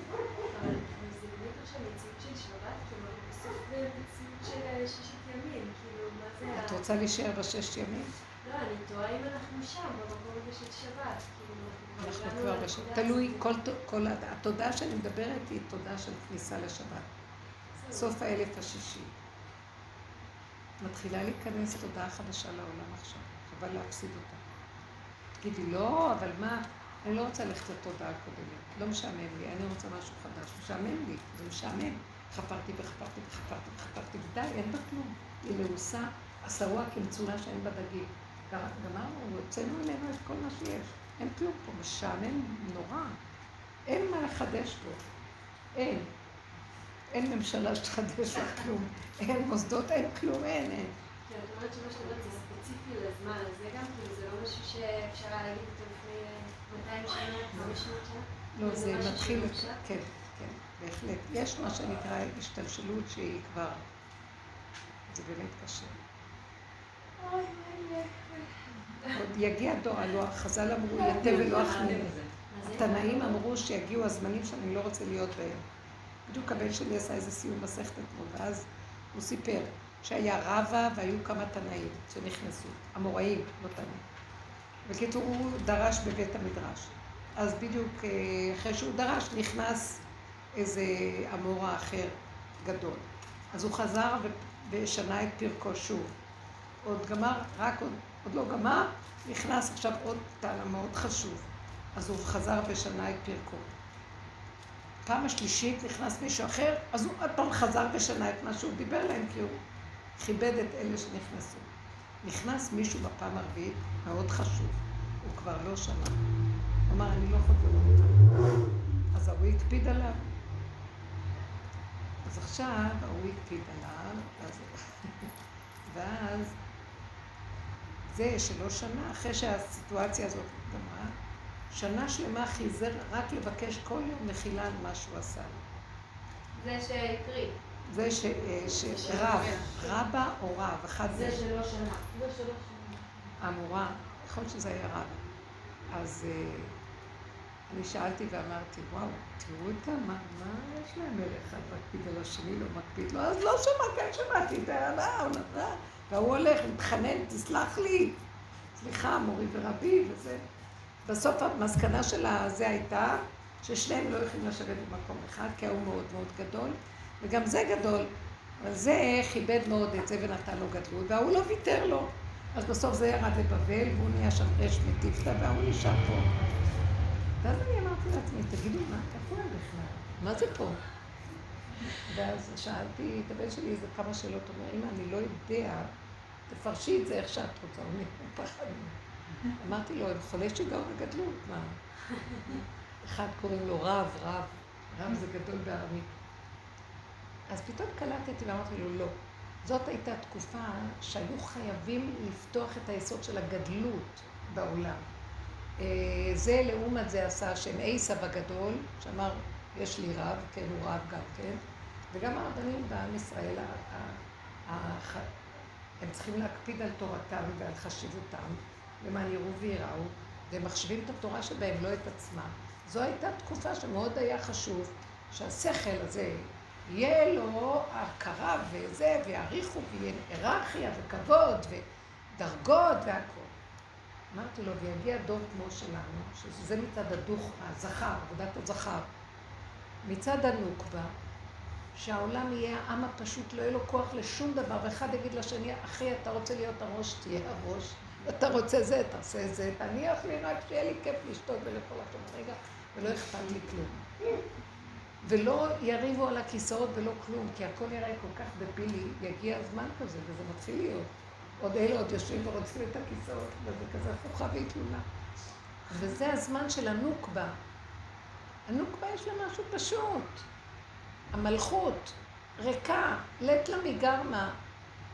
אבל זה באמת עכשיו מציאות של שבת, כאילו, בסוף זה מציאות של שישית ימים, כאילו, מה זה. את רוצה להישאר בשש ימים? לא, אני תוהה אם אנחנו שם, במקום הזה של שבת, כאילו, אנחנו כבר. הזאת. תלוי, כל, התודעה שאני מדברת היא תודעה של כניסה לשבת. סוף האלף השישי. מתחילה להיכנס תודעה חדשה לעולם עכשיו, חבל להפסיד אותה. תגידי, לא, אבל מה, אני לא רוצה ללכת לתודעה הקודמת, לא משעמם לי, אני רוצה משהו חדש, משעמם לי, זה משעמם. חפרתי וחפרתי וחפרתי וחפרתי, די, אין בה כלום. היא מעושה, עשרוה כמצולה שאין בה דגים. גמרנו, הוצאנו ממנו את כל מה שיש. אין כלום פה, משעמם נורא. אין מה לחדש פה. אין. אין ממשלה שתחדש לך כלום. אין מוסדות, אין כלום, אין, אין. כן, את אומרת שמה שאת אומרת זה ספציפי לזמן הזה גם, כאילו, זה לא משהו שאפשר היה להגיד אותו לפני 200 שנה, 500 שנה? לא, זה מתחיל? כן, כן, בהחלט. יש מה שנקרא השתלשלות שהיא כבר, זה באמת קשה. עוד יגיע דור הלוח, חז"ל אמרו, יתה ולא אחמיר. התנאים אמרו שיגיעו הזמנים שאני לא רוצה להיות בהם. בדיוק הבן שלי עשה איזה סיום מסכת אתמול, ואז הוא סיפר שהיה רבא והיו כמה תנאים שנכנסו, אמוראים, לא תנאים. בקיצור, הוא דרש בבית המדרש. אז בדיוק אה, אחרי שהוא דרש, נכנס איזה אמורא אחר גדול. אז הוא חזר ושנה את פרקו שוב. עוד גמר, רק עוד, עוד לא גמר, נכנס עכשיו עוד תנא מאוד חשוב. אז הוא חזר ושנה את פרקו. פעם השלישית נכנס מישהו אחר, אז הוא עוד פעם חזר ושנה את מה שהוא דיבר להם, כי הוא כיבד את אלה שנכנסו. נכנס מישהו בפעם הרביעית, מאוד חשוב. הוא כבר לא שמע. הוא אמר, אני לא חוזר למיטה. אז ההוא הקפיד עליו. אז עכשיו ההוא הקפיד עליו, אז... ואז זה שלא שנה, אחרי שהסיטואציה הזאת גמרה, שנה שלמה חיזר רק לבקש כל יום מחילה על מה שהוא עשה. זה שהקריא. זה ש... אה, שרב, רבא או רב, אחד זה שלא שנה. זה שלוש שנים. אמורה, יכול להיות שזה היה רב. אז אה, אני שאלתי ואמרתי, וואו, תראו את מה, מה יש להם אחד מקפיד על השני, לא מקפיד לו, אז לא כן שמעתי את הערה, הוא נתן, והוא הולך, מתחנן, תסלח לי, סליחה, מורי ורבי, וזה. בסוף המסקנה של הזה הייתה ששניהם לא יכולים לשבת במקום אחד, כי ההוא מאוד מאוד גדול, וגם זה גדול, אבל זה כיבד מאוד את זה ונתן לו גדלות, וההוא לא ויתר לו. אז בסוף זה ירד לבבל, והוא נהיה שם אש מטיפתא, וההוא נשאר פה. ואז אני אמרתי לעצמי, תגידו, מה, הם בכלל? מה זה פה? ואז שאלתי את הבן שלי איזה כמה שאלות, הוא אומר, אמא, אני לא יודע, תפרשי את זה איך שאת רוצה, הוא פחד. אמרתי לו, הם חולי שיגעון הגדלות, מה? אחד קוראים לו רב, רב, רב זה גדול בארמית. אז פתאום קלטתי ואמרתי לו, לא. זאת הייתה תקופה שהיו חייבים לפתוח את היסוד של הגדלות בעולם. אה, זה לעומת זה עשה השם עיסא בגדול, שאמר, יש לי רב, כן, הוא רב גם כן, וגם הרבנים בעם ישראל, הם צריכים להקפיד על תורתם ועל חשיבותם, למען יראו וייראו, והם מחשיבים את התורה שבהם, לא את עצמם. זו הייתה תקופה שמאוד היה חשוב שהשכל הזה יהיה לו הכרה וזה, ויעריכו, ויהיה היררכיה וכבוד ודרגות והכול. אמרתי לו, ויגיע דור כמו שלנו, שזה מצד הדוך, הזכר, עבודת הזכר. מצד הנוקבה, שהעולם יהיה העם הפשוט, לא יהיה לו כוח לשום דבר, ואחד יגיד לשני, אחי, אתה רוצה להיות הראש, תהיה הראש. אתה רוצה זה, תעשה זה, תניח לי רק שיהיה לי כיף לשתות ולאכול אותו רגע, ולא אכפת לי כלום. ולא יריבו על הכיסאות ולא כלום, כי הכל יראה כל כך דבילי, יגיע הזמן כזה, וזה מתחיל להיות. עוד אלה עוד יושבים ורוצים את הכיסאות, וזה כזה הפוכה והתלונה. וזה הזמן של הנוקבה. הנוקבה יש לה משהו פשוט. המלכות, ריקה, לה מגרמה.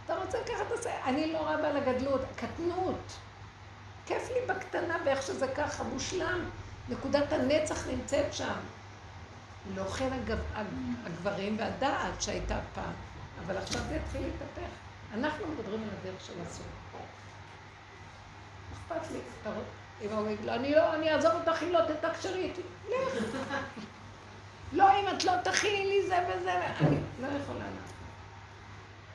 אתה רוצה ככה תעשה, אני לא רבה על הגדלות, קטנות. כיף לי בקטנה ואיך שזה ככה, מושלם. נקודת הנצח נמצאת שם. לא כן הגברים והדעת שהייתה פעם, אבל עכשיו זה יתחיל להתהפך. אנחנו מדברים על הדרך של הסוף. אכפת לי. אם הוא יגיד לו, אני לא, אני אעזוב אותך אם לא תתקשרי איתי. לך. לא, אם את לא תכיני לי זה וזה, אני לא יכולה לעשות.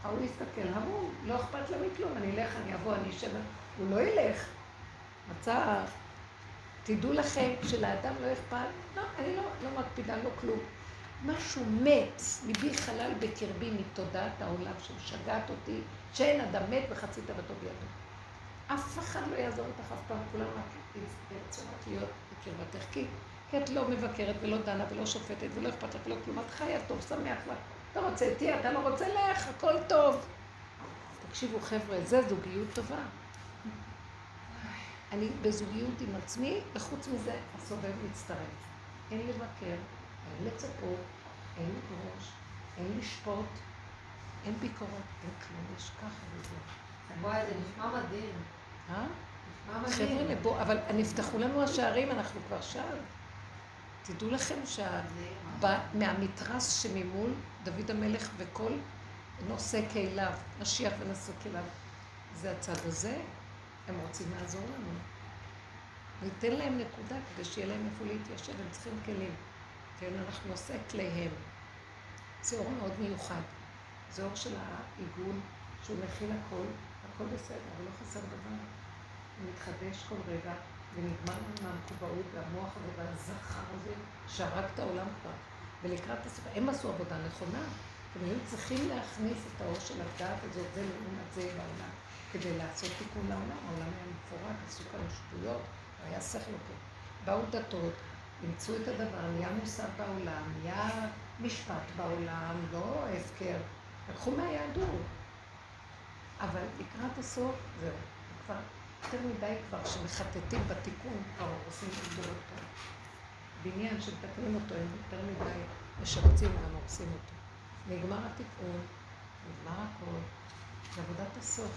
ההוא יסתכל, ההוא, לא אכפת לה מכלום, אני אלך, אני אבוא, אני אשב, הוא לא ילך. מצא, תדעו לכם, כשלאדם לא אכפת, לא, אני לא, לא מקפידה, לא כלום. משהו מת, ליבי חלל בקרבי מתודעת העולם שמשגעת אותי, שאין אדם מת וחצי תוותו בידו. אף אחד לא יעזור אותך אף פעם, כולם רק ירצו להיות בקרבתך, כי את לא מבקרת ולא דנה ולא שופטת ולא אכפת לך ולא כלום, את חיה טוב, שמח לך. אתה רוצה, תהיה, אתה לא רוצה, לך, הכל טוב. תקשיבו חבר'ה, זה זוגיות טובה. אני בזוגיות עם עצמי, וחוץ מזה הסובב מצטרף. אין לבקר, אין לצפות, אין לדרוש, אין לשפוט, אין ביקורת, אין כלום, יש ככה וזה. וואי, זה נשמע מדהים. אה? חבר'ה, בואו, אבל נפתחו לנו השערים, אנחנו כבר שם. תדעו לכם שמהמתרס שממול, דוד המלך וכל נושא כליו, משיח ונושא כליו, זה הצד הזה, הם רוצים לעזור לנו. ניתן להם נקודה כדי שיהיה להם איפה להתיישב, הם צריכים כלים. כן, אנחנו נושא כליהם. זה אור מאוד מיוחד. זה אור של העיגון, שהוא מכיל הכל, הכל בסדר, אבל לא חסר דבר. הוא מתחדש כל רגע, ונגמר לנו מהמקובעות והמוח הזה והזכר הזה, שהרג את העולם כבר. ולקראת הסוף, הם עשו עבודה נכונה, הם היו צריכים להכניס את האור של הדעת הזאת, זה לעומת זה בעולם, כדי לעשות תיקון לעולם. העולם היה מפורק, עשו כאן שטויות, היה שכל פה. באו דתות, אימצו את הדבר, נהיה מוסר בעולם, נהיה משפט בעולם, לא הפקר. לקחו מהיהדות. אבל לקראת הסוף, זהו, כבר יותר מדי כבר, שמחטטים בתיקון, כבר עושים גדולות כאן. בניין שמתקנים אותו, יותר מדי משפצים גם הורסים אותו. נגמר התיקון, נגמר הכל, זה עבודת הסוף.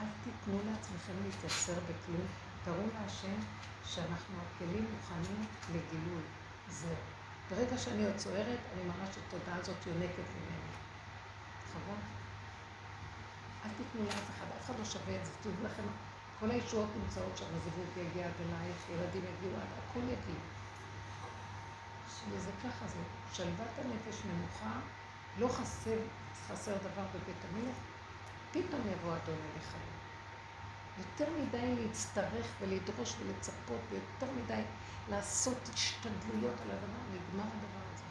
אל תיתנו לעצמכם להתייסר בכלום, תראו להשם שאנחנו הכלים מוכנים לגילוי. זהו. ברגע שאני עוד צוערת, אני ממש התודעה הזאת יונקת ממני. חבל. אל תיתנו לאף אחד, אף אחד לא שווה את זה. תראו לכם, כל הישועות נמצאות שם, הזיווג יגיע עד אלייך, ילדים יגיעו עד, הכל יגיע. וזה ככה, זה שלוות הנפש מנוחה, לא חסר, חסר דבר בבית המלך, פתאום יבוא אדון אליך. יותר מדי להצטרך ולדרוש ולצפות, ויותר מדי לעשות השתדלויות על הדבר, נגמר הדבר הזה.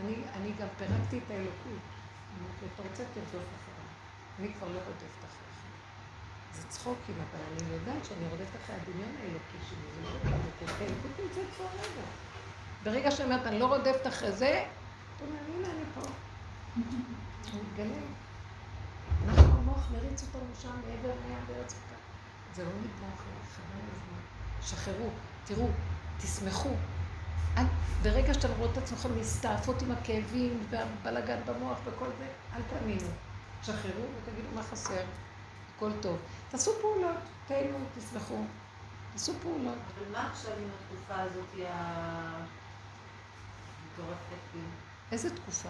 אני, אני גם פירקתי את האלוקות. אמרתי, אתה רוצה תרדוף אחריו. אני כבר לא רודפת אחריך. זה צחוקים, אבל אני יודעת שאני רודפת אחרי הדמיון האלוקי שלי, זה לא רודפת, האלוקות נמצאת כבר רגע. ברגע שאני אומרת, אני לא רודפת אחרי זה, אתה אומר, הנה אני פה. הוא מתגלה. אנחנו המוח מריץ אותנו שם מעבר לים בארץ וכאן. זה לא נגמר אחרי חבל הזמן. שחררו, תראו, תשמחו. אל, ברגע שאתם רואים את עצמכם מסתעפות עם הכאבים והבלגן במוח וכל זה, אל תאמינו. שחררו ותגידו מה חסר, הכל טוב. תעשו פעולות, תהנו, תשמחו. תעשו פעולות. אבל מה עכשיו עם התקופה הזאת המטורפת? כאילו? איזה תקופה?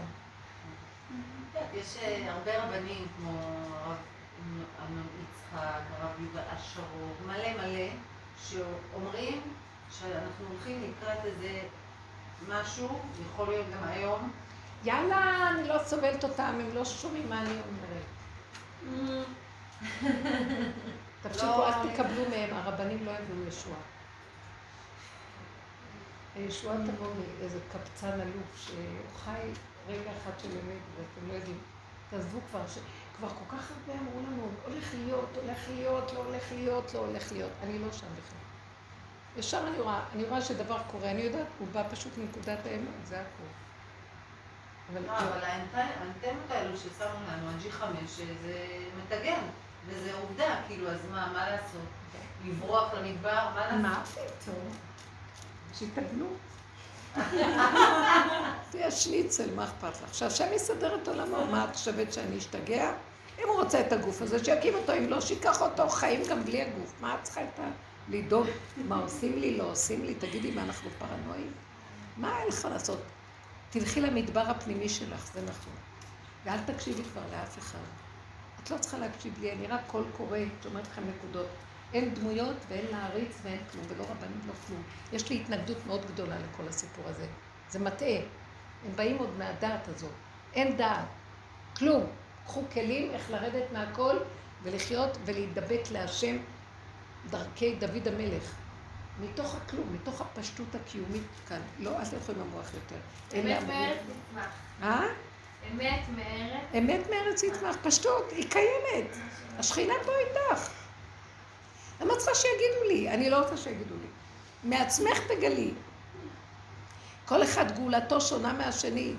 יש אה, הרבה רבנים כמו הרב אמנון יצחק, הרב יהודה אשרור, מלא מלא, שאומרים שאנחנו הולכים לקראת איזה משהו, יכול להיות גם היום. יאללה, אני לא סובלת אותם, הם לא שומעים מה אני אומרת. תפסיקו, לא, אל תקבלו מהם, הרבנים לא יביאו ישועה. הישועה תבוא מאיזה קבצן אלוף שהוא חי רגע אחד של אמת ואתם לא יודעים. תעזבו כבר, כבר כל כך הרבה אמרו לנו, הולך להיות, הולך להיות, לא הולך להיות, לא הולך להיות. אני לא שם בכלל. ישר אני רואה, אני רואה שדבר קורה, אני יודעת, הוא בא פשוט מנקודת האמת, זה הכול. אבל לא, האנטנות האלו ששמו לנו, ה-G5, זה מטגן, וזה עובדה, כאילו, אז מה, מה לעשות? לברוח למדבר, מה לעשות? מה פתאום? שיתגנו. תהיה שניצל, מה אכפת לך? שהשם יסדר את עולמו, מה את חושבת שאני אשתגע? אם הוא רוצה את הגוף הזה, שיקים אותו, אם לא, שיקח אותו, חיים גם בלי הגוף. מה את צריכה את ה... לדאוג מה עושים לי, לא עושים לי? תגידי, מה אנחנו פרנואיים? מה אין לך לעשות? תלכי למדבר הפנימי שלך, זה נכון. ואל תקשיבי כבר לאף אחד. את לא צריכה להקשיב לי, אני רק קול קורא, שאומרת לכם נקודות. אין דמויות ואין להעריץ ואין כלום, ולא רבנית, לא כלום. יש לי התנגדות מאוד גדולה לכל הסיפור הזה. זה מטעה. הם באים עוד מהדעת הזאת. אין דעת. כלום. קחו כלים איך לרדת מהכל ולחיות ולהידבק להשם דרכי דוד המלך. מתוך הכלום, מתוך הפשטות הקיומית כאן. לא, אל תלכו עם המוח יותר. אמת מארץ תצמח. אה? אמת מארץ. אמת מארץ תצמח, פשטות, היא קיימת. השכינה פה איתך. למה צריכה שיגידו לי? אני לא רוצה שיגידו לי. מעצמך תגלי. כל אחד גאולתו שונה מהשני.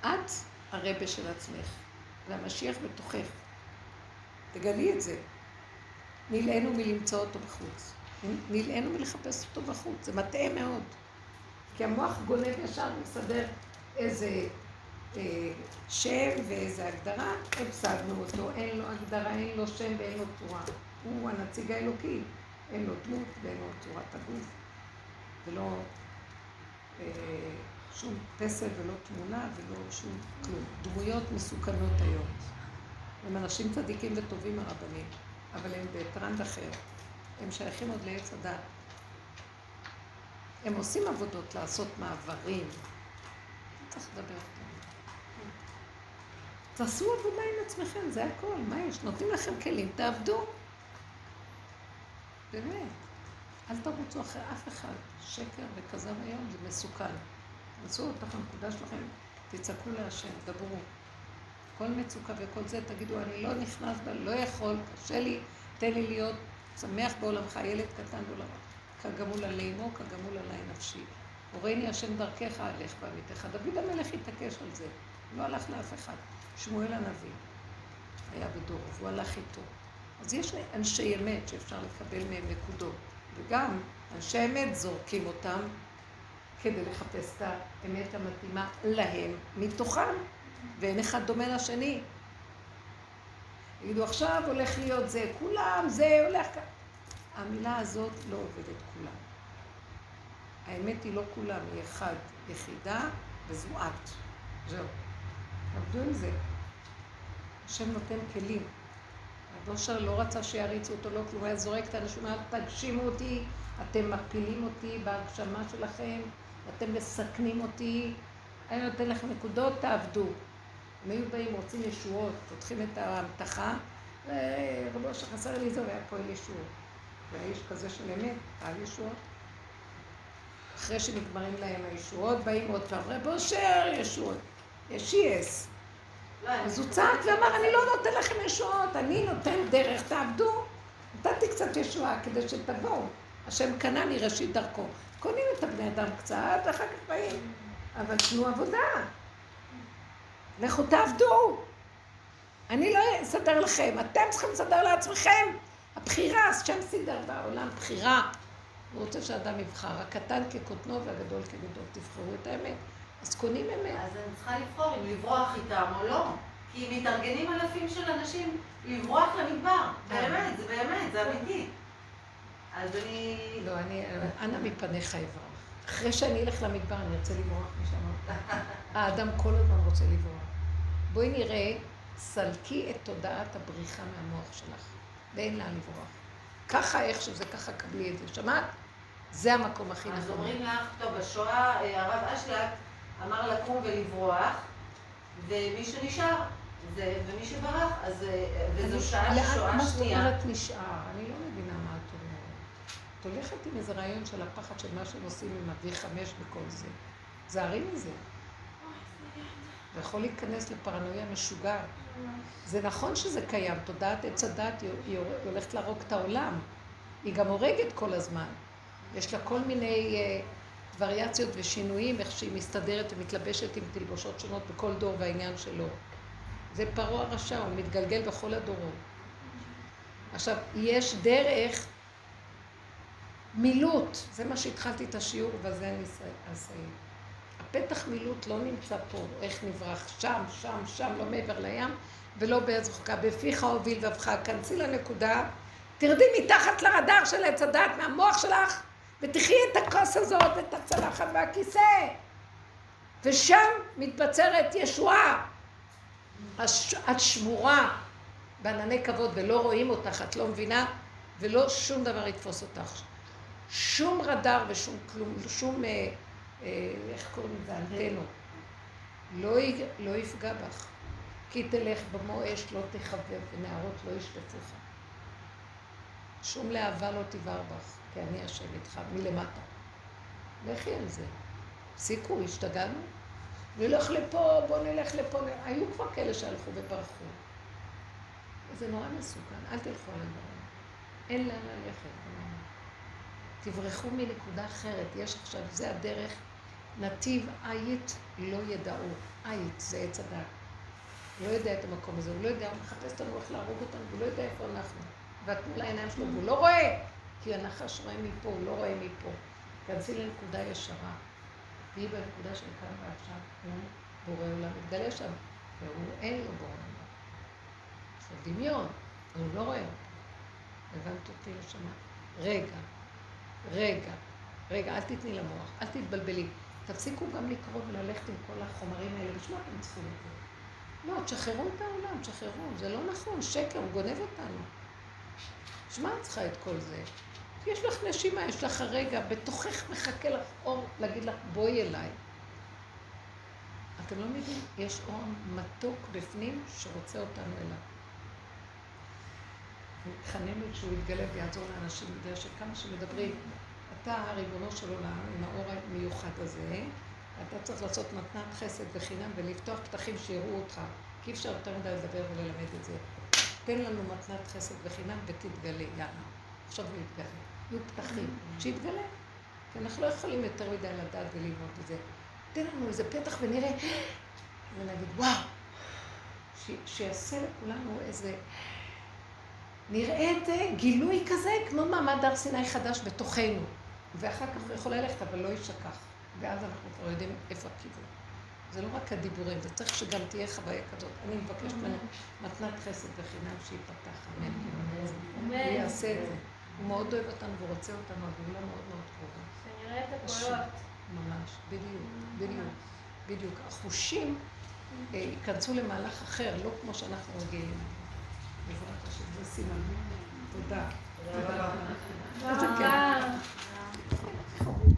את הרבה של עצמך, והמשיח בתוכך. תגלי את זה. נלאינו מלמצוא אותו בחוץ. נלאינו מלחפש אותו בחוץ. זה מטעה מאוד. כי המוח גונב ישר ומסדר איזה אה, שם ואיזה הגדרה, הפסדנו אותו, אין לו הגדרה, אין לו שם ואין לו צורה. הוא הנציג האלוקי, אין לו דמות ואין לו צורת הגוף, ולא אה, שום פסל ולא תמונה ולא שום כלום. דמויות מסוכנות היום. הם אנשים צדיקים וטובים הרבנים, אבל הם בטרנד אחר. הם שייכים עוד לעץ הדת. הם עושים עבודות לעשות מעברים. צריך לדבר איתם. תעשו עבודה עם עצמכם, זה הכל, מה יש? נותנים לכם כלים, תעבדו. באמת. אל תרוצו אחרי אף אחד. שקר וכזב היום זה מסוכן. תעשו אותך הנקודה שלכם, תצעקו להשם, דברו. כל מצוקה וכל זה, תגידו, אני לא נכנס בה, לא יכול, קשה לי, תן לי להיות שמח בעולמך, ילד קטן בעולמך. כגמול עלי אמו, כגמול עלי נפשי. הורני השם דרכך, אלך בעמיתך. דוד המלך התעקש על זה. לא הלך לאף אחד. שמואל הנביא היה בדור, והוא הלך איתו. אז יש אנשי אמת שאפשר לקבל מהם נקודות, וגם אנשי אמת זורקים אותם כדי לחפש את האמת המתאימה להם מתוכם, ואין אחד דומה לשני. יגידו, עכשיו הולך להיות זה, כולם, זה הולך ככה. המילה הזאת לא עובדת כולם. האמת היא לא כולם, היא אחד, יחידה, וזו את. זהו. עבדו עם זה. השם נותן כלים. הבושר לא רצה שיריצו אותו, לא כלום, היה זורק את האנשים, אל תגשימו אותי, אתם מפילים אותי בהגשמה שלכם, אתם מסכנים אותי, אני נותן לכם נקודות, תעבדו. הם היו באים, רוצים ישועות, פותחים את ההמתחה, רבו שחסר לי זה, הוא היה פועל ישועות. והיה איש כזה של אמת, פעל ישועות. אחרי שנגמרים להם הישועות, באים עוד פעם, רב אושר, ישועות. יש יס. לא, אז הוא צעק ואמר, אני לא נותן לכם ישועות, אני נותן דרך, תעבדו. נתתי קצת ישועה כדי שתבואו. השם קנה לי ראשית דרכו. קונים את הבני אדם קצת, ואחר כך באים. אבל תנו עבודה. לכו תעבדו. אני לא אסדר לכם, אתם צריכים לסדר לעצמכם. הבחירה, השם סידר בעולם בחירה. הוא רוצה שאדם יבחר, הקטן כקוטנו והגדול כגדול. תבחרו את האמת. אז קונים אמת. אז אני צריכה לבחור אם לברוח איתם או לא. כי מתארגנים אלפים של אנשים לברוח למדבר. באמת, זה באמת, זה אמיתי. אז אני... לא, אני, אנא מפניך אברח. אחרי שאני אלך למדבר, אני ארצה לברוח משם. האדם כל הזמן רוצה לברוח. בואי נראה, סלקי את תודעת הבריחה מהמוח שלך, ואין לאן לברוח. ככה, איך שזה, ככה קבלי את זה. שמעת? זה המקום הכי אז נכון. אומרים לך, טוב, בשואה אה, הרב אשלג אמר לקום ולברוח, ומי שנשאר, זה, ומי שברח, אז, אה, וזו שעה שואה מה זאת שנייה. אומרת נשאר? אני לא מבינה מה את אומרת. את הולכת עם איזה רעיון של הפחד של מה שהם עושים עם ה-V5 וכל זה. זהרי מזה. זה יכול להיכנס לפרנויה משוגעת. זה נכון שזה קיים, תודעת עץ הדת היא הולכת להרוג את העולם. היא גם הורגת כל הזמן. יש לה כל מיני אה, וריאציות ושינויים, איך שהיא מסתדרת ומתלבשת עם תלבושות שונות בכל דור והעניין שלו. זה פרעה הרשע, הוא מתגלגל בכל הדורות. עכשיו, יש דרך מילוט, זה מה שהתחלתי את השיעור, ובזה אני אס- אסיים. הפתח מילוט לא נמצא פה, איך נברח, שם, שם, שם, לא מעבר לים, ולא בארץ רחוקה. בפיך הוביל ובך, כנסי לנקודה, תרדי מתחת לרדאר של עץ הדת, מהמוח שלך, ותחי את הכוס הזאת, את הצלחת והכיסא. ושם מתבצרת ישועה. הש- את שמורה בענני כבוד ולא רואים אותך, את לא מבינה, ולא שום דבר יתפוס אותך. שום רדאר ושום כלום, שום, אה, איך קוראים לזה, אנטנות. לא, לא יפגע בך. כי תלך במו אש לא תחבב ונערות לא ישטפוך. שום להבה לא תבער בך, כי אני השם איתך מלמטה. לכי על זה. הפסיקו, השתגענו? נלך לפה, בוא נלך לפה. היו כבר כאלה שהלכו וברחו. זה נורא מסוכן, אל תלכו על הדברים. אין לאן ללכת. תברחו מנקודה אחרת. יש עכשיו, זה הדרך. נתיב עית לא ידעו. עית זה עץ הדת. הוא לא יודע את המקום הזה, הוא לא יודע, הוא מחפש אותנו איך להרוג אותנו, הוא לא יודע איפה אנחנו. והתנו לעיניים שלו, והוא לא רואה, כי הנחש רואה מפה, הוא לא רואה מפה. כנסי לנקודה ישרה. והיא בנקודה של כאן ועכשיו, הוא בורא עולם, מתגלה שם, והוא אין לו בורא עולם. זה דמיון, הוא לא רואה אותו. הבנת אותי לשמה? רגע, רגע, רגע, אל תתני למוח, אל תתבלבלי. תפסיקו גם לקרוא וללכת עם כל החומרים האלה, בשביל מה אתם צריכים את זה? לא, תשחררו את העולם, תשחררו, זה לא נכון, שקר, הוא גונב אותנו. בשביל מה את צריכה את כל זה? יש לך נשימה, יש לך הרגע, בתוכך מחכה לך אור להגיד לך, בואי אליי. אתם לא מבינים? יש אור מתוק בפנים שרוצה אותנו אליו. מתחננת שהוא יתגלה ויעזור לאנשים, בגלל שכמה שמדברים, אתה הריבונו של עולם, עם האור המיוחד הזה, אתה צריך לעשות מתנת חסד וחינם ולפתוח פתחים שיראו אותך, כי אי אפשר יותר מדי לדבר וללמד את זה. תן לנו מתנת חסד וחינם ותתגלה, יאללה. עכשיו הוא יתגלה. יהיו פתחים, שיתגלה. כי אנחנו לא יכולים יותר מדי לדעת וללמוד את זה. תן לנו איזה פתח ונראה, ונגיד, וואו, שיעשה לכולנו איזה... נראה את זה, גילוי כזה, כמו מעמד הר סיני חדש בתוכנו. ואחר כך הוא יכול ללכת, אבל לא יישכח. ואז אנחנו כבר יודעים איפה הכיוון. זה לא רק הדיבורים, זה צריך שגם תהיה חוויה כזאת. אני מבקשת ממנו מתנת חסד וחינם שייפתח, אמן. הוא יעשה את זה. הוא מאוד אוהב אותנו ורוצה אותנו, הגאולה מאוד מאוד קרובה. שנראה את הקולות. ממש, בדיוק, בדיוק, בדיוק. החושים אה, ייכנסו למהלך אחר, לא כמו שאנחנו רגילים. בעזרת השם, זה סימן. תודה. תודה רבה. Thank you.